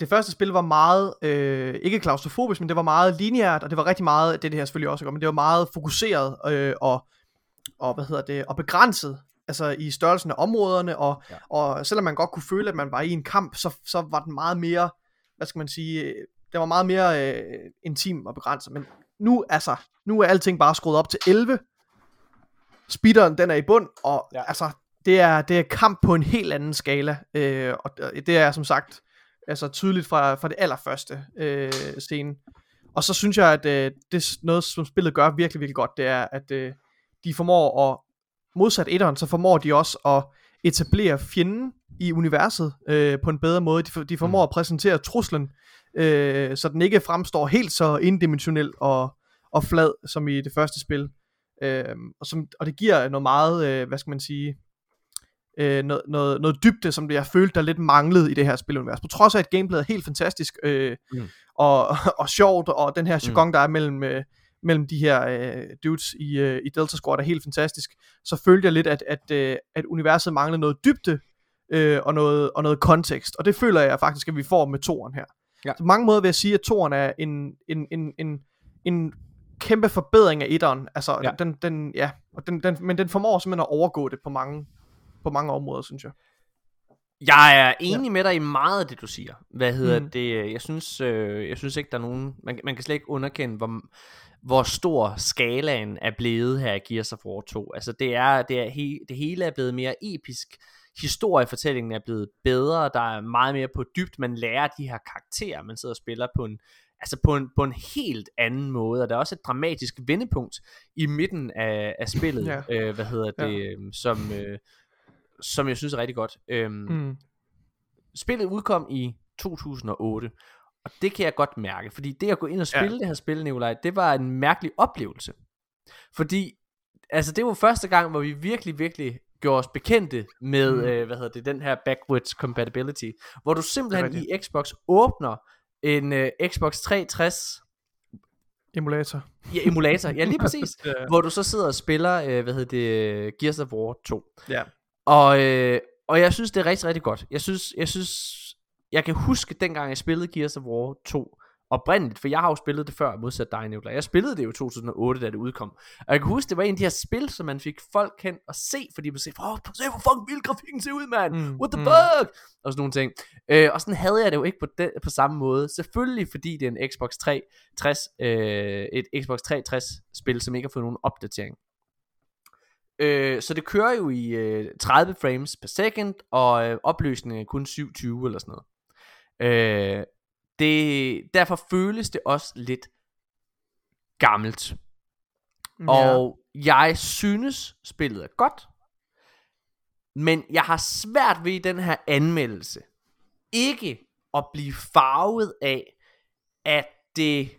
det første spil var meget, øh, ikke klaustrofobisk, men det var meget lineært, og det var rigtig meget, det det her selvfølgelig også gør, men det var meget fokuseret øh, og, og, hvad hedder det, og begrænset, altså i størrelsen af områderne, og, ja. og selvom man godt kunne føle, at man var i en kamp, så, så var den meget mere, hvad skal man sige, øh, det var meget mere øh, intim og begrænset, men nu, altså, nu er alting bare skruet op til 11, speederen den er i bund, og ja. altså, det er, det er kamp på en helt anden skala, øh, og det er som sagt altså tydeligt fra, fra det allerførste øh, scene. Og så synes jeg, at øh, det er noget, som spillet gør virkelig, virkelig godt, det er, at øh, de formår at, modsat etteren, så formår de også at etablere fjenden i universet øh, på en bedre måde. De, for, de formår at præsentere truslen, øh, så den ikke fremstår helt så indimensionel og, og flad, som i det første spil. Øh, og, som, og det giver noget meget, øh, hvad skal man sige, øh, noget, noget, noget dybde, som jeg følte, der lidt manglede i det her spilunivers. På trods af, at gameplayet er helt fantastisk øh, Mm. og, og sjovt, og den her jargon, der er mellem, øh, mellem de her øh, dudes i, øh, i Delta Squad, er helt fantastisk, så følte jeg lidt, at, at, øh, at universet manglede noget dybde øh, og, noget, og noget kontekst. Og det føler jeg faktisk, at vi får med toren her. Ja. Så på mange måder vil jeg sige, at toren er en, en, en, en, en kæmpe forbedring af etteren. Altså, ja. den, den, ja, og den, den, men den formår simpelthen at overgå det på mange, på mange områder, synes jeg. Jeg er enig ja. med dig i meget af det, du siger. Hvad hedder mm. det? Jeg synes, øh, jeg synes ikke, der er nogen... Man, man kan slet ikke underkende, hvor, hvor stor skalaen er blevet her i Gears of War 2. Altså, det, er, det, er he, det hele er blevet mere episk. Historiefortællingen er blevet bedre. Der er meget mere på dybt. Man lærer de her karakterer, man sidder og spiller på en, altså på en, på en helt anden måde. Og der er også et dramatisk vendepunkt i midten af, af spillet. Ja. øh, hvad hedder Ja. det? øh, Som, øh, som jeg synes er rigtig godt. Øhm, Mm. Spillet udkom i 2008, og det kan jeg godt mærke, fordi det at gå ind og spille ja. det her spil, Nikolaj, det var en mærkelig oplevelse. Fordi, altså det var første gang, hvor vi virkelig, virkelig gjorde os bekendte med, mm. Øh, hvad hedder det, den her backwards compatibility, hvor du simpelthen i Xbox åbner en øh, Xbox 360 Emulator. Ja, emulator. Ja, lige præcis. Ja. Hvor du så sidder og spiller, øh, hvad hedder det, Gears of War 2. Ja. Og, øh, og jeg synes, det er rigtig, rigtig godt. Jeg synes, jeg synes, jeg kan huske dengang, jeg spillede Gears of War 2 oprindeligt, for jeg har jo spillet det før, modsat dig, Nicolai. Jeg spillede det jo i 2008, da det udkom. Og jeg kan huske, det var en af de her spil, som man fik folk hen og se, fordi man sagde, åh, se hvor fucking vild grafikken ser ud, mand. Mm, What the mm. fuck? Og sådan nogle ting. Øh, og sådan havde jeg det jo ikke på, den, på samme måde. Selvfølgelig fordi det er en Xbox 360, øh, et Xbox 360 spil, som ikke har fået nogen opdatering. Øh, så det kører jo i øh, 30 frames per second, og øh, opløsningen er kun 27 eller sådan noget. Øh, det, derfor føles det også lidt gammelt. Og jeg synes, spillet er godt. Men jeg har svært ved i den her anmeldelse ikke at blive farvet af, at det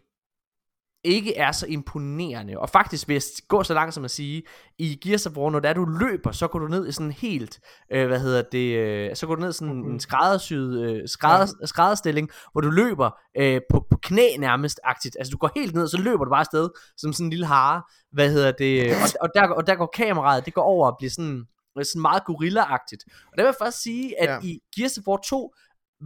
ikke er så imponerende. Og faktisk vil jeg gå så langt som at sige, i Gears of War, når det er, du løber, så går du ned i sådan helt, øh, hvad hedder det, øh, så går du ned i sådan en skræddersyet, øh, skrædder, skrædderstilling, hvor du løber øh, på, på knæ nærmest agtigt. Altså du går helt ned, og så løber du bare afsted, som sådan en lille hare. Hvad hedder det, og, og, der, og der går kameraet, det går over og bliver sådan, øh, sådan meget gorilla-agtigt. Og der vil jeg først sige, at ja. i Gears of War 2,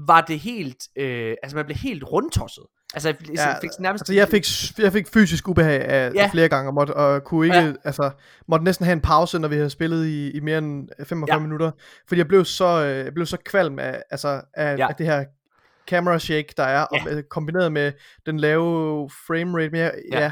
var det helt, øh, altså man blev helt rundtosset. Altså jeg fik, Ja, fik nærmest... Altså, jeg fik, jeg fik fysisk ubehag af, Ja. flere gange, og, måtte, og kunne ikke, Ja. altså, måtte næsten have en pause, når vi havde spillet i, i mere end 45 Ja. ja. minutter, fordi jeg blev så, øh, jeg blev så kvalm af, altså, af, Ja. af det her camera shake, der er, Ja. og, øh, kombineret med den lave frame rate, men jeg, Ja. ja.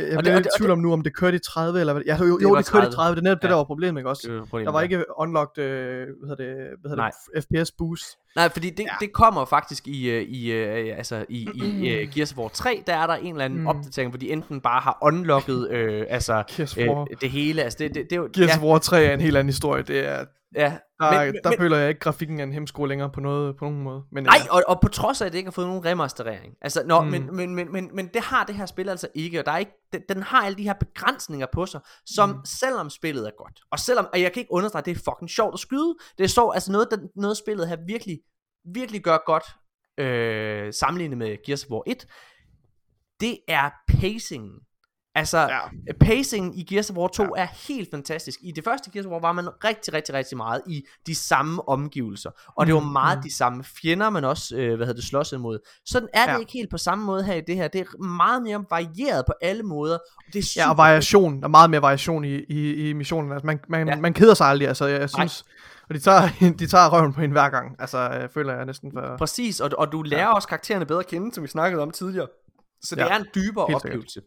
Ja. Jeg, Og det- det- i tvivl om nu, om det kørte i 30 eller hvad. Ja, jo, jo, Det jo det kørte 30. i 30. Det er netop det, Ja. der var problemet, ikke også? Det var problemet, Der var ikke unlocked, øh, hvad hedder det, hvad hedder det, FPS boost. Nej, fordi det, ja. Det kommer faktisk i, øh, i, øh, altså i, i uh, Gears of War 3, der er der en eller anden mm. Opdatering, hvor de enten bare har unlocket øh, altså, øh, det hele. Altså det, det, det, jo- Gears ja, of War 3 er en helt anden historie. Det er, ja. der, Men- der men- føler jeg ikke, grafikken er en hemsko længere på, noget, på nogen måde. Men, Nej, ja. og, og på trods af, at det ikke har fået nogen remasterering. Altså, nå, mm. Mm. men, men, men, men, men det har det her spil altså ikke, og der er ikke, den, den har alle de her begrænsninger på sig, som mm. selvom spillet er godt, og selvom, og jeg kan ikke understrege, at det er fucking sjovt at skyde, det er så, altså noget, den, noget spillet her virkelig, virkelig gør godt, øh, sammenlignet med Gears of War 1, det er pacingen. Altså, ja. Pacingen i Gears of War 2 ja. er helt fantastisk. I det første Gears of War var man rigtig, rigtig, rigtig meget i de samme omgivelser. Og det var Mm, meget mm. de samme fjender, man også, øh, hvad hedder det, slås imod. Sådan er det Ja. ikke helt på samme måde her i det her. Det er meget mere varieret på alle måder. Og det er super Ja, og variation. Der er meget mere variation i, i, i missionen. Altså, man, man, Ja. man keder sig aldrig. Altså, jeg synes... Og de tager, de tager røven på en hver gang. Altså, jeg føler jeg næsten for... Præcis, og, og du lærer ja. også karaktererne bedre at kende, som vi snakkede om tidligere. Så det Ja, er en dybere helt sikkert.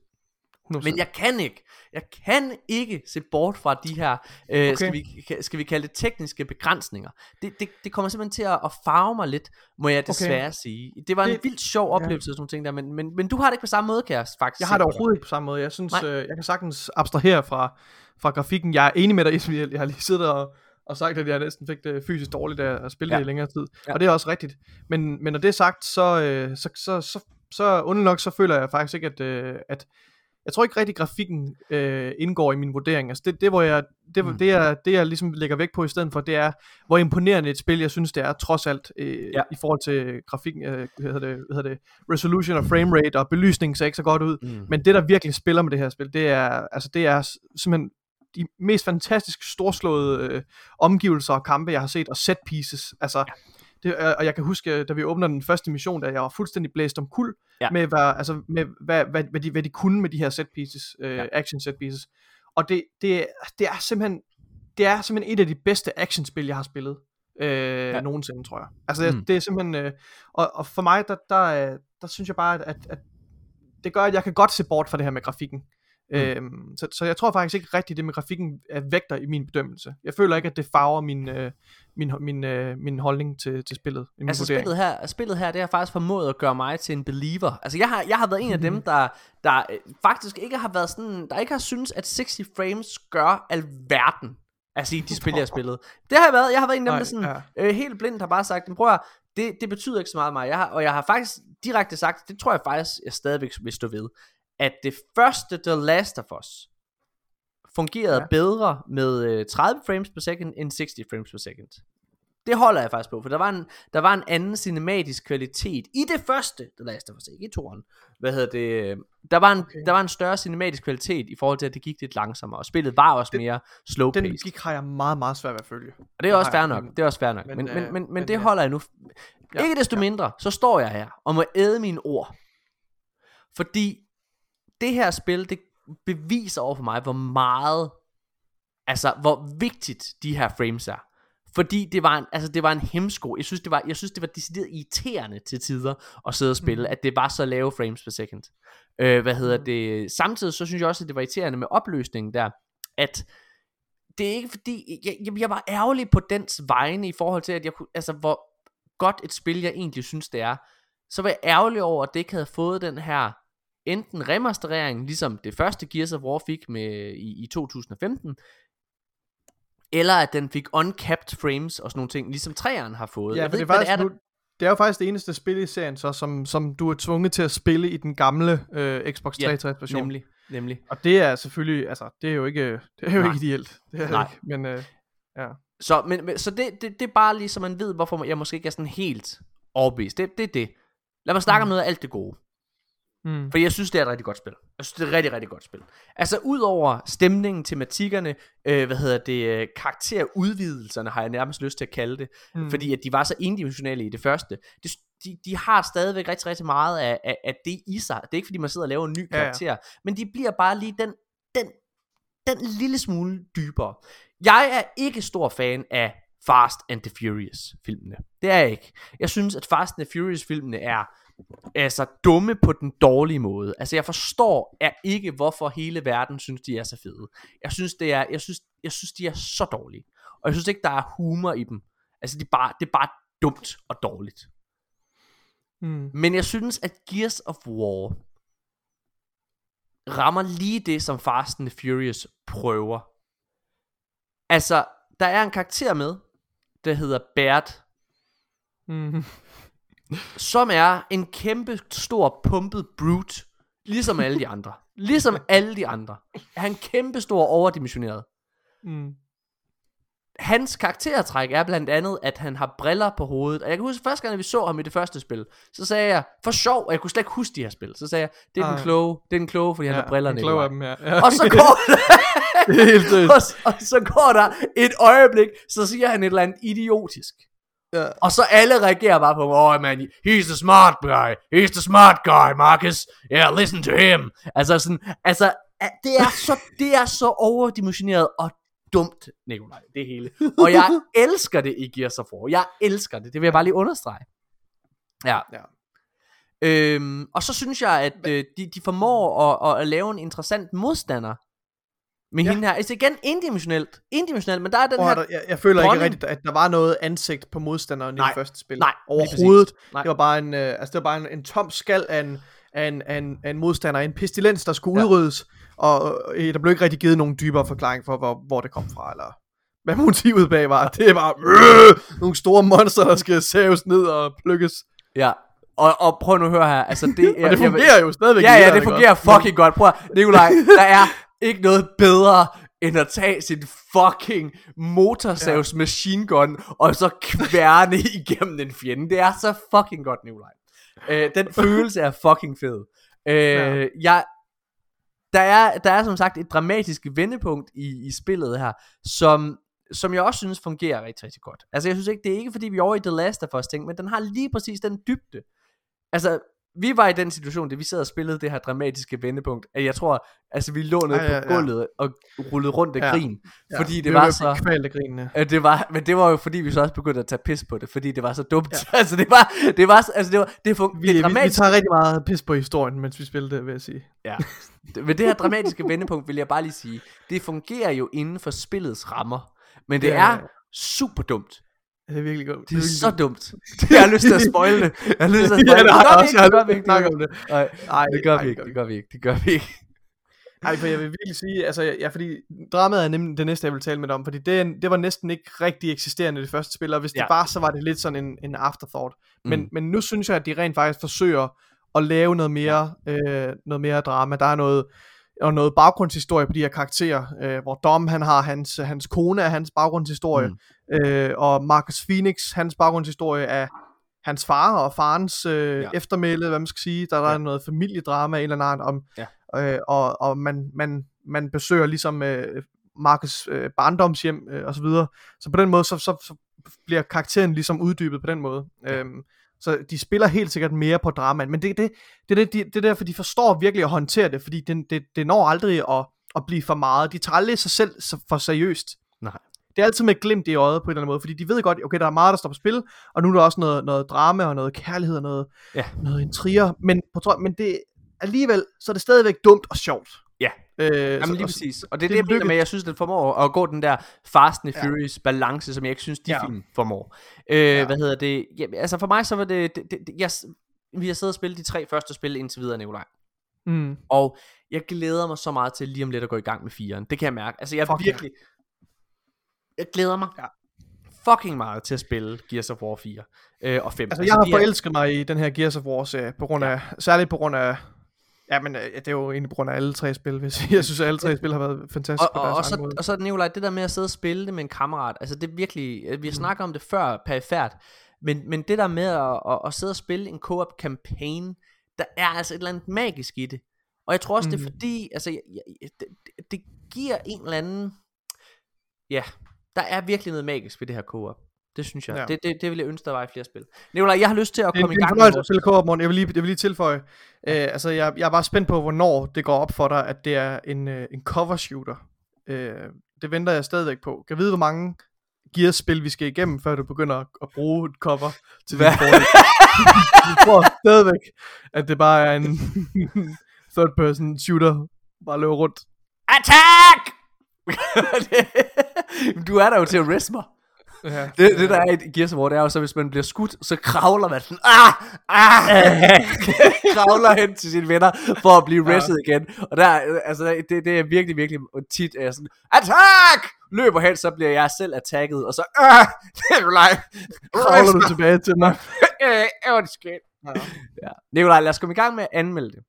Oplevelse. 100%. Men jeg kan ikke, jeg kan ikke se bort fra de her, øh, okay. skal, vi, skal vi kalde det tekniske begrænsninger. Det, det, det kommer simpelthen til at, at farve mig lidt, må jeg desværre okay. sige. Det var en Det- vildt sjov oplevelse, ja. sådan nogle ting der, men, men, men du har det ikke på samme måde, kan jeg faktisk Jeg har det overhovedet ikke på samme måde. Jeg synes, Nej. øh, jeg kan sagtens abstrahere fra, fra grafikken. Jeg er enig med dig, Ismail. Jeg, har lige siddet og, og sagt, at jeg næsten fik det fysisk dårligt af at spille Ja. det i længere tid. Ja. Og det er også rigtigt. Men, men når det er sagt, så, øh, så, så, så, så underligt nok, så føler jeg faktisk ikke, at, øh, at jeg tror ikke rigtig, grafikken øh, indgår i min vurdering. Altså det, det, hvor jeg, det, Mm. det, jeg, det, jeg ligesom lægger vægt på i stedet for, det er, hvor imponerende et spil, jeg synes, det er, trods alt, øh, Ja. ja. i forhold til grafikken, øh, hvad, hedder det, hvad hedder det, resolution og frame rate, og belysningen ser ikke så godt ud. Mm. Men det, der virkelig spiller med det her spil, det er, altså, det er simpelthen de mest fantastisk storslåede øh, omgivelser og kampe, jeg har set, og set pieces. Altså, det, øh, og jeg kan huske, da vi åbner den første mission, da jeg var fuldstændig blæst om kul, Ja. med, hvad, altså, med hvad, hvad, hvad, de, hvad de kunne med de her set pieces, øh, Ja. action set pieces. Og det, det, det er simpelthen det er simpelthen et af de bedste actionspil, jeg har spillet øh, ja. nogensinde, tror jeg. Altså, Mm. det er simpelthen... Øh, og, og for mig, der, der, der, der synes jeg bare, at, at, at det gør, at jeg kan godt se bort fra det her med grafikken. Mm. Øhm, så, så jeg tror faktisk ikke rigtigt, det med grafikken er vægter i min bedømmelse. Jeg føler ikke, at det farver min, øh, min, min, øh, min holdning til, til spillet. Min Altså vurdering. spillet her, spillet her, det har faktisk formået at gøre mig til en believer. Altså jeg har, jeg har været en af Mhm. dem, der, der øh, faktisk ikke har været sådan, der ikke har synes at 60 frames gør alverden. Altså i de spil, jeg har spillet. Det har jeg været. Jeg har været en af dem, der sådan, ja. øh, helt blindt har bare sagt, "Men prøv at, det, det betyder ikke så meget mig. Jeg har, og jeg har faktisk direkte sagt, det tror jeg faktisk, jeg stadigvæk vil stå ved, at det første The Last of Us fungerede ja. Bedre med øh, 30 frames per second end 60 frames per second. Det holder jeg faktisk på, for der var en, der var en anden cinematisk kvalitet i det første, The Last of Us, ikke i toren. Hvad hedder det? Der var, en, okay. der var en større cinematisk kvalitet i forhold til, at det gik lidt langsommere, og spillet var også mere slow Den gik har jeg meget, meget svært ved at følge. Og det er Det også fair nok. Det er også fair nok. men, Men, men, øh, men, men, men det ja. holder jeg nu. Ja, Ikke desto ja. mindre, så står jeg her og må æde mine ord. Fordi det her spil, det beviser over for mig, hvor meget, altså hvor vigtigt de her frames er. Fordi det var en, altså det var en hemsko. Jeg synes, det var, jeg synes, det var decideret irriterende til tider at sidde og spille, Mhm. at det var så lave frames per second. Øh, hvad hedder det? Samtidig så synes jeg også, at det var irriterende med opløsningen der, at det er ikke fordi, jeg, jeg, jeg var ærgerlig på dens vegne i forhold til, at jeg kunne, altså hvor godt et spil jeg egentlig synes det er, så var jeg ærgerlig over, at det ikke havde fået den her enten remasterering, ligesom det første Gears of War fik med, i, i 2015, eller at den fik uncapped frames og sådan nogle ting, ligesom træeren har fået. Ja, jeg for ved det er, ikke, faktisk, det er, nu, det er jo faktisk det eneste spil i serien, så, som, som du er tvunget til at spille i den gamle øh, Xbox Ja, 360 version. nemlig, nemlig. Og det er selvfølgelig, altså, det er jo ikke, det er jo Nej. ikke ideelt. Det er Nej. ikke, men øh, ja. Så, men, men, så det, det, det er bare lige, så man ved, hvorfor jeg måske ikke er sådan helt overbevist. Det, det er det. Lad mig snakke mm. om noget af alt det gode. Mm. For jeg synes, det er et rigtig godt spil. Jeg synes, det er et rigtig, rigtig godt spil. Altså, udover stemningen, tematikkerne, øh, hvad hedder det, øh, karakterudvidelserne, har jeg nærmest lyst til at kalde det. Mm. Fordi at de var så endimensionelle i det første. Det, de, de har stadigvæk rigtig, rigtig meget af, af, af det i sig. Det er ikke, fordi man sidder og laver en ny Ja, ja. karakter. Men de bliver bare lige den, den, den lille smule dybere. Jeg er ikke stor fan af Fast and the Furious filmene. Det er jeg ikke. Jeg synes, at Fast and the Furious filmene er altså dumme på den dårlige måde. Altså jeg forstår er ikke hvorfor hele verden synes de er så fede. Jeg synes det er jeg synes jeg synes de er så dårlige. Og jeg synes ikke der er humor i dem. Altså det er bare det er bare dumt og dårligt. Mm. Men jeg synes at Gears of War rammer lige det som Fast and the Furious prøver. Altså der er en karakter med der hedder Bert Mm. som er en kæmpe stor pumpet brute, ligesom alle de andre. Ligesom alle de andre. Er han kæmpe stor overdimensioneret. Mm. Hans karaktertræk er blandt andet, at han har briller på hovedet. Og jeg kan huske, første gang, vi så ham i det første spil, så sagde jeg, for sjov, og jeg kunne slet ikke huske de her spil, så sagde jeg, det er den Ej. kloge, det er den kloge, fordi han har brillerne en i. klog vejen." af dem, ja. ja. Og så går er seriøst. og, så- og så går der et øjeblik, så siger han et eller andet idiotisk. Ja. Og så alle reagerer bare på, oh man, he's the smart guy, he's the smart guy, Marcus, yeah, listen to him. Altså sådan, altså, det er så, det er så overdimensioneret og dumt, Nikolaj, det hele. Og jeg elsker det i Gears of War, jeg elsker det, det vil jeg bare lige understrege. Ja. Ja. Øhm, og så synes jeg, at øh, de, de formår at, at, at lave en interessant modstander med Ja. hende her. Altså igen, indimensionelt. Indimensionelt, men der er den Prøv her... at, jeg, jeg føler dronning- ikke rigtigt, at der var noget ansigt på modstanderen Nej. i det første spil. Nej, Overhovedet. Nej. Det var bare en, øh, altså det var bare en, en tom skal af en, af en, af en, af en modstander, en pestilens, der skulle ja. udryddes, og øh, der blev ikke rigtig givet nogen dybere forklaring for, hvor, hvor det kom fra, eller hvad motivet bag var. Det var øh, nogle store monster, der skal saves ned og plukkes. Ja. Og, og prøv nu at høre her. Altså, det, er, Og det fungerer jo stadigvæk. Ja, ja, det fungerer også? fucking godt. Prøv at, Nikolaj, der er ikke noget bedre end at tage sin fucking motorsavs machine gun og så kværne igennem en fjende. Det er så fucking godt, Nikolaj. Øh, den følelse er fucking fed. Øh, Ja. jeg, der, er, der er som sagt et dramatisk vendepunkt i, i spillet her, som, som jeg også synes fungerer rigtig, rigtig godt. Altså jeg synes ikke, det er ikke fordi vi er over i The Last of Us ting, men den har lige præcis den dybde. Altså, vi var i den situation, da vi sad og spillede det her dramatiske vendepunkt, at jeg tror, altså vi lå nede på ja, ja. gulvet og rullede rundt af Ja. grin, Ja, fordi det vi var så... vi Kvalt af grinene. at det var, men det var jo fordi vi så også begyndte at tage pis på det, fordi det var så dumt. Ja. altså det var, det var, altså det var, det, fun- Vi, det vi, vi dramatiske, tager rigtig meget pis på historien, mens vi spiller det, vil jeg sige. ja. Ved det her dramatiske vendepunkt vil jeg bare lige sige, det fungerer jo inden for spillets rammer, men det Ja, er ja, ja. super dumt. Det er virkelig godt. Det er så dumt. Jeg har lyst til at spoile det. Jeg har lyst til at Ja, spoile det har jeg også. Det. gør vi ikke, det gør vi ikke. Nej, Ej, det gør vi ikke, det gør vi ikke, det gør vi ikke. Nej, for jeg vil virkelig sige, altså, ja, fordi dramaet er nemlig det næste, jeg vil tale med dig om, fordi det, er det var næsten ikke rigtig eksisterende i det første spil, og hvis Ja. det var, så var det lidt sådan en, en afterthought. Men, Mm. men nu synes jeg, at de rent faktisk forsøger at lave noget mere, øh, noget mere drama. Der er noget, og noget baggrundshistorie på de her karakterer, øh, hvor Dom han har hans, hans kone af hans baggrundshistorie, mm. øh, og Marcus Phoenix, hans baggrundshistorie er hans far og farens øh, Ja. eftermæle, hvad man skal sige. Der, der Ja. er noget familiedrama en eller anden om, Ja. øh, og, og man, man, man besøger ligesom øh, Marcus øh, barndomshjem øh, og så videre. Så på den måde, så, så, så bliver karakteren ligesom uddybet på den måde. Ja. Øhm, så de spiller helt sikkert mere på dramaen, men det, det, det, det, det, det er derfor, de forstår virkelig at håndtere det, fordi det, det, det når aldrig at, at blive for meget. De tager aldrig sig selv for seriøst. Nej. Det er altid med glimt i øjet på en eller anden måde, fordi de ved godt, okay, der er meget, der står på spil, og nu er der også noget, noget drama og noget kærlighed og noget, Ja. noget intriger, men, på, men det, alligevel, så er det stadigvæk dumt og sjovt. Ja. Øh, Jamen så, lige og- præcis. Og det er det, det jeg mener med, jeg synes, den formår at gå den der Fast and Ja. Furious balance, som jeg ikke synes, de Ja. film formår. Øh, Ja. Hvad hedder det? Ja, altså for mig så var det, det, det, det jeg, vi har siddet og spillet de tre første spil indtil videre, Nikolaj. mm, Og jeg glæder mig så meget til lige om lidt at gå i gang med firen. Det kan jeg mærke. Altså jeg Fuck ja. virkelig... Jeg glæder mig Ja. fucking meget til at spille Gears of War 4 øh, og 5. Altså, jeg har forelsket mig i den her Gears of War serie, på grund af, særligt på grund af, ja, men øh, det er jo egentlig på grund af alle tre spil, hvis jeg synes, at alle tre spil har været fantastiske og, på og, deres og, så, måde. og så Nikolaj, det der med at sidde og spille det med en kammerat, altså det er virkelig, øh, vi har snakket om det før, perifært, men, men det der med at, at, at sidde og spille en co-op campaign, der er altså et eller andet magisk i det. Og jeg tror også, mm. det er Mhm. fordi, altså, jeg, jeg, det, det- det giver en eller anden, ja, der er virkelig noget magisk ved det her co-op. Det synes jeg. Ja. Ja. Det, det, det vil jeg ønske, der var i flere spil. Nikolaj, jeg har lyst til at komme i gang med at spille Morten. Jeg vil lige, jeg vil lige tilføje, øh, altså jeg, jeg er bare spændt på, hvornår det går op for dig, at det er en, øh, en cover shooter. Øh, det venter jeg stadigvæk på. Kan vide, hvor mange Gears-spil vi skal igennem, før du begynder at, at bruge et cover til din fordel? jeg tror stadigvæk, at det bare er en third person shooter, bare løber rundt. Attack! du er der jo til at rest mig. Ja. Det, det der er i Gears of War, det er jo så, hvis man bliver skudt, så kravler man sådan, ah, ah, kravler hen til sine venner, for at blive restet ja. igen. Og der, altså, det, det er virkelig, virkelig tit, er jeg sådan, attack! Løber hen, så bliver jeg selv attacket, og så, ah, Nikolaj, Kravler du tilbage til mig? Øh, undskyld. Ja. Nikolaj, lad os komme i gang med at anmelde det.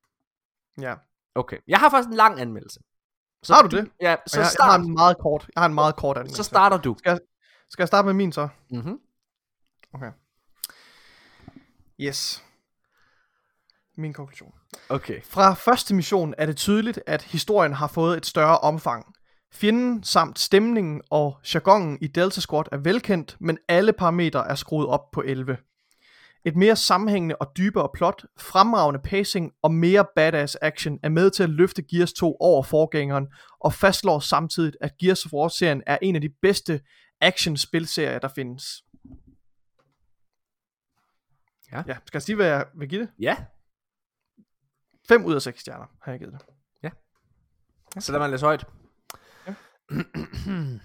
Ja. Okay, jeg har faktisk en lang anmeldelse. Så Har du det? Ja, Så jeg, jeg, start. har en meget kort, jeg har en meget kort anmeldelse. Så starter du. Skal jeg starte med min så? Mm-hmm. Yes. Min konklusion. Okay. Fra første mission er det tydeligt, at historien har fået et større omfang. Fjenden samt stemningen og jargonen i Delta Squad er velkendt, men alle parametre er skruet op på 11. Et mere sammenhængende og dybere plot, fremragende pacing og mere badass action er med til at løfte Gears 2 over forgængeren, og fastslår samtidig, at Gears of War-serien er en af de bedste action-spilserier, der findes. Ja. ja. Skal jeg sige, hvad jeg vil give det? Ja, 5 ud af 6 stjerner har jeg givet det. så lad mig læse højt. Ja.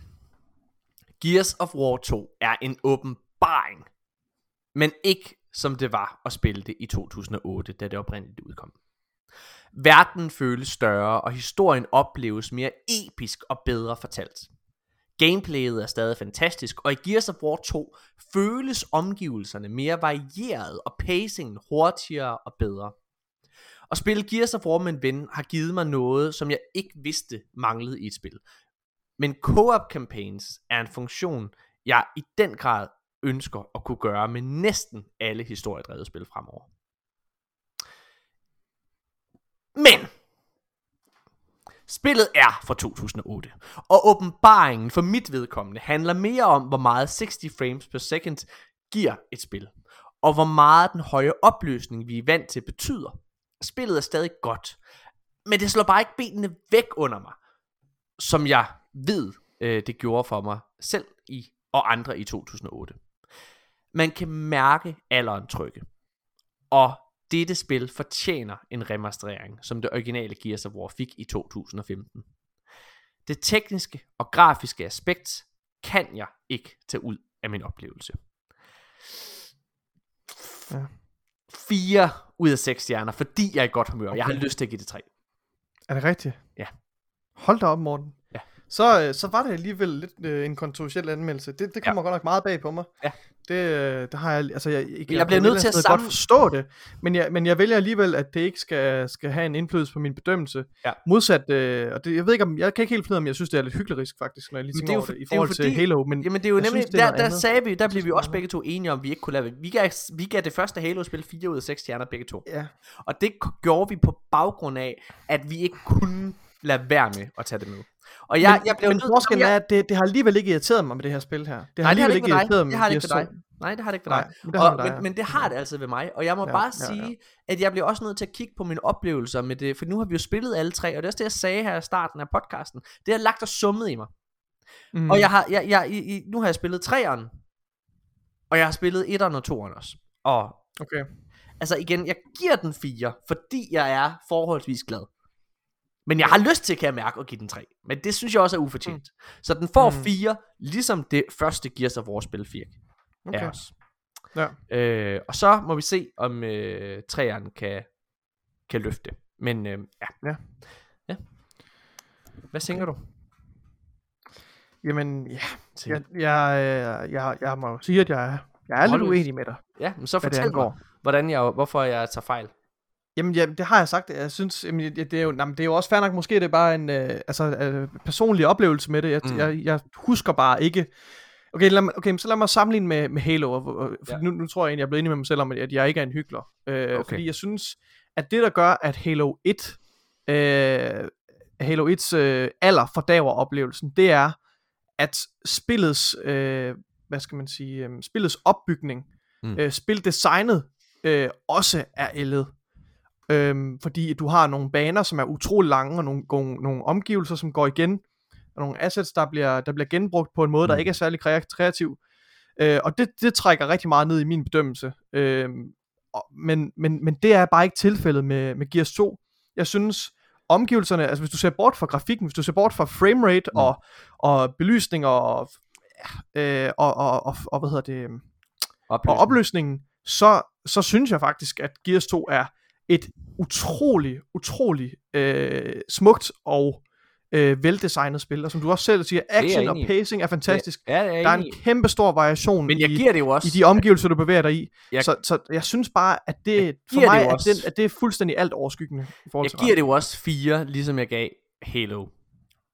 Gears of War 2 er en åbenbaring, men ikke som det var at spille det i 2008, da det oprindeligt udkom. Verden føles større, og historien opleves mere episk og bedre fortalt. Gameplayet er stadig fantastisk, og i Gears of War 2 føles omgivelserne mere varieret og pacingen hurtigere og bedre. At spille Gears of War med en ven har givet mig noget, som jeg ikke vidste manglede i et spil. Men co-op campaigns er en funktion, jeg i den grad ønsker at kunne gøre med næsten alle historiedrevet spil fremover. Men Spillet er fra 2008, og åbenbaringen for mit vedkommende handler mere om, hvor meget 60 frames per second giver et spil, og hvor meget den høje opløsning, vi er vant til, betyder. Spillet er stadig godt, men det slår bare ikke benene væk under mig, som jeg ved, øh, det gjorde for mig selv i og andre i 2008. Man kan mærke alderen trykke, og dette spil fortjener en remasterering, som det originale Gears of War fik i 2015. Det tekniske og grafiske aspekt kan jeg ikke tage ud af min oplevelse. Ja. 4 ud af 6 stjerner, fordi jeg er i godt humør. Jeg har Okay. lyst til at give det 3. Er det rigtigt? Ja. Hold da op, Morten. Så, øh, så var det alligevel lidt øh, en kontroversiel anmeldelse. Det, det kommer ja. godt nok meget bag på mig. Ja. Det, øh, der har jeg, altså jeg, jeg, jeg bliver nødt til at sammen- godt forstå det, men jeg, men jeg vælger alligevel, at det ikke skal, skal have en indflydelse på min bedømmelse. Ja. Modsat, øh, og det, jeg ved ikke om, jeg kan ikke helt finde ud af, om jeg synes, det er lidt hyklerisk faktisk, når jeg lige tænker det er over det, i det forhold fordi- til Halo, men Jamen det er jo nemlig, synes, det er der, der sagde vi, der blev vi også det begge to enige om, vi ikke kunne lade Vi gav, vi gav det første Halo-spil 4 ud af 6 stjerner begge to. ja, Og det gjorde vi på baggrund af, at vi ikke kunne lade være med at tage det med. Og jeg, men, jeg blev men forskellen jeg- er, at det, det har alligevel ikke irriteret mig med det her spil her. Det har Nej, det har alligevel det ikke ikke irriteret mig. Det har det ikke Gears dig. 2. Nej, det har det ikke Nej, dig. men det har Og, dig, men, ja. men det har det altså ved mig, og jeg må Ja, bare ja, ja. sige, at jeg bliver også nødt til at kigge på mine oplevelser med det, for nu har vi jo spillet alle tre, og det er også det, jeg sagde her i starten af podcasten. Det har lagt og summet i mig. Mm. Og jeg har, jeg, jeg, i, nu har jeg spillet treeren, og jeg har spillet etteren og toeren også. Og Okay. altså igen, jeg giver den 4, fordi jeg er forholdsvis glad. Men jeg har lyst til, kan jeg mærke, at give den 3. Men det synes jeg også er ufortjent. Mm. Så den får Mm. 4, ligesom det første Gears of War spil fik. Okay. Okay. Os. Ja. Øh, og så må vi se, om øh, træerne kan, kan løfte. Men øh, ja. Ja. ja. Hvad tænker du? Jamen, ja. Jeg, jeg, øh, jeg, jeg må jo sige, at jeg, er- jeg er lidt Hold uenig med dig, Ja, men så fortæl mig, hvordan jeg, hvorfor jeg tager fejl. Jamen, ja, det har jeg sagt. Jeg synes, jamen, det, er jo, jamen, det er jo også fair nok, måske det er bare en øh, altså, øh, personlig oplevelse med det. Jeg, Mm. jeg, jeg husker bare ikke... Okay, lad, mig- okay, så lad mig sammenligne med, med Halo. Og, og, for Ja. nu, nu tror jeg egentlig, jeg er blevet enig med mig selv om, at jeg ikke er en hyggelig. Øh, Okay. Fordi jeg synes, at det, der gør, at Halo 1... Øh, Halo 1's øh, alder fordaver oplevelsen, det er, at spillets, øh, hvad skal man sige, øh, spillets opbygning, mm. øh, spildesignet, øh, også er ældet. Øhm, fordi du har nogle baner, som er utrolig lange, og nogle, nogle, nogle omgivelser, som går igen, og nogle assets, der bliver, der bliver genbrugt på en måde, mm. der ikke er særlig krea- kreativ. Øh, og det, det trækker rigtig meget ned i min bedømmelse. Øhm, og, men, men, men det er bare ikke tilfældet med, med Gears 2. Jeg synes, omgivelserne, altså hvis du ser bort fra grafikken, hvis du ser bort fra framerate Mm. og, og belysning og, øh, og, og, og, og, hvad hedder det, og opløsningen, så, så synes jeg faktisk, at Gears 2 er et utrolig, utrolig øh, smukt og øh, veldesignet spil. Og som du også selv siger, action og pacing er fantastisk. Ja, det er Der er en kæmpe stor variation Men jeg i, giver det jo også. i de omgivelser, du bevæger dig i. Jeg- så, så jeg synes bare, at det for det mig jo er, den, at det er fuldstændig alt overskyggende i forhold Jeg til giver det jo også 4, ligesom jeg gav Halo.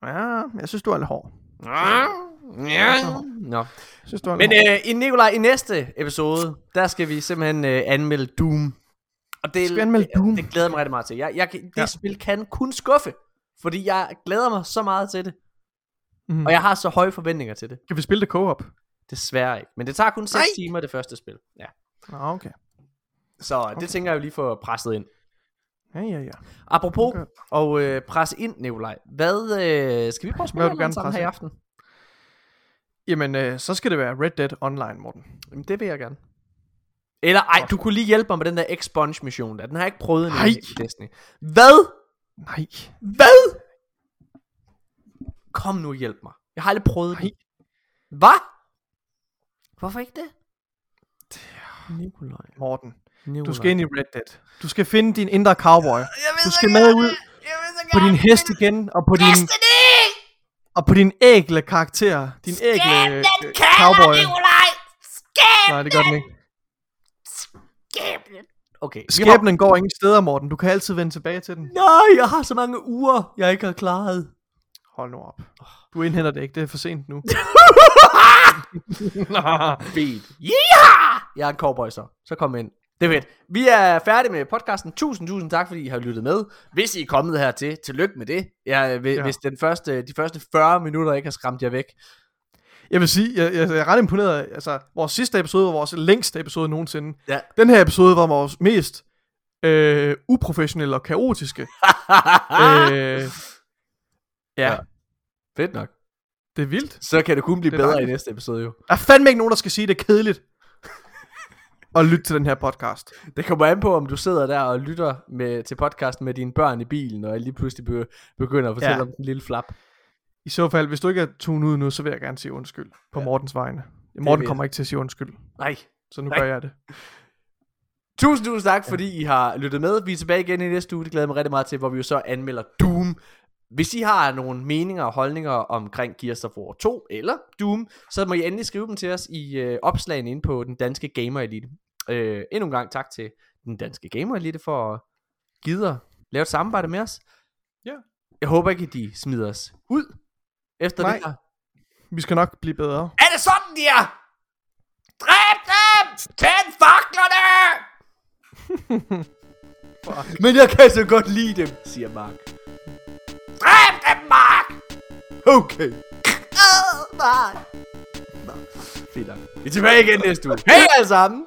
Ja, jeg synes, du er lidt hård. Ja. Nå. Jeg synes, du Men øh, i Nikolaj, i næste episode, der skal vi simpelthen øh, anmelde Doom. Og det, Skal vi anmelde Doom? Det glæder mig rigtig meget til. Jeg, jeg, det ja. Spil kan kun skuffe, fordi jeg glæder mig så meget til det. Mhm. Og jeg har så høje forventninger til det. Kan vi spille det co-op? Desværre ikke. Men det tager kun 6 Nej. timer, det første spil. Ja. Nå, okay. Så okay. det tænker jeg jo lige få presset ind. Ja, ja, ja. Apropos Okay. og øh, presse ind, Nikolaj. Hvad øh, skal vi prøve at spille gerne sammen her i aften? Jamen, øh, så skal det være Red Dead Online, Morten. Jamen, det vil jeg gerne. Eller ej, du kunne lige hjælpe mig med den der Expunge mission der. Den har jeg ikke prøvet endnu Nej. i Destiny. Hvad? Nej. Hvad? Kom nu hjælp mig. Jeg har aldrig prøvet det. Hvad? Hvorfor ikke det? Nikolaj. Morten. Nikolaj. Du skal ind i Red Dead. Du skal finde din indre cowboy. Du skal med ud på din hest igen, og på din, og på din ægle karakter. Din ægle øh, cowboy. Nikolaj! Skæb Nej, det gør den ikke. Skæbnen! Okay. Skæbnen går ingen steder, Morten. Du kan altid vende tilbage til den. Nej, jeg har så mange uger, jeg ikke har klaret. Hold nu op. Du indhenter det ikke. Det er for sent nu. Fedt. Yeah! Jeg er en cowboy så. Så kom ind. Det er fedt. Vi er færdige med podcasten. Tusind, tusind tak, fordi I har lyttet med. Hvis I er kommet hertil, tillykke med det. Jeg, hvis, Ja. hvis den første, de første 40 minutter ikke har skræmt jer væk. Jeg vil sige, jeg, jeg, jeg er ret imponeret. Altså, vores sidste episode var vores længste episode nogensinde. Ja. Den her episode var vores mest øh, uprofessionelle og kaotiske. øh, ja, Ja. Fedt nok. det er vildt. Så kan det kun blive Det bedre i dejligt. næste episode jo. Der er fandme ikke nogen, der skal sige, det er kedeligt at lytte til den her podcast. Det kommer an på, om du sidder der og lytter med, til podcasten med dine børn i bilen, og lige pludselig be, begynder at fortælle Ja. om den lille flap. I så fald, hvis du ikke er tunet ud nu, så vil jeg gerne sige undskyld på Ja. Mortens vegne. Morten kommer ikke til at sige undskyld, Nej. så nu Nej. gør jeg det. Tusind, tusind tak, fordi I har lyttet med. Vi er tilbage igen i næste uge. Det glæder jeg mig rigtig meget til, hvor vi jo så anmelder Doom. hvis I har nogle meninger og holdninger omkring Gears of War 2 eller Doom, så må I endelig skrive dem til os i øh, opslagene inde på den danske Gamer Elite. Øh, endnu en gang tak til den danske Gamer Elite for at give at lave et samarbejde med os. Ja. Jeg håber ikke, at de smider os ud efter Nej. det her. Vi skal nok blive bedre. Er det sådan, de er? Dræb dem! Tænd faklerne! Men jeg kan så godt lide dem, siger Mark. Dræb dem, Mark! Okay. Åh, nej. Fedt nok. Vi er tilbage igen næste uge. Hej alle sammen!